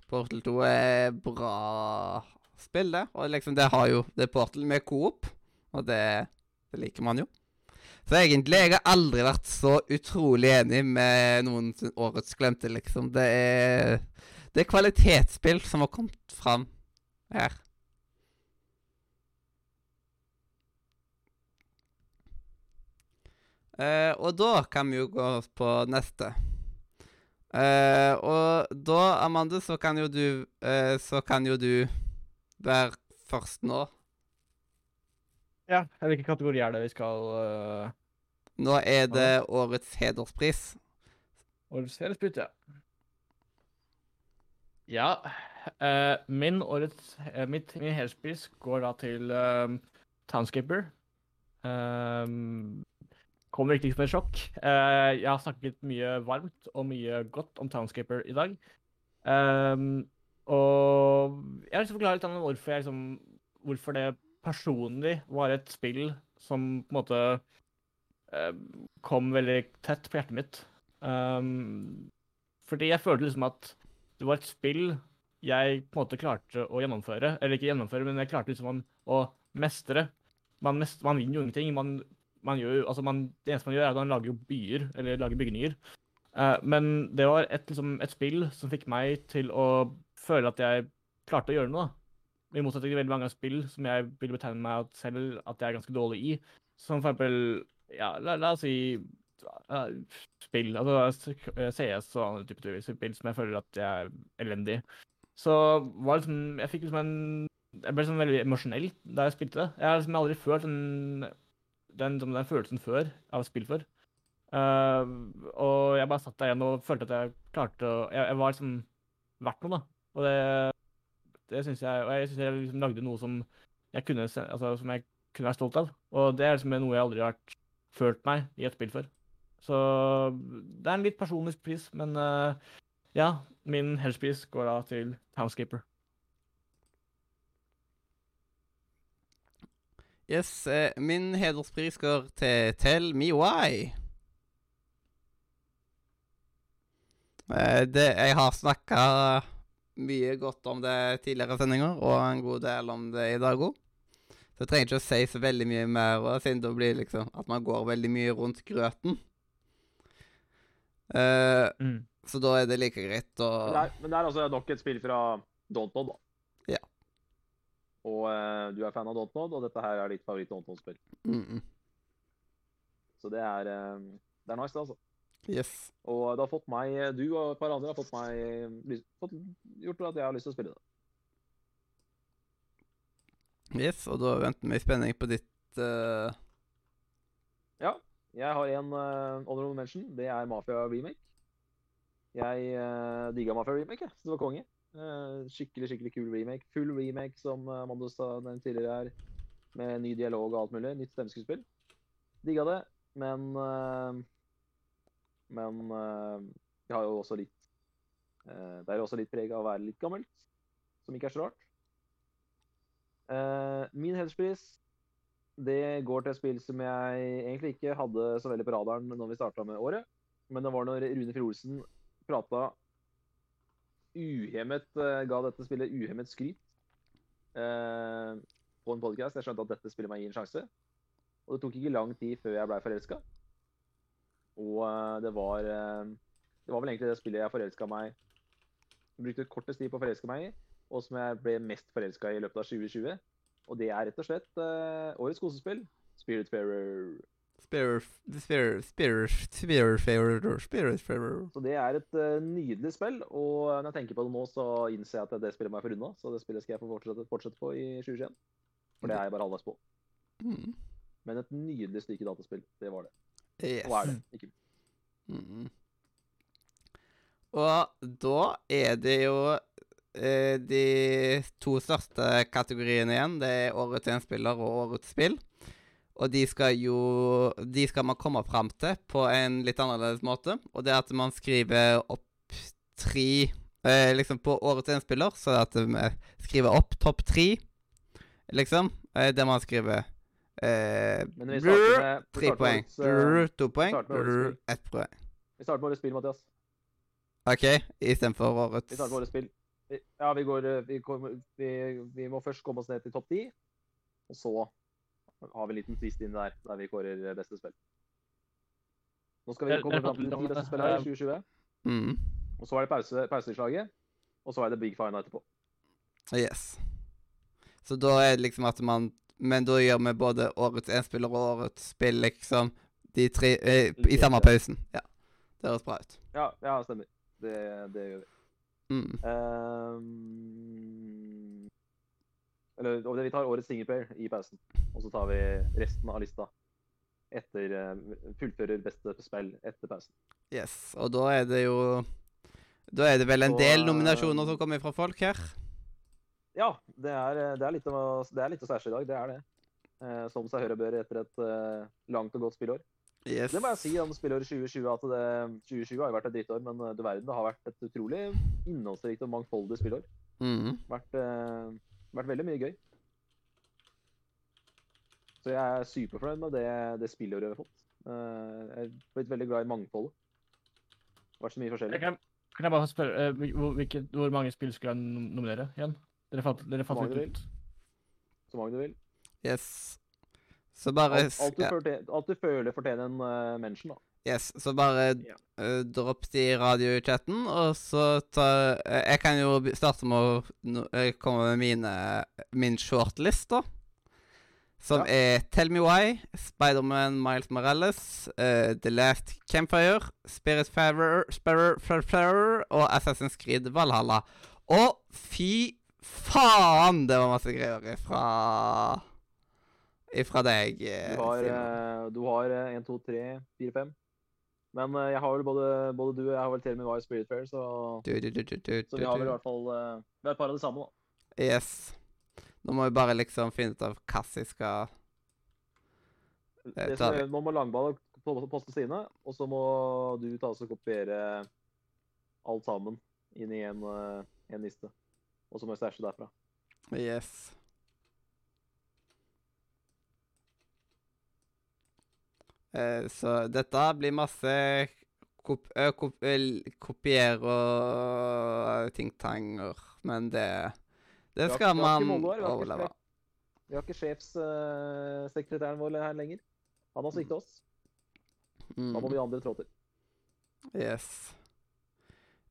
Portal 2 er bra spill, det. Og liksom, det har jo Det er Portal med coop, og det, det liker man jo. Så egentlig jeg har aldri vært så utrolig enig med noen årets glemte, liksom. Det er Det er kvalitetsspill som har kommet fram her. Uh, og da kan vi jo gå på neste. Eh, og da, Amanda, så kan jo du uh, Så kan jo du være først nå. Ja, hvilken kategori er det vi skal uh, Nå er det årets hederspris. Årets hederspris, ja. Ja. eh, min årets mitt, Min hederspris går da til Townskipper. Townscaper. Um, kom virkelig som et sjokk. Eh, jeg har snakket mye varmt og mye godt om Townscaper i dag. Um, og jeg har lyst til å forklare litt om hvorfor, jeg, liksom, hvorfor det personlig var et spill som på en måte eh, kom veldig tett på hjertet mitt. Um, fordi jeg følte liksom at det var et spill jeg på en måte klarte å gjennomføre. Eller ikke gjennomføre, men jeg klarte liksom å mestre. Man, mest, man vinner jo ingenting. Man, man gjør altså man, Det eneste man gjør, er at man lager byer, eller lager bygninger. Uh, men det var et, liksom, et spill som fikk meg til å føle at jeg klarte å gjøre noe. I motsetning til veldig mange spill som jeg vil betegne meg selv at jeg er ganske dårlig i. Som for eksempel ja, la, la oss si uh, spill, altså CS og andre typer spill som jeg føler at jeg er elendig. Så var liksom Jeg fikk liksom en Jeg ble sånn veldig emosjonell da jeg spilte det. Jeg har liksom aldri følt den, den, den følelsen før av spill før. Uh, og jeg bare satt der igjen og følte at jeg klarte å Jeg, jeg var liksom verdt noe, da. Og det, det syns jeg Og jeg syns jeg liksom lagde noe som jeg kunne altså, som jeg kunne være stolt av. Og det er liksom noe jeg aldri har følt meg i et spill før. Så det er en litt personlig pris, men uh, ja, min helsepris går da til Townscaper. Yes, eh, min hederspris går til Tell Me Why. Eh, det, jeg har snakka mye godt om det tidligere sendinger, og en god del om det i dag òg. Så jeg trenger ikke å si så veldig mye mer, og siden det blir liksom at man går veldig mye rundt grøten. Eh, Mm. så da er det like greit å Nei, men det er altså nok et spill fra Dontnod, da. Og uh, du er fan av Dontnod, og dette her er ditt favoritt-Dontnod-spill. mm -mm. Så det er, uh, det er nice, det, altså. Yes. Og det har fått meg, du og et par andre har fått meg fått, gjort at jeg har lyst til å spille det. yes. Og da venter vi i spenning på ditt Ja, Jeg har en uh, honorable mention. Det er Mafia Remake. Jeg uh, digga Mafia Remake, jeg. Så det var konge. Eh, skikkelig skikkelig kul remake. Full remake, som uh, Mandus sa nevnt tidligere her. Med ny dialog og alt mulig. Nytt stemmeskuespill. Digga det, men eh, Men eh, det har jo også litt eh, Det er jo også litt preg av å være litt gammelt, som ikke er så rart. Eh, min hederspris det går til et spill som jeg egentlig ikke hadde så veldig på radaren når vi starta med året. Men det var når Rune Fjell Olsen prata uhemmet eh, Ga dette spillet uhemmet skryt eh, på en podkast. Jeg skjønte at dette spillet meg gi en sjanse. Og det tok ikke lang tid før jeg blei forelska. Og eh, det var eh, Det var vel egentlig det spillet jeg forelska meg Jeg brukte kortest tid på å forelske meg i, og som jeg ble mest forelska i i løpet av 2020. Og det er rett og slett eh, årets kosespill. Spiritfarer. Spirit, spirit, spirit, spirit, spirit, spirit, spirit. Så det er et eh, nydelig spill, og når jeg tenker på det nå, så innser jeg at det spillet må jeg få runda. Så det spillet skal jeg få fortsette, fortsette på i 2021. For det er jeg bare halvveis på. Mm. Men et nydelig stykke dataspill. Det var det. Yes. Og er det. Ikke Mm. Og da er det jo eh, de to største kategoriene igjen. Det er årets enspiller og årets spill. Og de skal jo De skal man komme fram til på en litt annerledes måte. Og det at man skriver opp tre eh, Liksom på årets enspiller, så er det at vi skriver opp topp tre, liksom. Eh, der man skriver eh, brr, med, vi Tre poeng. årets, eh, Brr, To poeng. Brr. Ett poeng. Vi starter med årets spill, Mathias. OK, istedenfor årets Vi starter med årets spill. Ja, vi går eh, vi, kommer, vi, vi må først komme oss ned til topp ti. Og så har vi en liten twist inn der, der vi kårer beste spill. Nå skal vi komme fram til de ti beste spillene her i 2020. mm. Og så er det pause, pauseslaget, Og så er det big fine etterpå. Yes. Så da er det liksom at man Men da gjør vi både årets enspiller og årets spill, liksom. De tre eh, I samme pausen. Ja. Det høres bra ut. Ja, ja stemmer. Det, det gjør vi. Mm. Ehm, eller vi tar årets singleplayer i pausen. Og så tar vi resten av lista etter eh, Fullfører beste spill etter pausen. Yes. Og da er det jo Da er det vel en Så, del eh, nominasjoner som kommer fra folk her. Ja, det er, eh, det er litt å, det er litt å stæsje i dag. Det er det. Eh, som seg høre bør etter et eh, langt og godt spillår. Yes. Det må jeg si om spillåret 2020 at det, 2020 har jo vært et drittår, men du verden, det har vært et utrolig innholdsrikt og mangfoldig spillår. Mm. Vært, eh, vært veldig mye gøy. Så jeg er superfornøyd med det, det spillåret vi har fått. Eh, jeg er blitt veldig glad i mangfoldet. Det har vært så mye Jeg forskjellig. kan, kan jeg bare spørre, eh, hvor, hvilket, hvor mange spill skulle jeg nominere igjen? Dere fant, dere fant ut. Så mange du vil. Yes. Så bare Alt, alt, du ja, fortjener, alt du føler fortjener en uh, mention, da. Yes, så bare Ja. uh, dropp det i radiochatten, og så ta uh, Jeg kan jo starte med å no, uh, komme med mine min shortlist, da. Som Ja. er Tell Me Why, Spiderman Miles Morales, eh, The Last Campfire, Spirit Farer, og Assassin's Creed Valhalla. Og fy faen, det var masse greier ifra Ifra deg. Du har, du har 1, 2, 3, 4, 5. Men uh, jeg har vel både, både du og jeg har vel til og med Wise Spirit Fair, så, Du, du, du, så vi har vel i hvert fall uh, Vi er et par av det samme, da. Yes. Nå må vi bare liksom finne ut av hva vi skal Det som er, nå må Langball poste sine, og så må du ta oss og kopiere alt sammen inn i en, eh, en liste. Og så må vi stæsje derfra. Yes. Så dette blir masse kop kop kopier og ting-tanger, men det Det Vi har- skal vi har man Mollo vi overleve. Vi har ikke sjefssekretæren vår her lenger. Han har svikta oss. Da må Mm. vi andre trå til. Yes.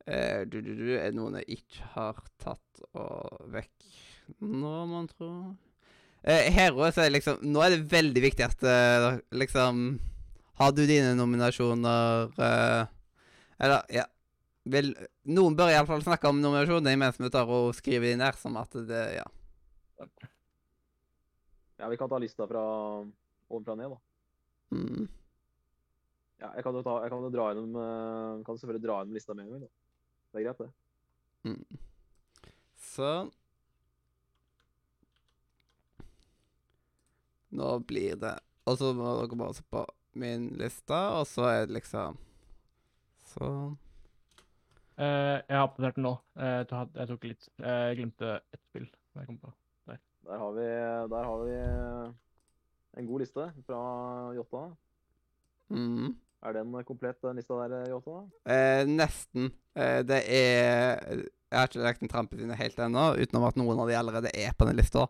Eh, du, du, du, er det noen jeg ikke har tatt og vekk nå, mon tro? Eh, Hero, så er det liksom Nå er det veldig viktig at uh, liksom Har du dine nominasjoner uh, Eller, ja Vil, noen bør iallfall snakke om nominasjoner mens vi tar og skriver de ned, som at det Ja. Ja, vi kan ta lista fra ovenfra ned, da. Mm. Ja, jeg kan jo, ta, jeg kan jo dra gjennom Kan selvfølgelig dra gjennom lista med en gang, da. Det er greit, det. Mm. Så Nå blir det Og så må dere bare se på min liste, og så er det liksom Sånn. Uh, jeg har oppdatert den nå. Uh, jeg tok- litt Jeg glemte ett spill. jeg kom på. Der har vi, der har vi en god liste fra Jotta. Mm. Er den komplett, den lista der, Jotta? Eh, nesten. Eh, det er Jeg har ikke lagt den trampet sine helt ennå, utenom at noen av de allerede er på den lista.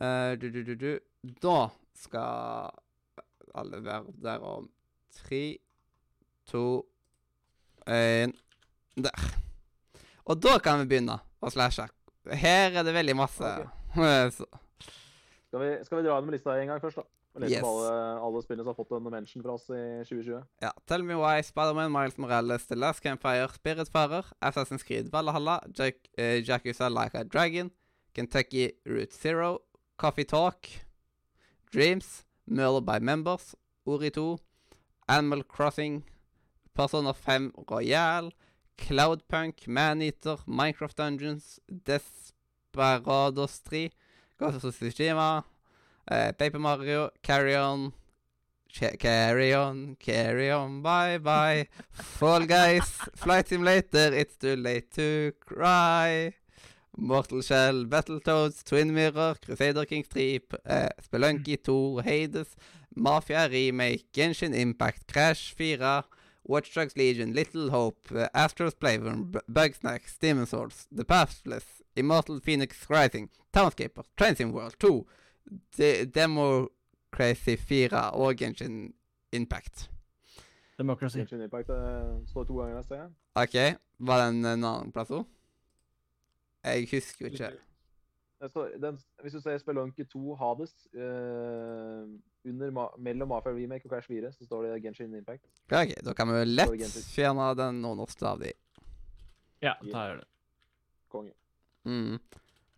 Eh, du, du, du, du. Da skal alle være der om tre, to, én Der. Og da kan vi begynne å slashe. Her er det veldig masse. Okay. Skal vi, skal vi dra gjennom lista en gang først, da? Og lese Yes. alle, alle spillene som har fått en mention fra oss i 2020. ja. Tell Me Why, Spiderman, Miles Morales, The Last Campfire, Spiritfarer, Assassin's Creed Valhalla, Jack, uh, Jacuza Like a Dragon, Kentucky Route Zero, Coffee Talk, Dreams, Murder by Members, Ori 2, Animal Crossing, Persona 5 Royal, Cloudpunk, Maneater, Minecraft Dungeons, Desperados 3, Ghost of Tsushima, eh, Paper Mario, Carry On, Carry On, Carry On, Bye Bye, Fall Guys, Flight Simulator, It's Too Late to Cry, Mortal Shell, Battletoads, Twin Mirror, Crusader Kings 3, eh, Spelunky 2, Hades, Mafia Remake, Genshin Impact, Crash 4, Watchdogs Legion, Little Hope, uh, Astro's Playroom, Bugsnax, Demon Swords, The Pathless, Immortal Phoenix Rising, Townscaper, Transient World 2, De Demo Crazy 4 og Genshin Impact. Democracy. Genshin Impact uh, står to ganger neste gang. OK, var den en annen plass òg? Jeg husker jo ikke. Det Den, hvis du ser Spelunky 2 Hades, uh, under mellom Mafia Remake og Crash 4, så står det Genshin Impact. Ja, OK, da kan vi lett fjerne den underste av de. Ja, da gjør det. Konge. Mm.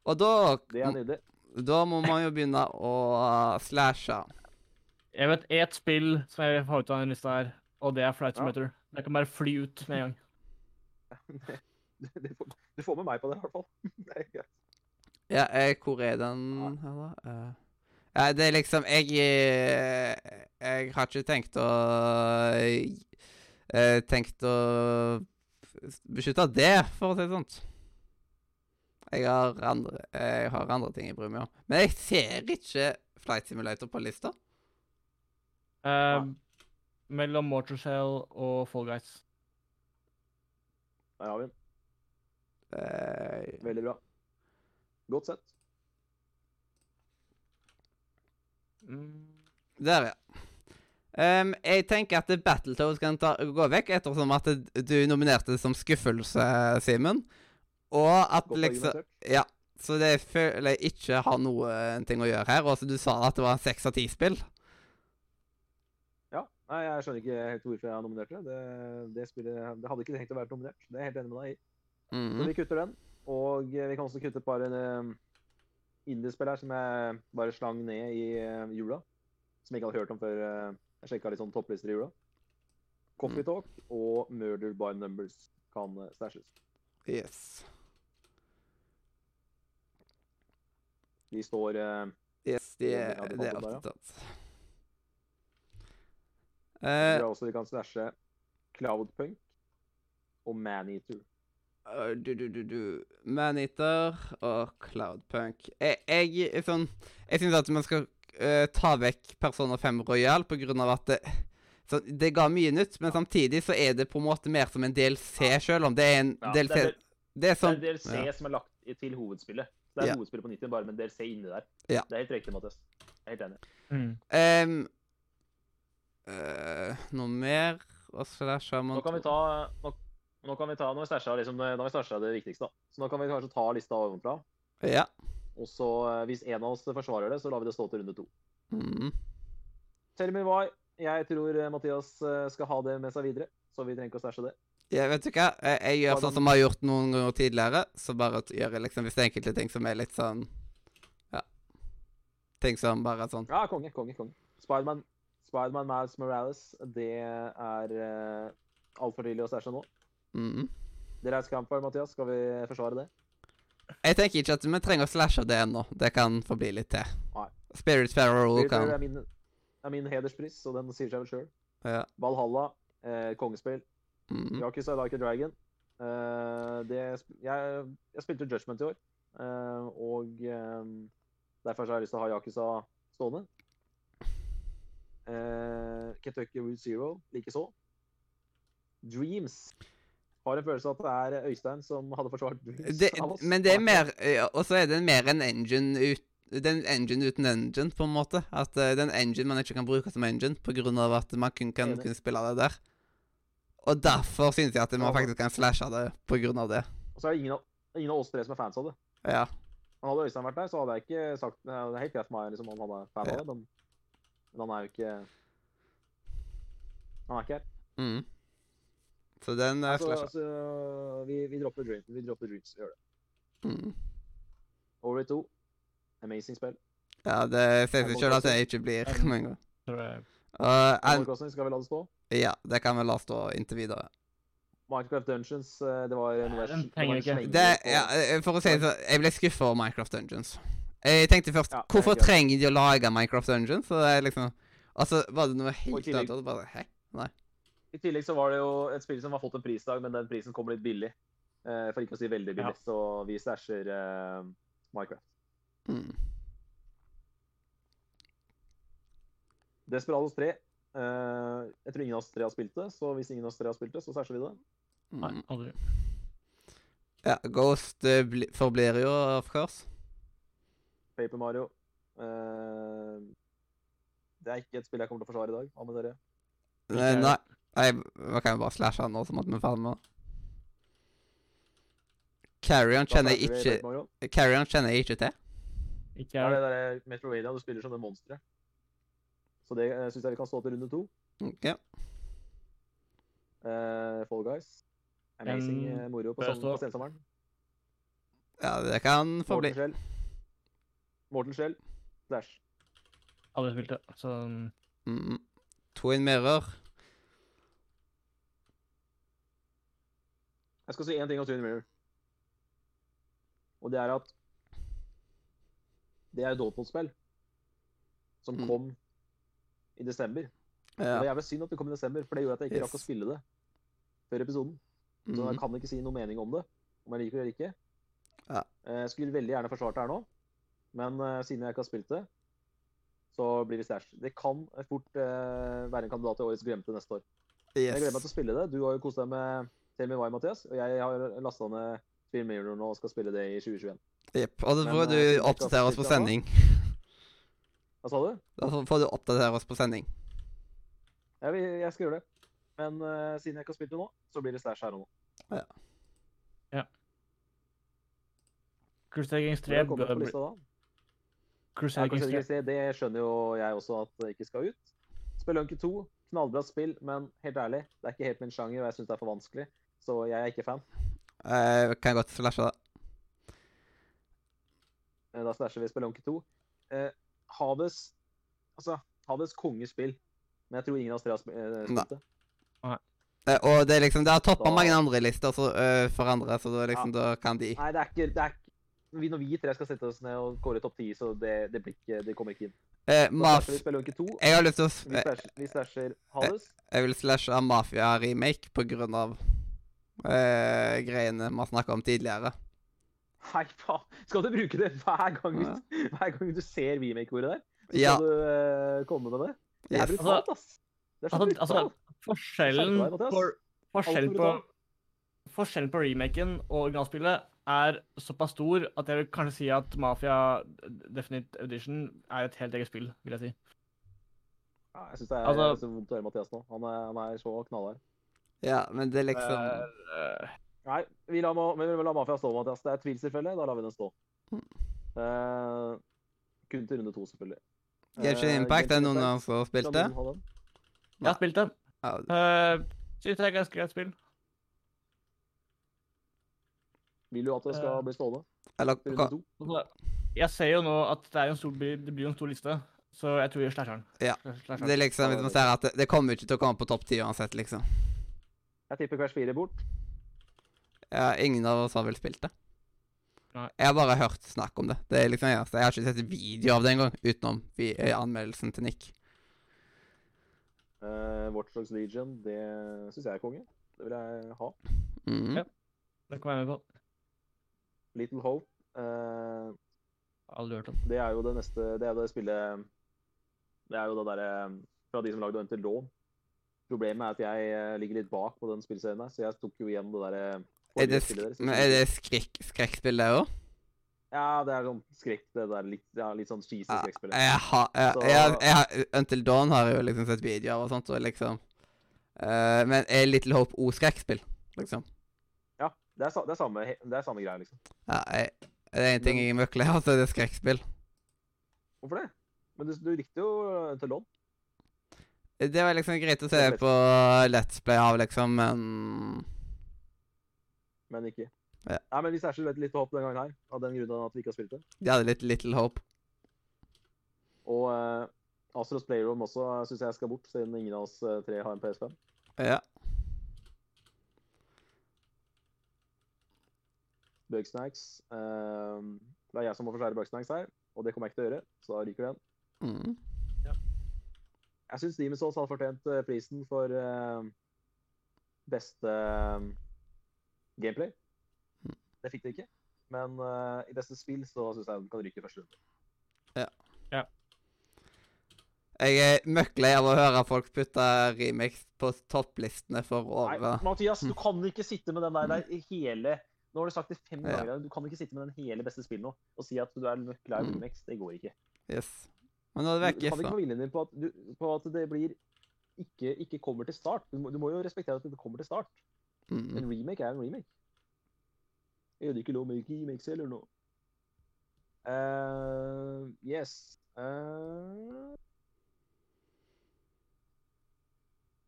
Og da Det er nydelig. Da må man jo begynne å uh, slashe. Jeg vet ett spill som jeg har ut av denne lista her, og det er Flight Ja. Simulator. Jeg kan bare fly ut med en gang. det, det, får, du får med meg på det, i hvert fall. Det er greit. Ja, eh, hvor er den her, da? Eh, ja, det er liksom Jeg eh, Jeg har ikke tenkt å eh, Tenkt å beskytte det, for å si det sånn. Jeg har andre, jeg har andre ting jeg bryr meg om. Men jeg ser ikke Flight Simulator på lista. Eh, mellom Mortar Shell og Fall Guys. Der har vi den. Eh, Veldig bra. Godt sett. Mm. Der, ja. Um, jeg tenker at Battletoads kan ta, gå vekk, ettersom at du nominerte det som skuffelse, Simen. Og at Godt liksom. Ja. Så det føler jeg ikke har noen ting å gjøre her. Og så du sa at det var seks av ti-spill. Ja. Nei, jeg skjønner ikke helt hvorfor jeg har nominert det. Det, det, spillet, det hadde ikke tenkt å være nominert. Det er jeg helt enig med deg i. Så Mhm. vi kutter den. Og eh, vi kan også kutte et par uh, indiespill her som jeg bare slang ned i eh, jula. Som jeg ikke hadde hørt om før eh, jeg sjekka litt sånn topplister i jula. Coffee Mm. Talk og Murder by Numbers kan stæsjes. Yes. De står eh, Yes, de er, det det er alltid tatt. kan også vi kan stashe Cloudpunk og Maneater. Øh, du, du, du, du. Maneater og Cloudpunk. Jeg, jeg, sånn, jeg syns at man skal uh, ta vekk Persona 5 Royal på grunn av at det, så det ga mye nytt, men samtidig så er det på en måte mer som en DLC, selv om det er en Ja, DLC. det er, Det er det sånn er DLC ja. som er lagt til hovedspillet. Det er Ja. hovedspillet på 90, bare med en DLC inni der. Ja. Det er helt riktig, Mathias. Jeg er helt enig. Mm. Um, uh, Noe mer Nå kan vi ta Nå, nå kan vi ta, nå har vi stasja liksom, det viktigste, da. Så nå kan vi kanskje ta lista ovenfra. Ja. Og så, eh, hvis en av oss forsvarer det, så lar vi det stå til runde to. Mhm. Tell me why. Jeg tror eh, Mathias eh, skal ha det med seg videre, så vi trenger ikke å stæsje det. Jeg vet ikke. Jeg, jeg gjør sånn som jeg har gjort noen ganger tidligere. Så bare gjør jeg liksom Hvis det er enkelte ting som er litt sånn Ja. Ting som bare er sånn Ja, konge, konge, konge. Spiderman Spiderman Miles Morales, det er uh, altfor tidlig å stæsje nå. Mhm. Det er kamp for, Mathias. Skal vi forsvare det? Jeg tenker ikke at vi trenger å slashe det ennå. Det kan få bli litt til. Nei. Spirit Farrow kan er min, er min hederspris, og den sier seg vel sjøl. Ja. Valhalla, eh, kongespill. mhm. Yakuza Like a Dragon. Eh, det, jeg, jeg spilte Judgment i år, eh, og eh, derfor så har jeg lyst til å ha Yakuza stående. Eh, Kentucky Route Zero likeså. Dreams. Har en følelse av at det er Øystein som hadde forsvart det. Men det er mer ja, Og så er det mer en engine ut en engine uten engine, på en måte. At uh, en engine man ikke kan bruke som engine av at man kun kan kun spille det der. Og derfor syns jeg at man faktisk kan slashe det av det. Og så er det ingen av, ingen av oss tre som er fans av det. Ja. Men hadde Øystein vært der, så hadde jeg ikke sagt Det er helt greit for meg liksom, om han er fan av det, men, men han er jo ikke Han er ikke her. Mm. Så den er Altså, slasha. altså, vi, vi dropper Dreams. Vi dropper Dreams. Vi gjør det. Mm. Over i to. Amazing spill. Ja, det ser Animal sjøl at det ikke blir med en gang. Tror jeg. Og Animal en, Crossing skal vi la det stå. ja, det kan vi la stå inntil videre. Minecraft Dungeons, eh, det var noe jeg den trenger vi ikke. Det, ja, eh, for å si det sånn, jeg ble skuffa over Minecraft Dungeons. Jeg tenkte først Ja, Hvorfor trenger de å lage Minecraft Dungeons? Så det er liksom altså, var det noe helt annet. Bare, Hæ? I tillegg så var det jo et spill som har fått en prisdag, men den prisen kommer litt billig. Eh, for ikke å si veldig billig. Ja. Så vi stæsjer uh, Minecraft. Mm. Desperados 3. Uh, jeg tror ingen av oss tre har spilt det, så hvis ingen av oss tre har spilt det, så stæsjer vi det. Nei, Mm. aldri. Ja, Ghost uh, bli, forblir jo, of course. Paper Mario. Uh, det er ikke et spill jeg kommer til å forsvare i dag. Hva med dere? Nei, nei. Nei, hva kan jeg bare slashe han nå, som at vi er ferdig med. Carrion kjenner jeg ikke Carrion kjenner jeg ikke til. Ikke Det er jeg. det der Metrovania, du spiller som det monsteret. Så det uh, syns jeg vi kan stå til runde to. Ok. Uh, Fall Guys. Amazing eh, moro på, sånn, på sensommeren. Ja, det kan få bli. Morten Skjell. Slash. Aldri spilt det. Så Mm. Twin Mirror. Jeg skal si én ting om Twin Mirror. Og det er at det er et Dotpod-spill som Mm. kom i desember. Ja. det er jævlig synd at det kom i desember, for det gjorde at jeg ikke Yes. rakk å spille det før episoden. Så jeg kan ikke si noe mening om det, om jeg liker det eller ikke. Ja. Eh, Jeg skulle veldig gjerne forsvart det her nå, men eh, siden jeg ikke har spilt det, så blir det stæsj. Det kan fort eh, være en kandidat til årets glemte neste år. Jeg gleder meg til å spille det. Du har jo kost deg med Tell Me Why, Mathias, og jeg har lasta ned Film Mirror nå og skal spille det i 2021. Jepp. Og da Men, får eh, du oppdatere oss på sending. Hva sa du? Da får du oppdatere oss på sending. Jeg, vil, jeg skal gjøre det. Men uh, siden jeg ikke har spilt det nå, så blir det stæsj her og nå. Ja. 3. Ja, Games 3 Crusader GC, det skjønner jo jeg også at det ikke skal ut. Spelunky 2, knallbra spill, men helt ærlig, det er ikke helt min sjanger, og jeg syns det er for vanskelig. Så jeg er ikke fan. Uh, kan jeg godt slashe, da? Eh, Da slasher vi Spelunky 2. Uh, Hades Altså, Hades kongespill. Men jeg tror ingen av oss tre har eh, spilt det. Eh, og det er liksom, det har toppa mange andre lister så, for andre, så da, liksom, da kan de Nei, det er ikke, det er ikke vi, Når vi tre skal sette oss ned og kåre topp ti, så det, det blir ikke Det kommer ikke inn. eh, Maf 2. Jeg har lyst til å Vi slasher, vi slasher Hades. Jeg vil slashe Mafia-remake på grunn av eh, greiene vi har snakka om tidligere. Hei, faen! Skal du bruke det hver gang, Ja. du- hver gang du ser remake-ordet der? Skal Ja. Du eh, komme med det? Det er Yes. brutalt, ass! Det er så Altså, altså forskjellen for, forskjell på, forskjellen på remaken og originalspillet er såpass stor at jeg vil kanskje si at Mafia Definite Edition er et helt eget spill, vil jeg si. Ja, jeg syns det er Altså- vondt å høre Mathias nå. Han er, han er så knallhard. Ja, men det er liksom uh, Nei, vi lar, vi la Mafia stå, Mathias. Det er et selvfølgelig. Da lar vi den stå. Uh, kun til runde to, selvfølgelig. Genshin Impact, er det noen av oss som har spilt det? Jeg har spilt det. Uh, Synes det er ganske greit spill. Vil du at det skal bli stående eller hva-? Altså, jeg ser jo nå at det, er en stor, det blir en stor liste, så jeg tror jeg slasher den. Ja. Det er liksom, hvis man ser at det, det kommer ikke til å komme på topp ti uansett, liksom. Jeg tipper Crash 4 bort. Ja, ingen av oss har vel spilt det. Nei. Jeg har bare hørt snakk om det. Det er liksom. Jeg har ikke sett video av det engang, utenom vi, eh, anmeldelsen til Nick. Uh, Watchdogs Legion, det syns jeg er konge. Det vil jeg ha. Mhm. Ja. Det kan jeg være med på. Little Hope. uh, Aldri hørt om. det er jo det neste Det er jo det spillet Det er jo det derre Fra de som lagde Until Dawn. Problemet er at jeg eh, ligger litt bak på den spillserien der, så jeg tok jo igjen det derre Er det, sk er det skrekk, skrekkspill, det òg? Ja, det er sånn skrekk, det der litt, ja, litt sånn cheesy Ja. Jeg har, jeg, jeg, jeg, Until Dawn har jeg jo liksom sett videoer og sånt, og liksom uh, Men er Little Hope òg skrekkspill, liksom? Ja, det er, det er samme, det er samme greia, liksom. Ja, det er en ting jeg møkler, møkkelig det er skrekkspill. Hvorfor det? Men du, du likte jo Until Dawn. Det var liksom greit å se på Let's Play av, liksom, men Men ikke. Ja. Nei, men vi særskilt vet litt på den gangen her, av den grunnen at vi ikke har spilt det. de hadde litt Little Hope. Og uh, Astros Playroom også syns jeg skal bort, siden ingen av oss eh, tre har en PS5. Ja. Bugsnacks. Uh, det er jeg som må forsvare Bugsnacks her, og det kommer jeg ikke til å gjøre, så da ryker den. Mm. Jeg syns Souls hadde fortjent eh, prisen for uh, beste eh, gameplay. Mm. Det fikk det ikke. Men uh, i beste spill så syns jeg den kan ryke i første runde. Jeg er møkk lei av å høre folk putte remix på topplistene for Nei. Mathias, du kan ikke sitte med den der, der hele Nå har du sagt det fem Ja. ganger. Du kan ikke sitte med den hele beste spillet nå og si at du er møkk lei av remix. Det går ikke. Yes. Men da hadde vi Du, vekk, du kan ikke viljen din på at, du, på at det blir ikke, ikke kommer til start. Du må, du må jo respektere at det kommer til start. Mm. En remake er en remake. Er det ikke lov med remakes eller noe? Uh, yes. Uh...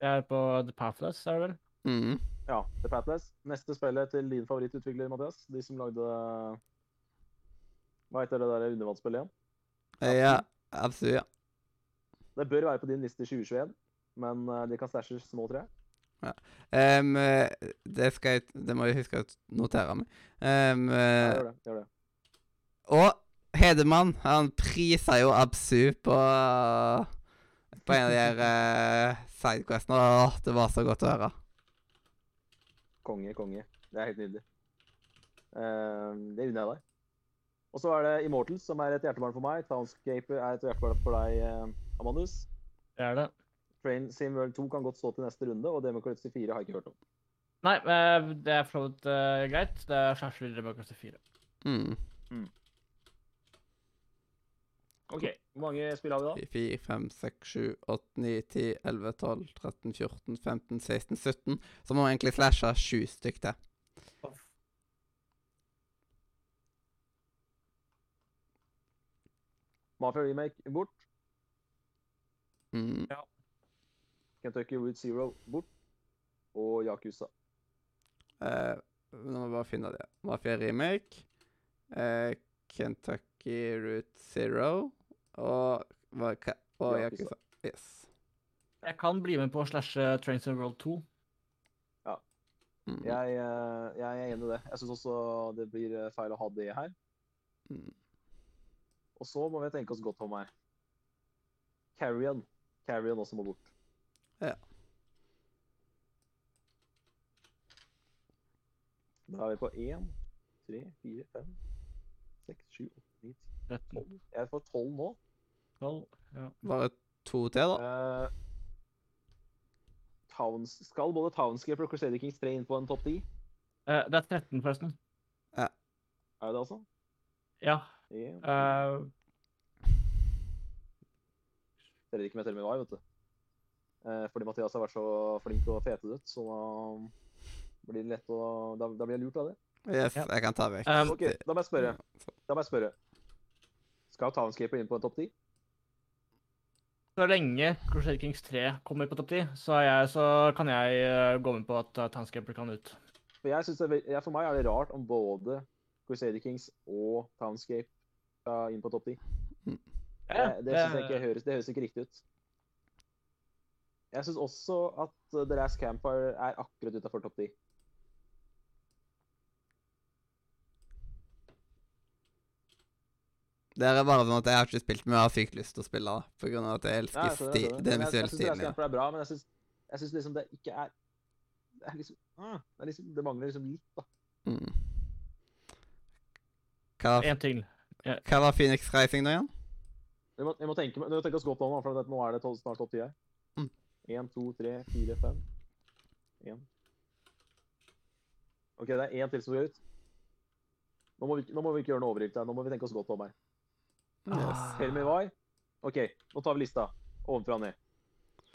Jeg er på The Pathless, er det vel? Mm. ja, The Pathless. Neste spillet til din favorittutvikler, Mathias. De som lagde Hva heter det der undervannsspillet igjen? Ja, absolutt. Ja. Det bør være på din liste i 2021, men de kan stashes nå, tror jeg. Ja. Um, det skal jeg Det må jeg huske å notere meg. Um, Ja, eh, gjør det. Gjør det. og Hedemann, han prisa jo Absu på På en av de her uh, sidequestene. Åh, det var så godt å høre. Konge, konge. Det er helt nydelig. Eh, det unner jeg deg. Og så er det Immortals, som er et hjertebarn for meg. Townscaper er et hjertebarn for deg, eh, Amandus. Det er det. Train Sim World 2 kan godt stå til neste runde, og Democracy 4 har jeg ikke hørt om. Nei, eh, det er for så eh, greit. Det er slasher Democracy 4. Mm. Mm. OK. Hvor mange spill har vi da? 4, 5, 6, 7, 8, 9, 10, 11, 12, 13, 14, 15, 16, 17. Så må vi egentlig slashe sju stykk til. Mafia Remake bort. Mm. Kentucky Route Zero bort. Og Yakuza. Eh, nå må vi bare finne det. Mafia Remake. Eh, Kentucky Route Zero. Og, og Yakuza. Yes. Jeg kan bli med på å slashe Trains of World 2. Mm. Jeg, eh, jeg er enig i det. Jeg syns også det blir eh, feil å ha det her. Mm. Og så må vi tenke oss godt om her. Carrion. Carrion også må bort. Ja. Da er vi på 1, 3, 4, 5, 6, 7, 8, 9, 10, 13, 12. Jeg får 12 nå. 12. Ja. Bare to til, da. Uh, Towns, skal både Townscape og Crusader Kings 3 inn på en topp 10? Uh, det er 13, forresten. Er det det altså? Ja. En, Uh, Teller ikke med til Me Why, vet du. Uh, fordi Mathias har vært så flink og fetet ut, så da blir det lett å Da, da blir jeg lurt av det. Yes, Ja. jeg kan ta vekk. Um, OK, da må jeg spørre. Da må jeg spørre. Skal Townscaper inn på en topp 10? så lenge Crusader Kings 3 kommer på topp 10, så, jeg, så kan jeg eh, gå med på at Townscaper kan ut. For, jeg synes det for meg er det rart om både Crusader Kings og Townscape skal inn på topp 10. Ja, det det synes jeg ikke høres, det høres ikke riktig ut. Jeg syns også at uh, The Last Campfire er akkurat utafor topp 10. Det er bare sånn at jeg har ikke spilt, men jeg har sykt lyst til å spille. grunn av at jeg Nei, elsker jeg det, det. jeg den visuelle jeg, jeg syns The Last stilen. Campfire er bra, men jeg syns, liksom det ikke er Det er liksom, ah, det, er liksom det mangler liksom litt, da. Mm. Hva, En til. Hva var Phoenix Rising nå igjen? Vi må, må, tenke, vi må tenke oss godt om, for nå er det tolv- snart topp 10 her. Én, 1, 2, 3, 4, 5 1 OK, det er én til som skal ut. Nå må, vi, nå må vi ikke gjøre noe overilt. her. Nå må vi tenke oss godt om her. Yes. Tell me why. OK, nå tar vi lista ovenfra og ned.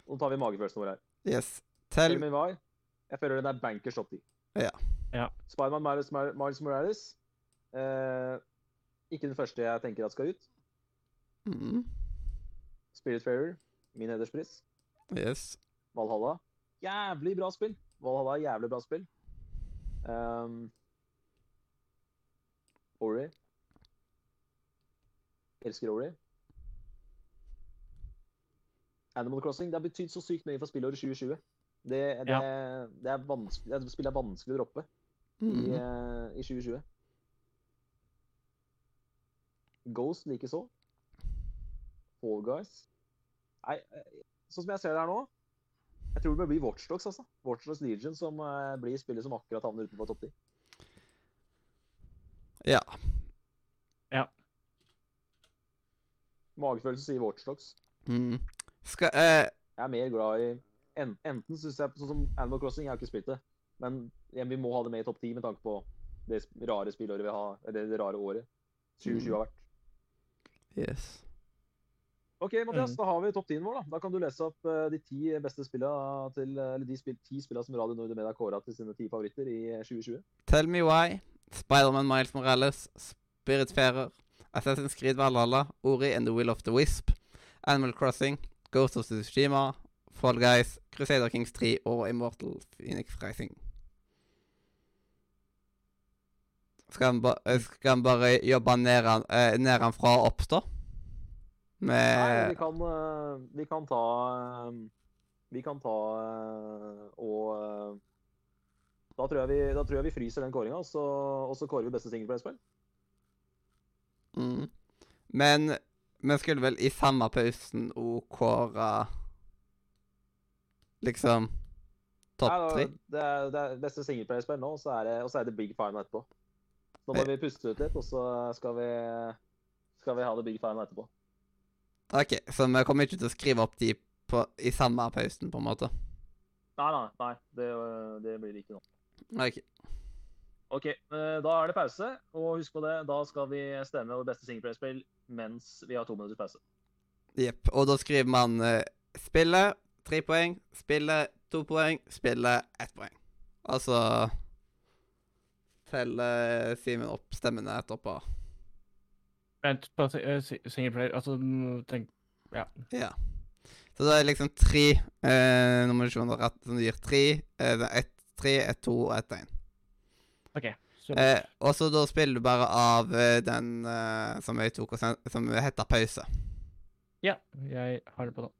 Nå tar vi magefølelsen vår her. yes. Tell me why. Jeg føler den er bankers topp 10. Ja. Ja. Spiderman Miles, Miles Morales. Eh, ikke den første jeg tenker at skal ut. mm. Spiritfarer, min hederspris. Yes. Valhalla. Jævlig bra spill. Valhalla er jævlig bra spill. Um, Ori. Elsker Ori. Animal Crossing. Det har betydd så sykt mye for spillåret 2020. Det, det, det er vanskelig, det spillet er vanskelig å droppe i, Mm. eh, i 2020. Ghost likeså. Fall Guys. Nei, eh, sånn som jeg ser det her nå Jeg tror det blir Watchdogs, altså. Watchdogs Legion som uh, blir spillet som akkurat havner utenfor topp 10. Ja. Ja. Magefølelse sier Watchdogs. Mm. Skal uh... Jeg er mer glad i en, Enten syns jeg Sånn som Animal Crossing, jeg har ikke spilt det. Men ja, vi må ha det med i topp 10 med tanke på det rare spillåret vi har Eller det rare året 2020 har vært. Yes. OK, Mathias, Mm. da har vi topp 10-en vår. Da Da kan du lese opp eh, de ti beste spillene til Eller de spil, ti spillene som Radio Nord Media kåra til sine ti favoritter i eh, 2020. Tell me why. Spiderman Miles Morales. Spiritfarer. Assassin's Creed Valhalla. Ori and the Will of the Wisp. Animal Crossing. Ghost of Tsushima. Fall Guys. Crusader Kings 3 og Immortal Phoenix Rising. Skal han, ba eh, skal han bare jobbe nedan, eh, opp, da? Med Nei, vi kan, eh, vi kan ta Vi kan ta og da tror, vi, da tror jeg vi fryser den kåringa, og, så- kårer vi beste singelplayerspill. mm. Men vi skulle vel i samme pausen òg kåre Liksom topp tre? Det, er- det er beste singelplayerspill nå, og så er det, big final etterpå. Nå må vi puste ut litt, og så skal vi, skal vi ha det big final etterpå. OK, så vi kommer ikke til å skrive opp de på, i samme pausen, på en måte? Nei, nei, nei. Det, det blir det ikke nå. OK. OK, eh, da er det pause. Og husk på det, da skal vi stemme over beste singleplayerspill mens vi har to minutters pause. Jepp. Og da skriver man uh, spillet tre poeng, spillet to poeng, spillet ett poeng. Altså teller Simen opp stemmene etterpå. Vent på si- eh, singleplayer Altså, tenk Ja. Ja. Så da er liksom tre uh, nominasjoner som gir tre. Uh, ett tre, ett to og ett én. OK. Eh, og så da spiller du bare av eh, den eh, som jeg tok og sen som heter pause. ja, jeg har det på nå.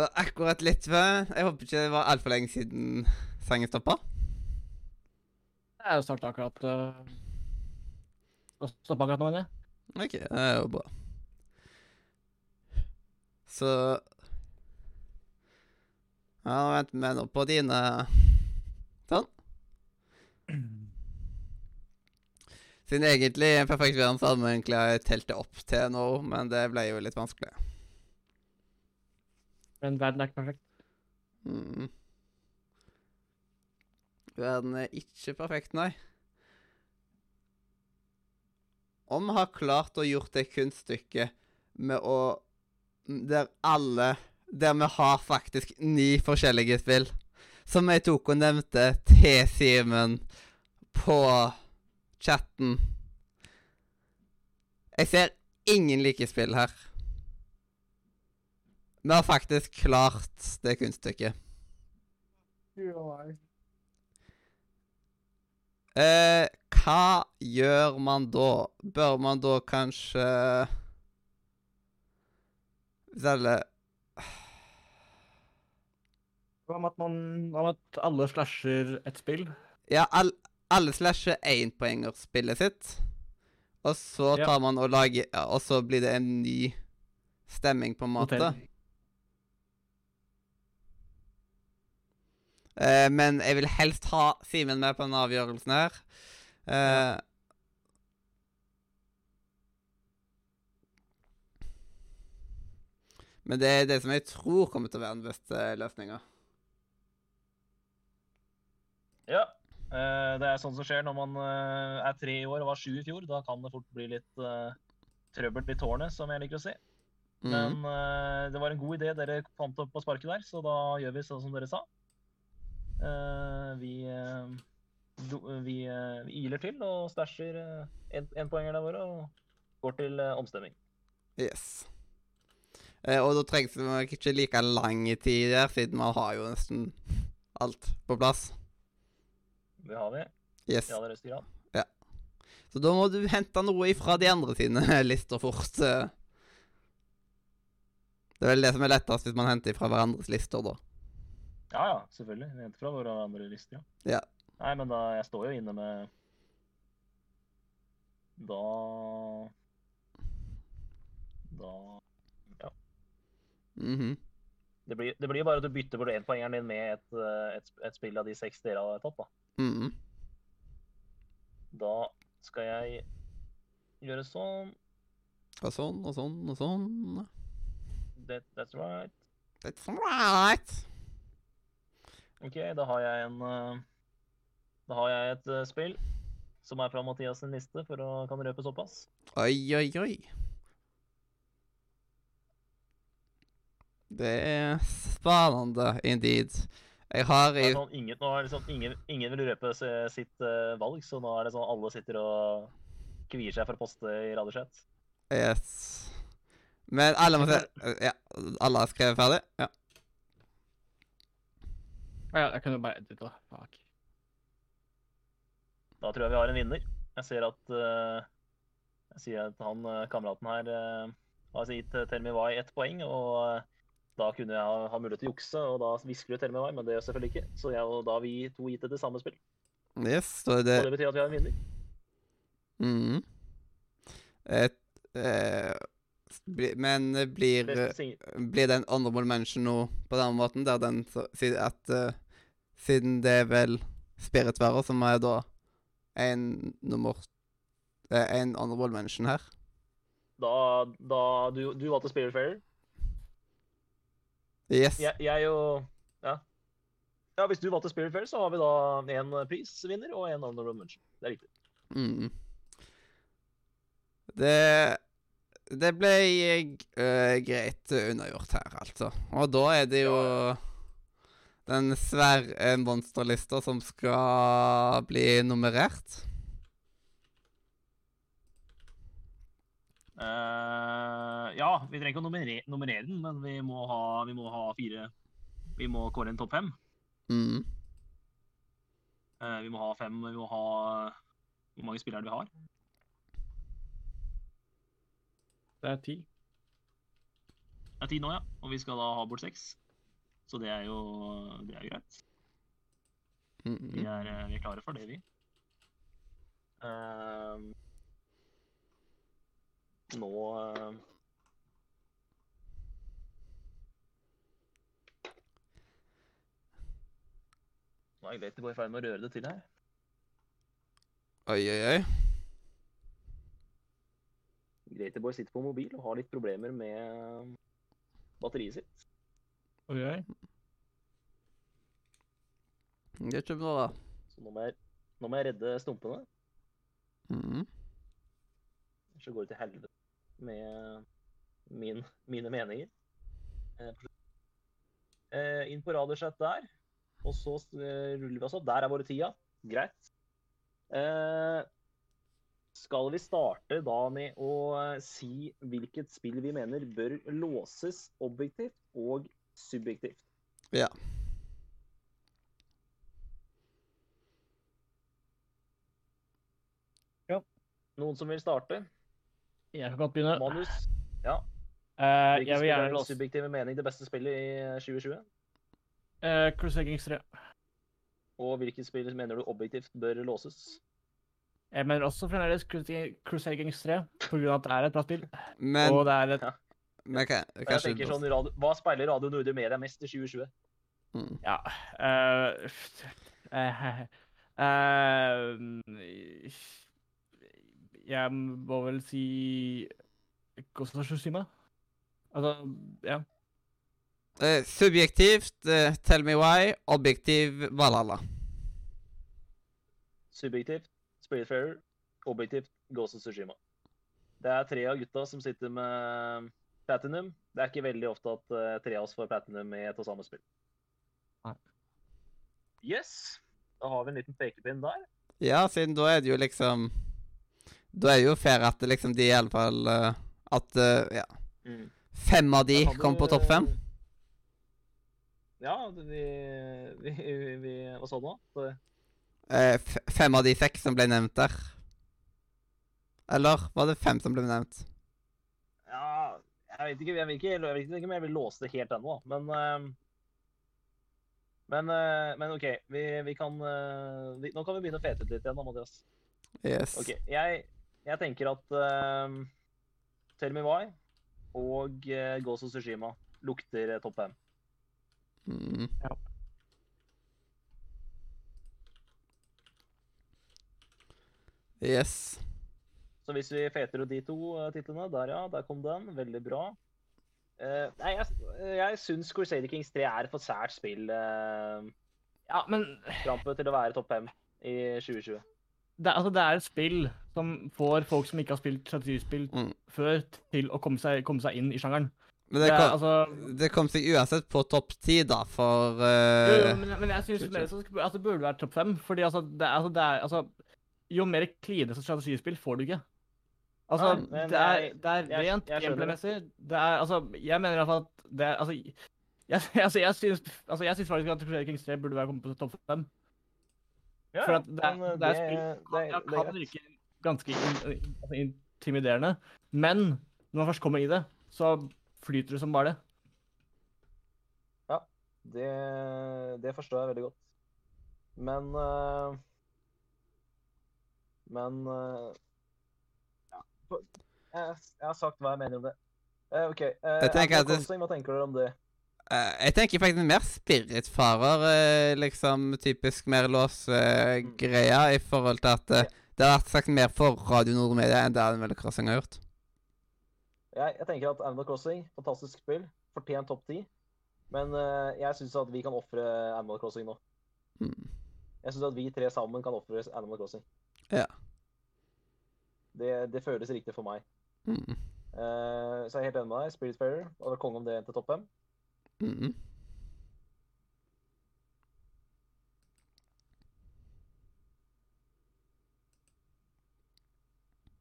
Var akkurat litt før. Jeg håper ikke det var altfor lenge siden sangen stoppa. Jeg starta akkurat uh, Stoppa akkurat nå, mener jeg. OK, det er jo bra. Så Ja, vent med nå på dine Sånn. Siden egentlig en perfekt verden så hadde vi egentlig telt det opp til nå, men det ble jo litt vanskelig. Men verden er ikke perfekt. Mm. Verden er ikke perfekt, nei. Om vi har klart å gjort det kunststykket med å Der alle Der vi har faktisk ni forskjellige spill, som jeg tok og nevnte til Simen på chatten Jeg ser ingen like spill her. Vi har faktisk klart det kunststykket. Eh, hva gjør man da? Bør man da kanskje selge Hva med at man med at alle slasher et spill? Ja, all, alle slasher énpoengerspillet sitt. Og så Ja. man og lager Og så blir det en ny stemming, på en måte. Notering. Men jeg vil helst ha Simen med på denne avgjørelsen her. Ja. Men det er det som jeg tror kommer til å være den beste løsninga. Ja. eh, Det er sånn som skjer når man eh, er tre i år og var sju i fjor. Da kan det fort bli litt eh, trøbbel i tårnet, som jeg liker å si. Mhm. Men eh, det var en god idé dere fant opp på sparket der, så da gjør vi sånn som dere sa. Eh, vi eh, vi, eh, vi iler til og stæsjer enpoengerne våre og Går til omstemming. Yes. Og da trengs det nok ikke like lang tid der, siden man har jo nesten alt på plass. Det har vi Yes. i aller høyeste grad. Så da må du hente noe ifra de andre sine lister fort. Det er vel det som er lettest hvis man henter ifra hverandres lister, da. Ja, ja, selvfølgelig. Vi henter fra våre andre lister, ja. Ja. Nei, men da, jeg står jo inne med Da Da Ja. Mhm. Det blir, det blir bare at du bytter bort énpoengeren din med et, eh, et, et spill av de seks dere har tatt, da. Mhm. Da skal jeg gjøre sånn. Og sånn og sånn og sånn. That, that's right. That's right. OK, da har jeg en eh, Da har jeg et eh, spill som er fra Mathias sin liste, for å kan røpe såpass. Oi, oi, oi. Det er spennende indeed. Jeg har i sånn, ingen, nå er det sånn, ingen, ingen vil røpe sitt uh, valg, så nå er det sånn alle sitter og kvier seg for å poste i Radiochat. Yes. Men alle må se Ja, alle har skrevet ferdig? Ja. Ja, jeg kan jo bare edite, da. Fuck. Da tror jeg vi har en vinner. Jeg ser at uh, Jeg sier at han eh, kameraten her uh, har gitt Tell Me Why ett poeng, og da kunne jeg ha, ha mulighet til å jukse, og da hvisker du Me men det gjør selvfølgelig ikke. Så jeg, og da har vi to gitt det til samme spill. Yes, så det Og det betyr at vi har en vinner. Mhm. Et eh, bli, Men blir sing- Blir det en honorable mention nå på den måten, der den at uh, Siden det er vel Spiritværer som er da en nummer eh, En honorable mention her. Da, da du, du valgte Spiritfarer. Yes. Jeg, jeg og ja. ja, hvis du valgte Spiritfarer, så har vi da en prisvinner og en honorable mention. Det er riktig. Mm. Det Det ble uh, greit undergjort her, altså. Og da er det jo den svære monsterlista som skal bli nummerert. Uh, ja, vi trenger ikke å nummerere, nummerere den, men vi må, ha, vi må ha fire Vi må kåre en topp fem. Mm. Uh, vi må ha fem. Vi må ha Hvor mange spillere er vi har? Det er ti. Det er ti nå, ja. Og vi skal da ha bort seks. Så det er jo det er greit. Vi Mm. er, eh, vi er klare for det, vi. Ehm, nå eh, Nå er Grete i ferd med å røre det til her. Oi, oi, oi. Greaterboy sitter på mobil og har litt problemer med batteriet sitt. Oi, oi. Det er ikke bra. Så nå må jeg, nå må jeg redde stumpene. Mm. Så går det til helvete med min, mine meninger. Eh, eh, inn på radiochat der. Og så eh, ruller vi oss opp. Der er våre tida. Greit. Eh, skal vi starte da med å eh, si hvilket spill vi mener bør låses objektivt og subjektivt? Ja. ja. Noen som vil starte? Jeg kan godt begynne. Manus? Ja. Uh, jeg vil er gjerne låse subjektive mening det beste spillet i 2020? uh, Crusader Kings 3. Og hvilket spill mener du objektivt bør låses? Jeg mener også fremdeles Crusader Gangs Kings 3, på grunn av at det er et bra spill. Men, Og det er et men okay, Jeg tenker sånn, radio, Hva speiler Radio Nordre Media mest i 2020? mm. Ja uh, uh, uh, Jeg må vel si Ghost of Tsushima. Altså, ja. Eh, Subjektivt eh, Tell me why. Objektiv Valhalla. Subjektivt Spiritfarer. Objektivt Ghost of Tsushima. Det er tre av gutta som sitter med platinum. Det er ikke veldig ofte at eh, tre av oss får platinum i et og samme spill. Nei. Yes. Da har vi en liten pekepinn der. Ja, siden da er det jo liksom Da er det jo fair at liksom de i alle fall eh, At uh, ja, Mm. fem av de kom på topp fem. Ja, vi, vi, vi, vi Hva sa du nå? Eh, fem av de seks som ble nevnt der. Eller var det fem som ble nevnt? Ja, jeg vet ikke, jeg vil ikke, jeg vet ikke om jeg vil låse det helt ennå. Men eh, men, eh, men OK, vi, vi kan eh, vi, Nå kan vi begynne å fete ut litt igjen, da, Mathias. Yes. OK. Jeg, jeg tenker at um, Tell Me Why og uh, Ghost of Tsushima lukter eh, topp fem. Mm. Yes. Så hvis vi feter ut de to eh, titlene Der, ja. Der kom den. Veldig bra. Uh, nei, jeg, jeg syns Crusader Kings 3 er et for sært spill, uh, Ja, men Trampe, til å være topp fem i 2020. det, altså, det er et spill som får folk som ikke har spilt strategispill Mm. før, til å komme seg, komme seg inn i sjangeren. Men Det det er, kom, altså, det kom seg uansett på topp ti, da, for jo, jo, eh, men, men jeg syns altså, det burde vært topp fem. Fordi altså, det, altså, det er altså Jo mer klinete strategispill får du ikke. Altså, Nei, det er, det er rent gameplay-messig. Det altså Jeg mener i hvert fall at det er Altså, jeg, altså, jeg syns altså, jeg syns faktisk at Crusader Kings 3 burde være kommet på topp fem. Ja, For at det, er- eh, det er spill det- som kan, det kan virke ganske in, altså, intimiderende. Men når man først kommer i det, så flyter det som bare det. Det, det forstår jeg veldig godt. Men eh, Men eh, ja. Jeg, jeg har sagt hva jeg mener om det. Eh, OK. eh, Jeg tenker at det- Crossing, Hva tenker dere om det? eh, Jeg tenker faktisk mer spiritfarer, liksom typisk mer lås-greia, i forhold til at det har vært sagt mer for Radio Nordmedia enn det Animal Crossing har gjort. Jeg, jeg tenker at Animal Crossing, fantastisk spill, fortjent topp ti. Men uh, jeg syns at vi kan ofre Animal Crossing nå. Mm. Jeg syns at vi tre sammen kan ofre Animal Crossing. Ja. Det, det føles riktig for meg. Mm. Uh, så jeg er helt enig med deg. Spiritfarer hadde vært konge om det til topp fem. Mm.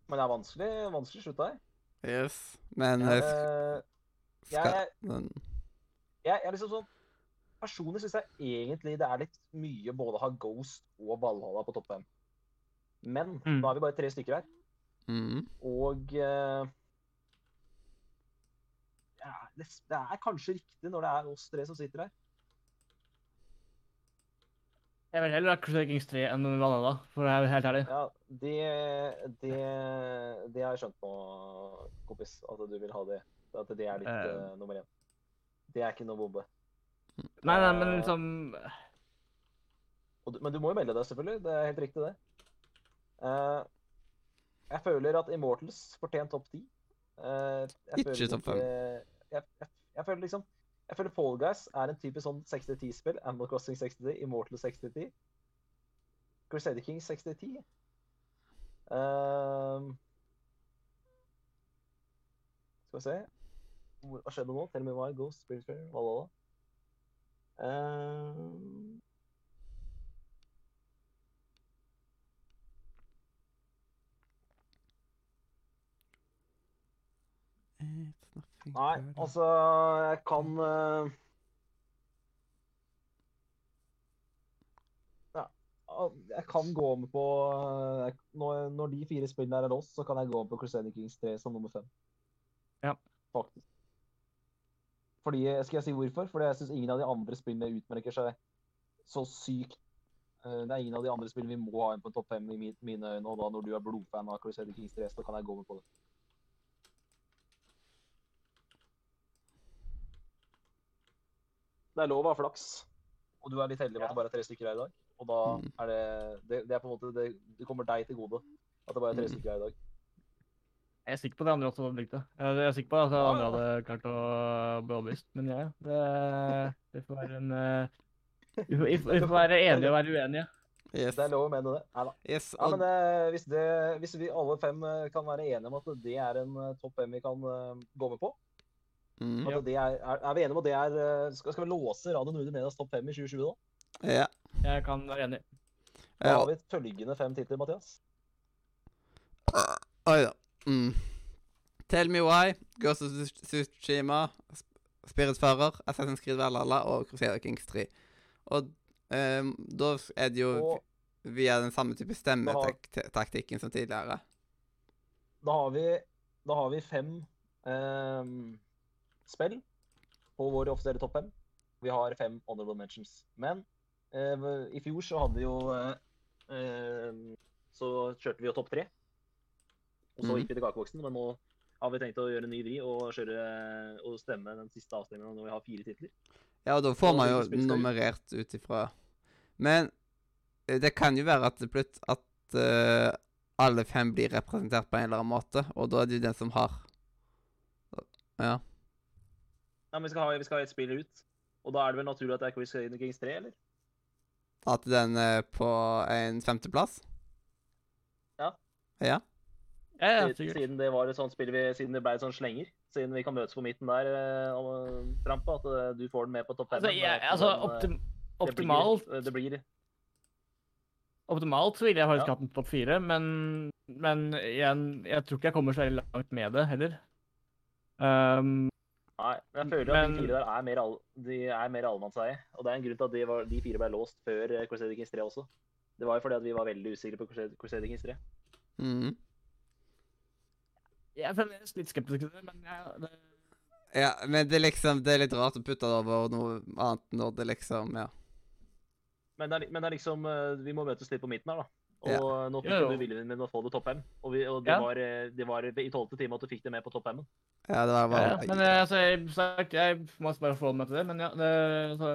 Men det er vanskelig, vanskelig slutt her. Yes. Men uh, skal jeg, den jeg, jeg er liksom sånn Personlig syns jeg egentlig det er litt mye både å ha Ghost og Valhalla på topp fem. Men Mm. nå er vi bare tre stykker her, mm. og uh, ja, det, det er kanskje riktig når det er oss tre som sitter her. Jeg vil heller ha Crusader Kings 3 enn da, for å være helt ærlig. Ja, det, det, det har jeg skjønt nå, kompis. At du vil ha det. At det er ditt uh, nummer én. Det er ikke noe bombe. Nei, nei, men liksom Og du, men du må jo melde deg, selvfølgelig. Det er helt riktig, det. Eh, jeg føler at Immortals fortjener topp ti. Jeg Ikke topp fem. Jeg, jeg, jeg føler liksom Jeg føler Fall Guys er en typisk sånn 60-10-spill. Animal Crossing 60-10, Immortals 60-10. Crusader King 60-10. Ehm, skal vi se Hva skjedde nå? Tell me why, Ghost, Spirit Fair, Valhalla. Ehm, Nei, altså Jeg kan uh... Ja. Jeg kan gå med på eh, når, når de fire spillene er låst, så kan jeg gå med på Crusader Kings 3 som nummer fem. Ja. Faktisk. Fordi, Skal jeg si hvorfor? Fordi jeg syns ingen av de andre spillene utmerker seg så sykt. Eh, Det er ingen av de andre spillene vi må ha inn på topp fem i mine øyne, og da når du er blodfan av Crusader Kings 3, så kan jeg gå med på det. Det er lov å ha flaks, og du er litt heldig med at det bare er tre stykker her i dag. Og da Mm. er det Det, det er på en måte det, det kommer deg til gode at det bare er tre Mm. stykker her i dag. Jeg er sikker på at de andre også hadde likt det. Jeg jeg er sikker på at de andre hadde klart å bli overbevist. Men ja, det, det får være en Vi får, vi får være enige og være uenige. Yes. Det er lov å mene det. Neida. yes. Ja, men eh, hvis, det, hvis vi alle fem eh, kan være enige om at det er en eh, topp fem vi kan uh, gå med på mm. at det er, er, er vi enige om at det er eh, Skal, skal vi låse Radio Nordre Medias topp fem i 2020 da? Ja. Jeg kan være enig. Da ja. har vi følgende fem titler, Mathias. Oi da. Mm. Tell Me Why, Ghost of Tsush- Tsushima, Spiritfarer, Assassin's Creed Valhalla og Crusader Kings 3. Og um, da er det jo Og via den samme type stemmetaktikken som tidligere. da har vi, da har vi fem ehm, spill på vår offisielle topp fem. Vi har fem honorable mentions. Men eh, i fjor så hadde vi jo eh, ehm, Så kjørte vi jo topp tre. Og så Mhm. gikk vi til kakeboksen, men nå har vi tenkt å gjøre en ny vri og kjøre og stemme den siste avstemningen når vi har fire titler. Ja, og da får man jo nummerert ut ifra Men eh, det kan jo være at det plut at uh, alle fem blir representert på en eller annen måte, og da er det jo den som har Ja. Nei, men vi skal ha, vi skal ha et spill ut. Og da er det vel naturlig at det er Chris Kings 3, eller? At den er på en femteplass? Ja. Ja. Ja, ja, Siden- sikkert. Siden det var et sånt spill vi, siden det ble et sånt slenger. Siden vi kan møtes på midten der, eh, Trampa, at eh, du får den med på topp fem. Altså, jeg, altså optim, optimalt, Det blir, optimalt så ville jeg faktisk Ja. hatt på topp fire, men, men igjen, jeg tror ikke jeg kommer så veldig langt med det heller. Um, Nei, men jeg føler at Men- de fire der er mer, all, de er mer allemannseie. Og det er en grunn til at de, var, de fire ble låst før eh, Crusader Kings 3 også. Det var jo fordi at vi var veldig usikre på Crusader, Kings 3. Mm. jeg er fremdeles litt skeptisk til det, men jeg, det, Ja, men det er liksom Det er litt rart å putte det over noe annet når det liksom Ja. Men det, er, men det er liksom eh, Vi må møtes litt på midten her, da. Og Ja. nå fikk du viljen din med å få det topp fem. Og, vi, og det, Ja. var, eh, det var i tolvte time at du fikk det med på topp fem. Ja, det var ja, bare ja. Men eh, altså, jeg, sagt, jeg må bare forholde meg til det, men ja, det så,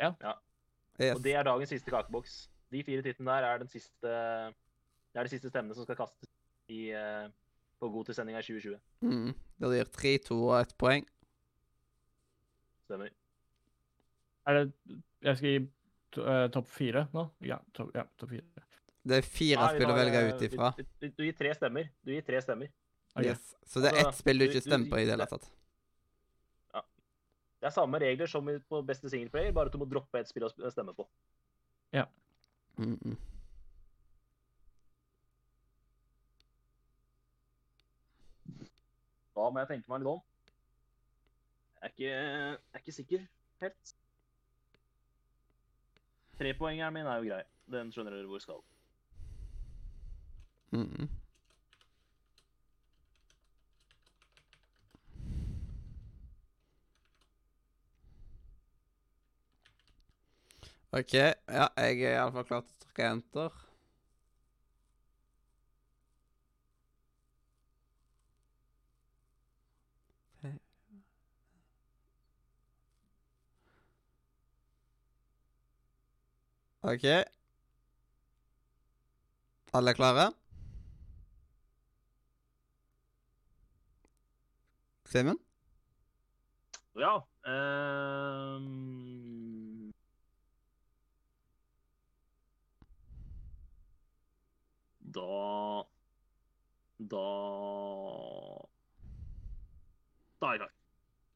yes. Og det er dagens siste kakeboks. De fire titlene der er den siste Det er de siste stemmene som skal kastes i, på god til sendinga i 2020. mm. Det gir tre, to og ett poeng. Stemmer. er det Jeg skal gi eh, topp fire nå? Ja, topp ja, top fire. Det er fire Nei, spill å velge eh, ut ifra. Du, du, du gir tre stemmer. Du gir tre stemmer. Okay. Yes. Så det er Altså, ett spill du ikke stemmer på i det hele tatt. Det er samme regler som på beste singleplayer, bare at du må droppe et spill å stemme på. Mm -mm. Da må jeg tenke meg litt om. Jeg er ikke, jeg er ikke sikker helt. Trepoengeren min er jo grei. Den skjønner dere hvor skal. Mm. OK. Ja, jeg er iallfall klar til å trykke enter. OK. Alle er klare? Simen? Ja. Um... Da Da Da er jeg klar.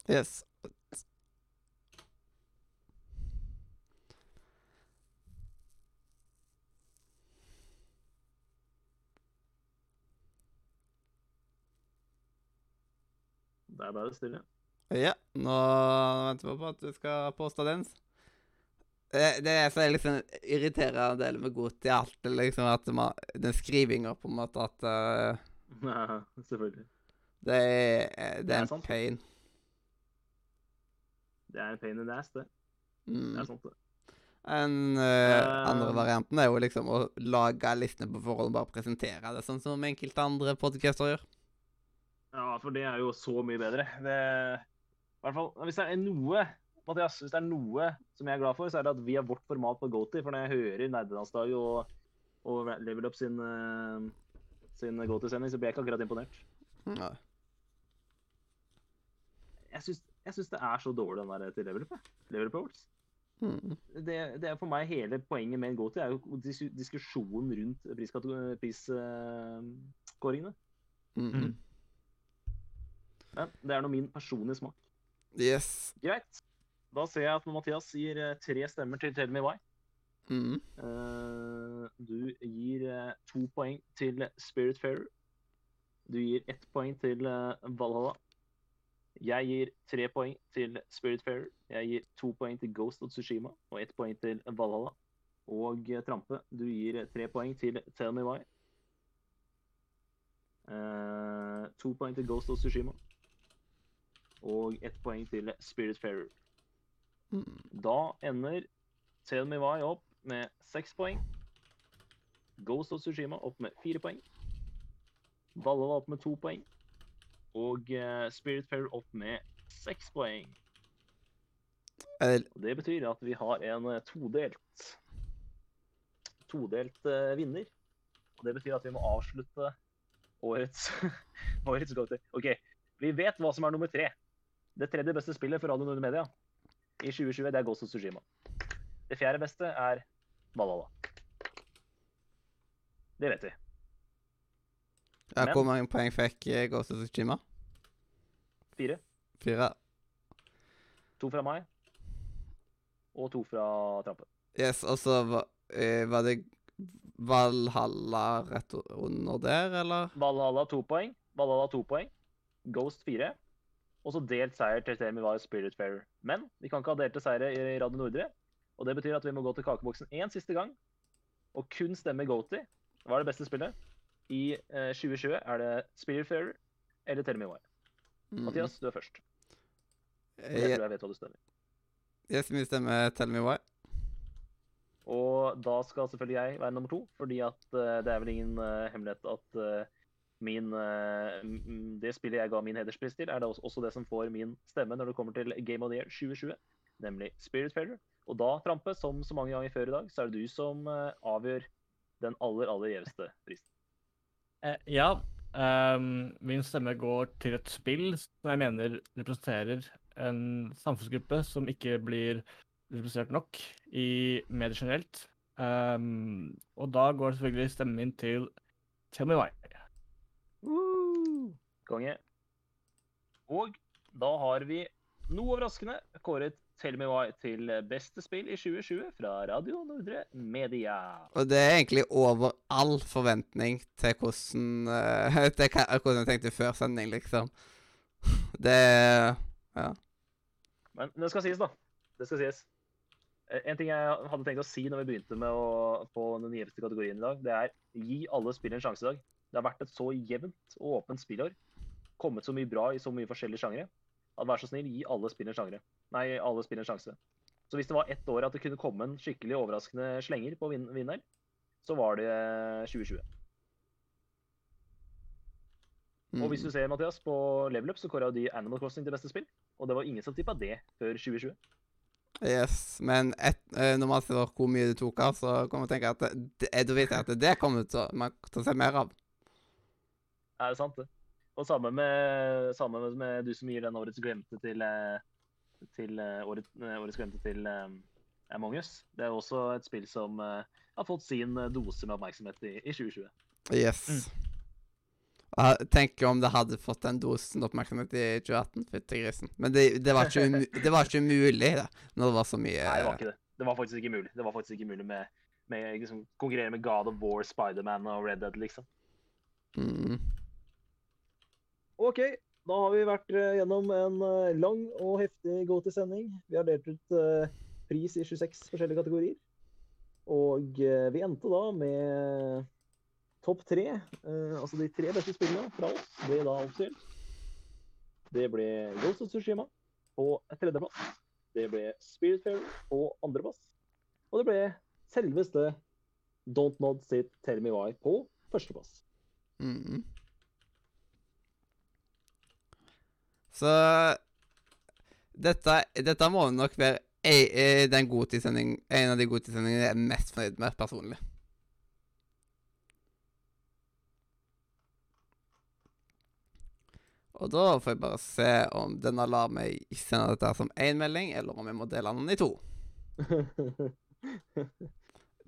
Yes. Der er det stille. Ja, nå venter vi på at du skal poste den. Det, det er så liksom irriterende del med godt i alt, det liksom at man, den skrivinga på en måte at Ja, Selvfølgelig. det er, det Det er er en sant. pain. Det er en pain in the ass, det. Det Mm. er sant, det. Den uh, Eh. andre varianten er jo liksom å lage listene på forhånd og bare presentere det, sånn som enkelte andre podcaster gjør. Ja, for det er jo så mye bedre. Det, I hvert fall, hvis det er noe Mathias, hvis det er noe som jeg er glad for, så er det at vi har vårt format på GoTi. For når jeg hører Nerdelandsdag og, og Level Up sin, uh, sin GoTi-sending, så blir jeg ikke akkurat imponert. Nei. Jeg syns, jeg syns det er så dårlig, den der til Level Up. Level Up Awards. Mm. Det, det er for meg hele poenget med en GoTi, er jo diskusjonen rundt priskåringene. Pris, uh. Mm. Mm. Men det er nå min personlige smak. Yes. Greit. Da ser jeg at Mathias gir eh, tre stemmer til Tell Me Why. Mm. Eh, du gir eh, to poeng til Spiritfarer. Du gir ett poeng til Valhalla. Jeg gir tre poeng til Spiritfarer. Jeg gir to poeng til Ghost of Tsushima og ett poeng til Valhalla. Og Trampe, du gir tre poeng til Tell Me Why. Uh, to poeng til Ghost of Tsushima. Og ett poeng til Spiritfarer. Mm. Da ender Tell Me Why opp med seks poeng. Ghost of Tsushima opp med fire poeng. Valhalla opp med to poeng. Og uh, Spiritfarer opp med seks poeng. Eh, Og det betyr at vi har en eh, todelt todelt uh, vinner. Og det betyr at vi må avslutte årets årets GOTY. OK, vi vet hva som er nummer tre. Det tredje beste spillet for Radio Nordre Media i 2020, det er Ghost of Tsushima. Det fjerde beste er Valhalla. Det vet vi. ja, hvor mange poeng fikk eh, Ghost of Tsushima? Fire. Fire. To fra meg. Og to fra Trampe. Yes, og så var, eh, var det Valhalla rett under der, eller? Valhalla to poeng. Valhalla to poeng. Ghost fire. Og så delt seier til Temi var Spiritfarer. Men vi kan ikke ha delte seire i Radio Nordre. Og det betyr at vi må gå til kakeboksen én siste gang og kun stemme Goaty. Hva er det beste spillet? I eh, 2020 er det Spiritfarer eller Tell Me Why. Mm. Mathias, du er først. Eh, Jeg tror jeg vet hva du stemmer. Jeg skal stemme Tell Me Why. Og da skal selvfølgelig jeg være nummer to, fordi at uh, det er vel ingen uh, hemmelighet at eh, min eh, Det spillet jeg ga min hederspris til, er det også, det som får min stemme når det kommer til Game of the Year 2020, nemlig Spirit Failure. Og da, Trampe, som så mange ganger før i dag, så er det du som eh, avgjør den aller, aller gjeveste prisen. Eh, ja. Um, min stemme går til et spill som jeg mener representerer en samfunnsgruppe som ikke blir representert nok i medier generelt. Um, og da går selvfølgelig stemmen min til Tell Me Why. Konge. Og da har vi noe overraskende kåret Tell Me Why til beste spill i 2020 fra Radio Nordre Media. Og det er egentlig over all forventning til hvordan uh, til hvordan jeg tenkte før sending, liksom. Det Ja. Men det skal sies, da. Det skal sies. Eh, En ting jeg hadde tenkt å si når vi begynte med å få den gjeveste kategorien i dag, det er gi alle spill en sjanse i dag. Det har vært et så jevnt og åpent spillår. Kommet så mye bra i så mye forskjellige sjangere. At vær så snill, gi alle spillere sjangere. Nei, alle spillere en sjanse. Så hvis det var ett år at det kunne komme en skikkelig overraskende slenger på vin vinneren, så var det 2020. Mm. Og hvis du ser, Mathias, på Level Up, så kåra de Animal Crossing til beste spill. Og det var ingen som tippa det før 2020. Yes, men et, eh, når man ser hvor mye det tok av, så kommer man tenke at det, det, da vet jeg at det kommer man til å se mer av. Er det sant, det? Og samme med, samme med du som gir den årets glemte til, eh, til årets, eh, årets glemte til eh, Among us. Det er også et spill som eh, har fått sin eh, dose med oppmerksomhet i, i 2020. Yes. Mm. Jeg tenker om det hadde fått den dosen oppmerksomhet i 2018. Fytti grisen. Men det, det, var ikke det var ikke umulig, da, når det var så mye Nei, det var ikke det. Det var faktisk ikke mulig. Det var faktisk ikke mulig med, med liksom, konkurrere med God of War, Spiderman og Red Dead, liksom. mm. OK, da har vi vært eh, gjennom en eh, lang og heftig go-to-sending. Vi har delt ut eh, pris i 26 forskjellige kategorier. Og vi endte da med topp tre. altså de tre beste spillene fra oss ble da oppstilt. Det ble Ghost of Tsushima på tredjeplass. Det ble Spiritfarer på andreplass. Og det ble selveste Don't Nod Sit Tell Me Why på førsteplass. Mm. Så dette, dette må nok være ei, eh, den en av de godtidssendingene jeg er mest fornøyd med personlig. Og da får jeg bare se om denne lar meg sende dette som én melding, eller om jeg må dele den i to.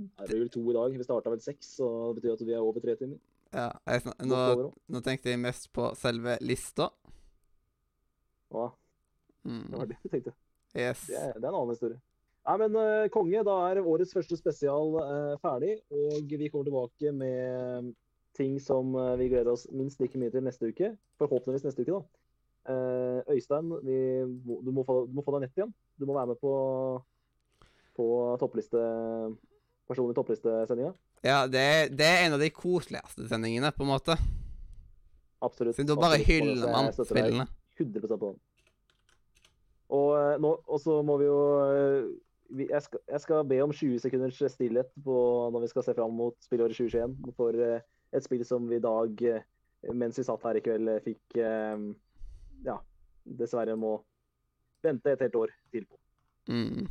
Det er vel to i dag. Vi starta vel seks, så det betyr at vi er over tre timer. Ja, jeg, nå, nå tenkte jeg mest på selve lista. Det Mm. var det du tenkte. Yes. Det det er en annen historie. Nei, men uh, konge, da er årets første spesial uh, ferdig, og vi kommer tilbake med ting som uh, vi gleder oss minst like mye til neste uke. Forhåpentligvis neste uke, da. Øystein, vi, du, må få, du må få deg nett igjen. Du må være med på, på toppliste, personlig topplistesendinga. Ja, det, det er en av de koseligste sendingene, på en måte. Absolutt. Siden da bare hyller man spillene. 100 på den. Og, eh, nå, og så må vi jo eh, jeg, skal, jeg skal be om 20 sekunders stillhet på, når vi skal se fram mot spillåret 2021 for eh, et spill som vi i dag, mens vi satt her i kveld, fikk Ja, dessverre må vente et helt år til på. Mm.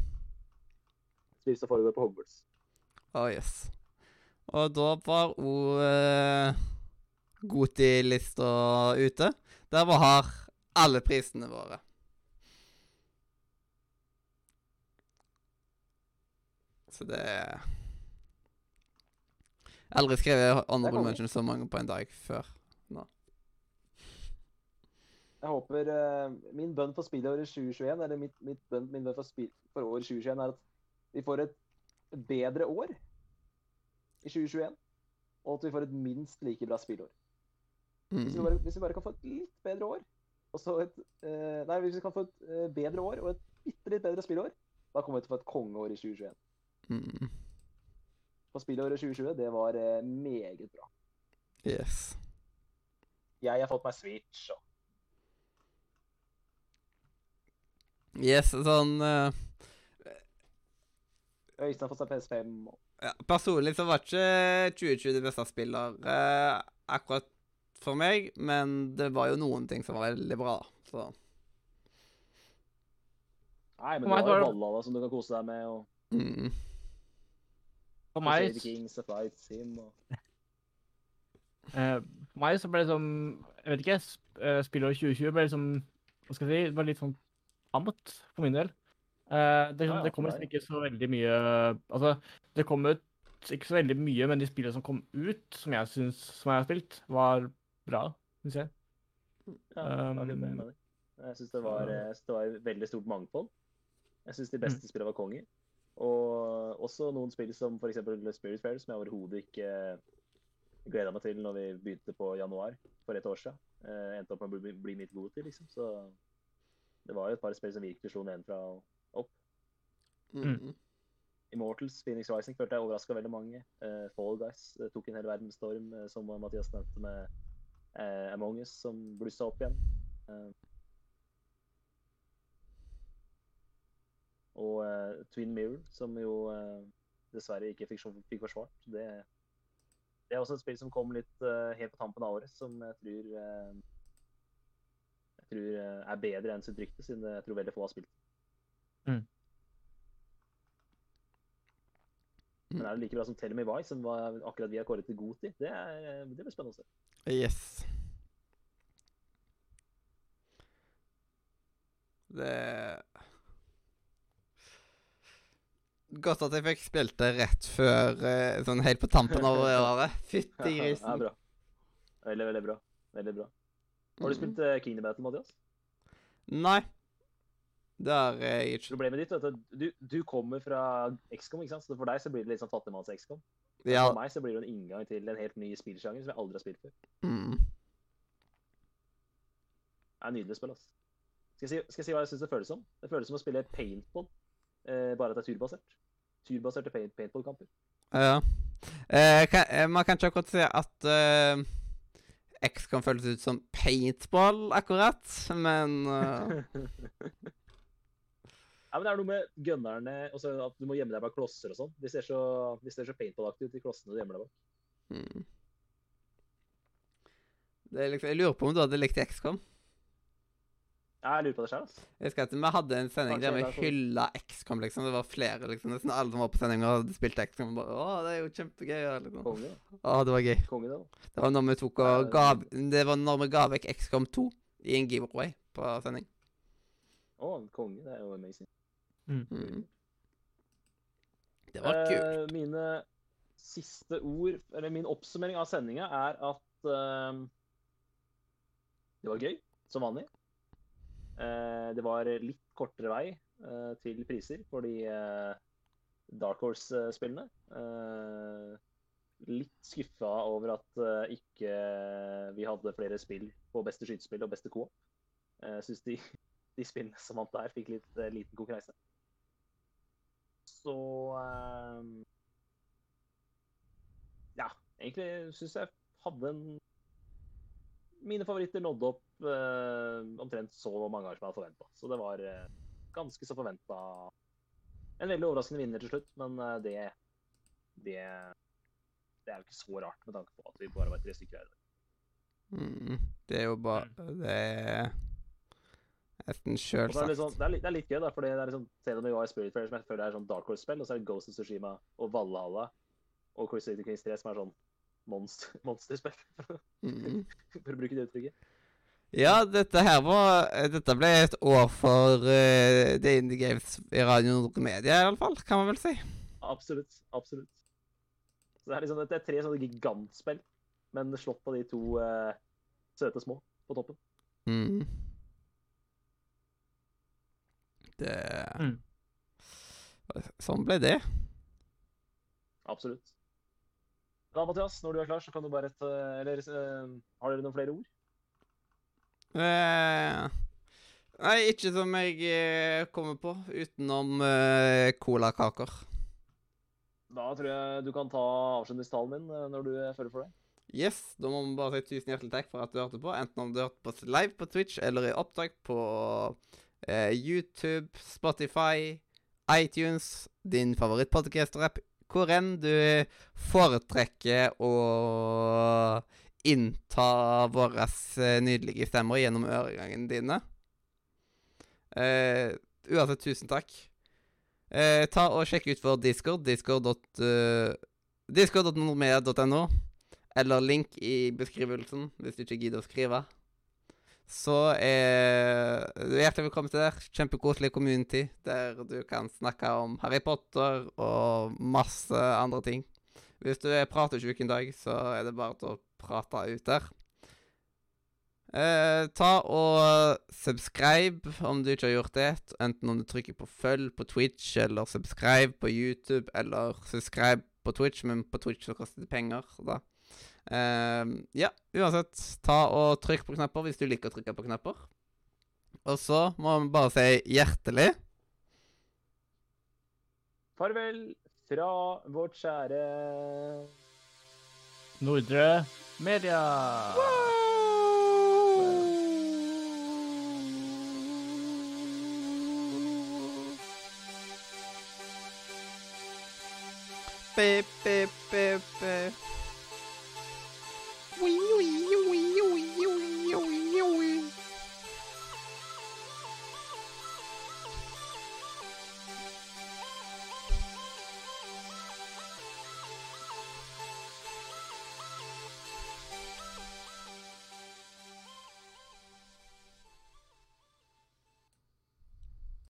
Spill som foregår på Hogwarts. Oh, yes. Og da var òg uh, Goti-lista ute. Der var har alle prisene våre. Så det Jeg har aldri skrevet honorable mention så mange på en dag før. nå. Jeg håper uh, Min bønn for spillåret 2021, eller mitt, mitt bønn, min bønn for, spill, for året 2021, er at vi får et bedre år i 2021. Og at vi får et minst like bra spillår. Hvis, vi Mm. bare, hvis vi bare kan få et litt bedre år, og så et eh, Nei, hvis vi kan få et eh, bedre år og et bitte litt bedre spillår, da kommer vi til å få et kongeår i 2021. Mm. For spillåret 2020, det var eh, meget bra. Yes. Jeg har fått meg Switch og Yes, sånn uh... Øystein har fått seg PS5. Og... ja, Personlig så var ikke 2020 det beste spillet Uh, akkurat for meg, men det var jo noen ting som var veldig bra. Så Nei, men det var jo balla da, Valhalla som du kan kose deg med. og mm. For meg, Kings, Fight, Sim og Uh, for meg så ble det som Jeg vet ikke, sp eh, spillåret 2020 ble liksom Hva skal jeg si? Det var litt sånn tamt for min del. Uh, det, Ja, sånn- ja, det kom liksom ikke så veldig mye Altså, det kom ut ikke så veldig mye, men de spillene som kom ut, som jeg syns som jeg har spilt, var bra, syns jeg. Ja, jeg Um, syns det, var, det var veldig stort mangfold. Jeg syns de Mm. beste spillene var konger. Og også noen spill som f.eks. Spirit Fair, som jeg overhodet ikke gleda meg til når vi begynte på januar for et år siden. Eh, endte opp med å bli, bli mitt gode til, liksom. Så det var jo et par spill som virkelig slo nedenfra og opp. Mm. Immortals, Phoenix Rising følte jeg overraska veldig mange. Uh, Fall Guys uh, tok en hel verden med storm, som Mathias nevnte med eh, Among Us, som blussa opp igjen. Eh, og eh, Twin Mirror, som jo eh, dessverre ikke fikk, fikk forsvart. Det, det er også et spill som kom litt eh, helt på tampen av året, som jeg tror eh, jeg tror er bedre enn sitt rykte, siden jeg tror veldig få har spilt. Men er det like bra som Tell Me Why, som var akkurat vi har kåret til god tid? Det, er, det blir spennende å se. Yes. Det Godt at jeg fikk spilt det rett før eh, Sånn helt på tampen av året. Fytti Ja, grisen. bra. Veldig, veldig bra. Veldig bra. Har du spilt uh, Kingdom Battle, Mathias? Nei. Det er jeg ikke. Problemet ditt er at du, du kommer fra XCOM, ikke sant? Så for deg så blir det litt sånn fattigmanns XCOM. Men Ja. For meg så blir det en inngang til en helt ny spillsjanger som jeg aldri har spilt før. Mm. Det er et nydelig spill, altså. Skal jeg, si, skal jeg si hva jeg syns det føles som? Det føles som å spille paintball, eh, bare at det er turbasert. Turbaserte paint, paintball-kamper. Ja. Eh, kan, eh, man kan ikke akkurat si at eh, X kan føles ut som paintball, akkurat, men eh, Ja, men Det er noe med gunnerne og så at du må gjemme deg bak klosser og sånn. De ser så, de ser så paintball-aktige ut, de klossene du gjemmer deg bak. mm. det liksom, Jeg lurer på om du hadde likt XCOM. Ja, jeg lurer på det sjøl, altså. Jeg husker at Vi hadde en sending Kanskje der vi hylla XCOM. liksom. Det var flere. liksom. Nesten alle som var på sending og hadde spilt XCOM. og Bare, å, det er jo kjempegøy. Liksom. Konge. Å, det var gøy. Konge, da. Det var når vi tok og ga Det var når vi ga vekk XCOM 2 i en giveaway på sending. Å, konge. Det er jo amazing. Mm. Det var kult. Eh, mine siste ord, eller min oppsummering av sendinga, er at eh, det var gøy, som vanlig. Eh, det var litt kortere vei eh, til priser for de eh, Dark Horse-spillene. Eh, litt skuffa over at eh, ikke vi hadde flere spill på beste skytespill og beste coop. Jeg syns de, de spillene som vant der, fikk litt eh, liten konkurranse. Så eh, Ja, egentlig syns jeg hadde en Mine favoritter nådde opp eh, omtrent så mange ganger som jeg hadde forventa. Så det var eh, ganske så forventa En veldig overraskende vinner til slutt, men eh, det, det Det er jo ikke så rart med tanke på at vi bare var tre stykker her. Mm, det er jo bare Det er nesten er det, sjølsagt. sånn, det, er litt, det er litt gøy, da, fordi det er liksom, selv om vi var Spirit Fair, som jeg føler er sånn Dark Horse-spill, og så er det Ghost of Tsushima og Valhalla og Crusader Kings 3 som er sånn monster, monsterspill, Mm. for å bruke det uttrykket. Ja, dette her var Dette ble et år for uh, The Indie Games i Radio Nord Media, i alle fall, kan man vel si. Absolutt. Absolutt. Så det er liksom det er tre sånne gigantspill, men slått av de to uh, søte små på toppen. Mm. Det Mm. Sånn ble det. Absolutt. Da, Mathias, når du er klar, så kan du bare rette Eller uh, har dere noen flere ord? Eh, nei, ikke som jeg eh, kommer på, utenom eh, colakaker. Da tror jeg du kan ta avskjedningstalen min eh, når du føler for det. Yes, da må vi bare si tusen hjertelig takk for at du hørte på. Enten om du hørte på oss live på Twitch eller i opptak på eh, YouTube, Spotify, iTunes, din favorittpodcaster-app, hvor enn du foretrekker å innta våre eh, nydelige stemmer gjennom øregangene dine. Eh, uansett, tusen takk. Eh, ta og Sjekk ut vår Discord, discord. Discord.nordmedia.no eller link i beskrivelsen hvis du ikke gidder å skrive. Så er du er hjertelig velkommen til der. Kjempekoselig community der du kan snakke om Harry Potter og masse andre ting. Hvis du er pratesjuk en dag, så er det bare til å prate ut der. Eh, ta og subscribe om du ikke har gjort det. Enten om du trykker på følg på Twitch, eller subscribe på YouTube, eller subscribe på Twitch, men på Twitch så koster det penger. da. Eh, ja, uansett, ta og trykk på knapper hvis du liker å trykke på knapper. Og så må vi bare si hjertelig Farvel fra vårt kjære Nordre Media. Wow! Beep, beep, beep, beep.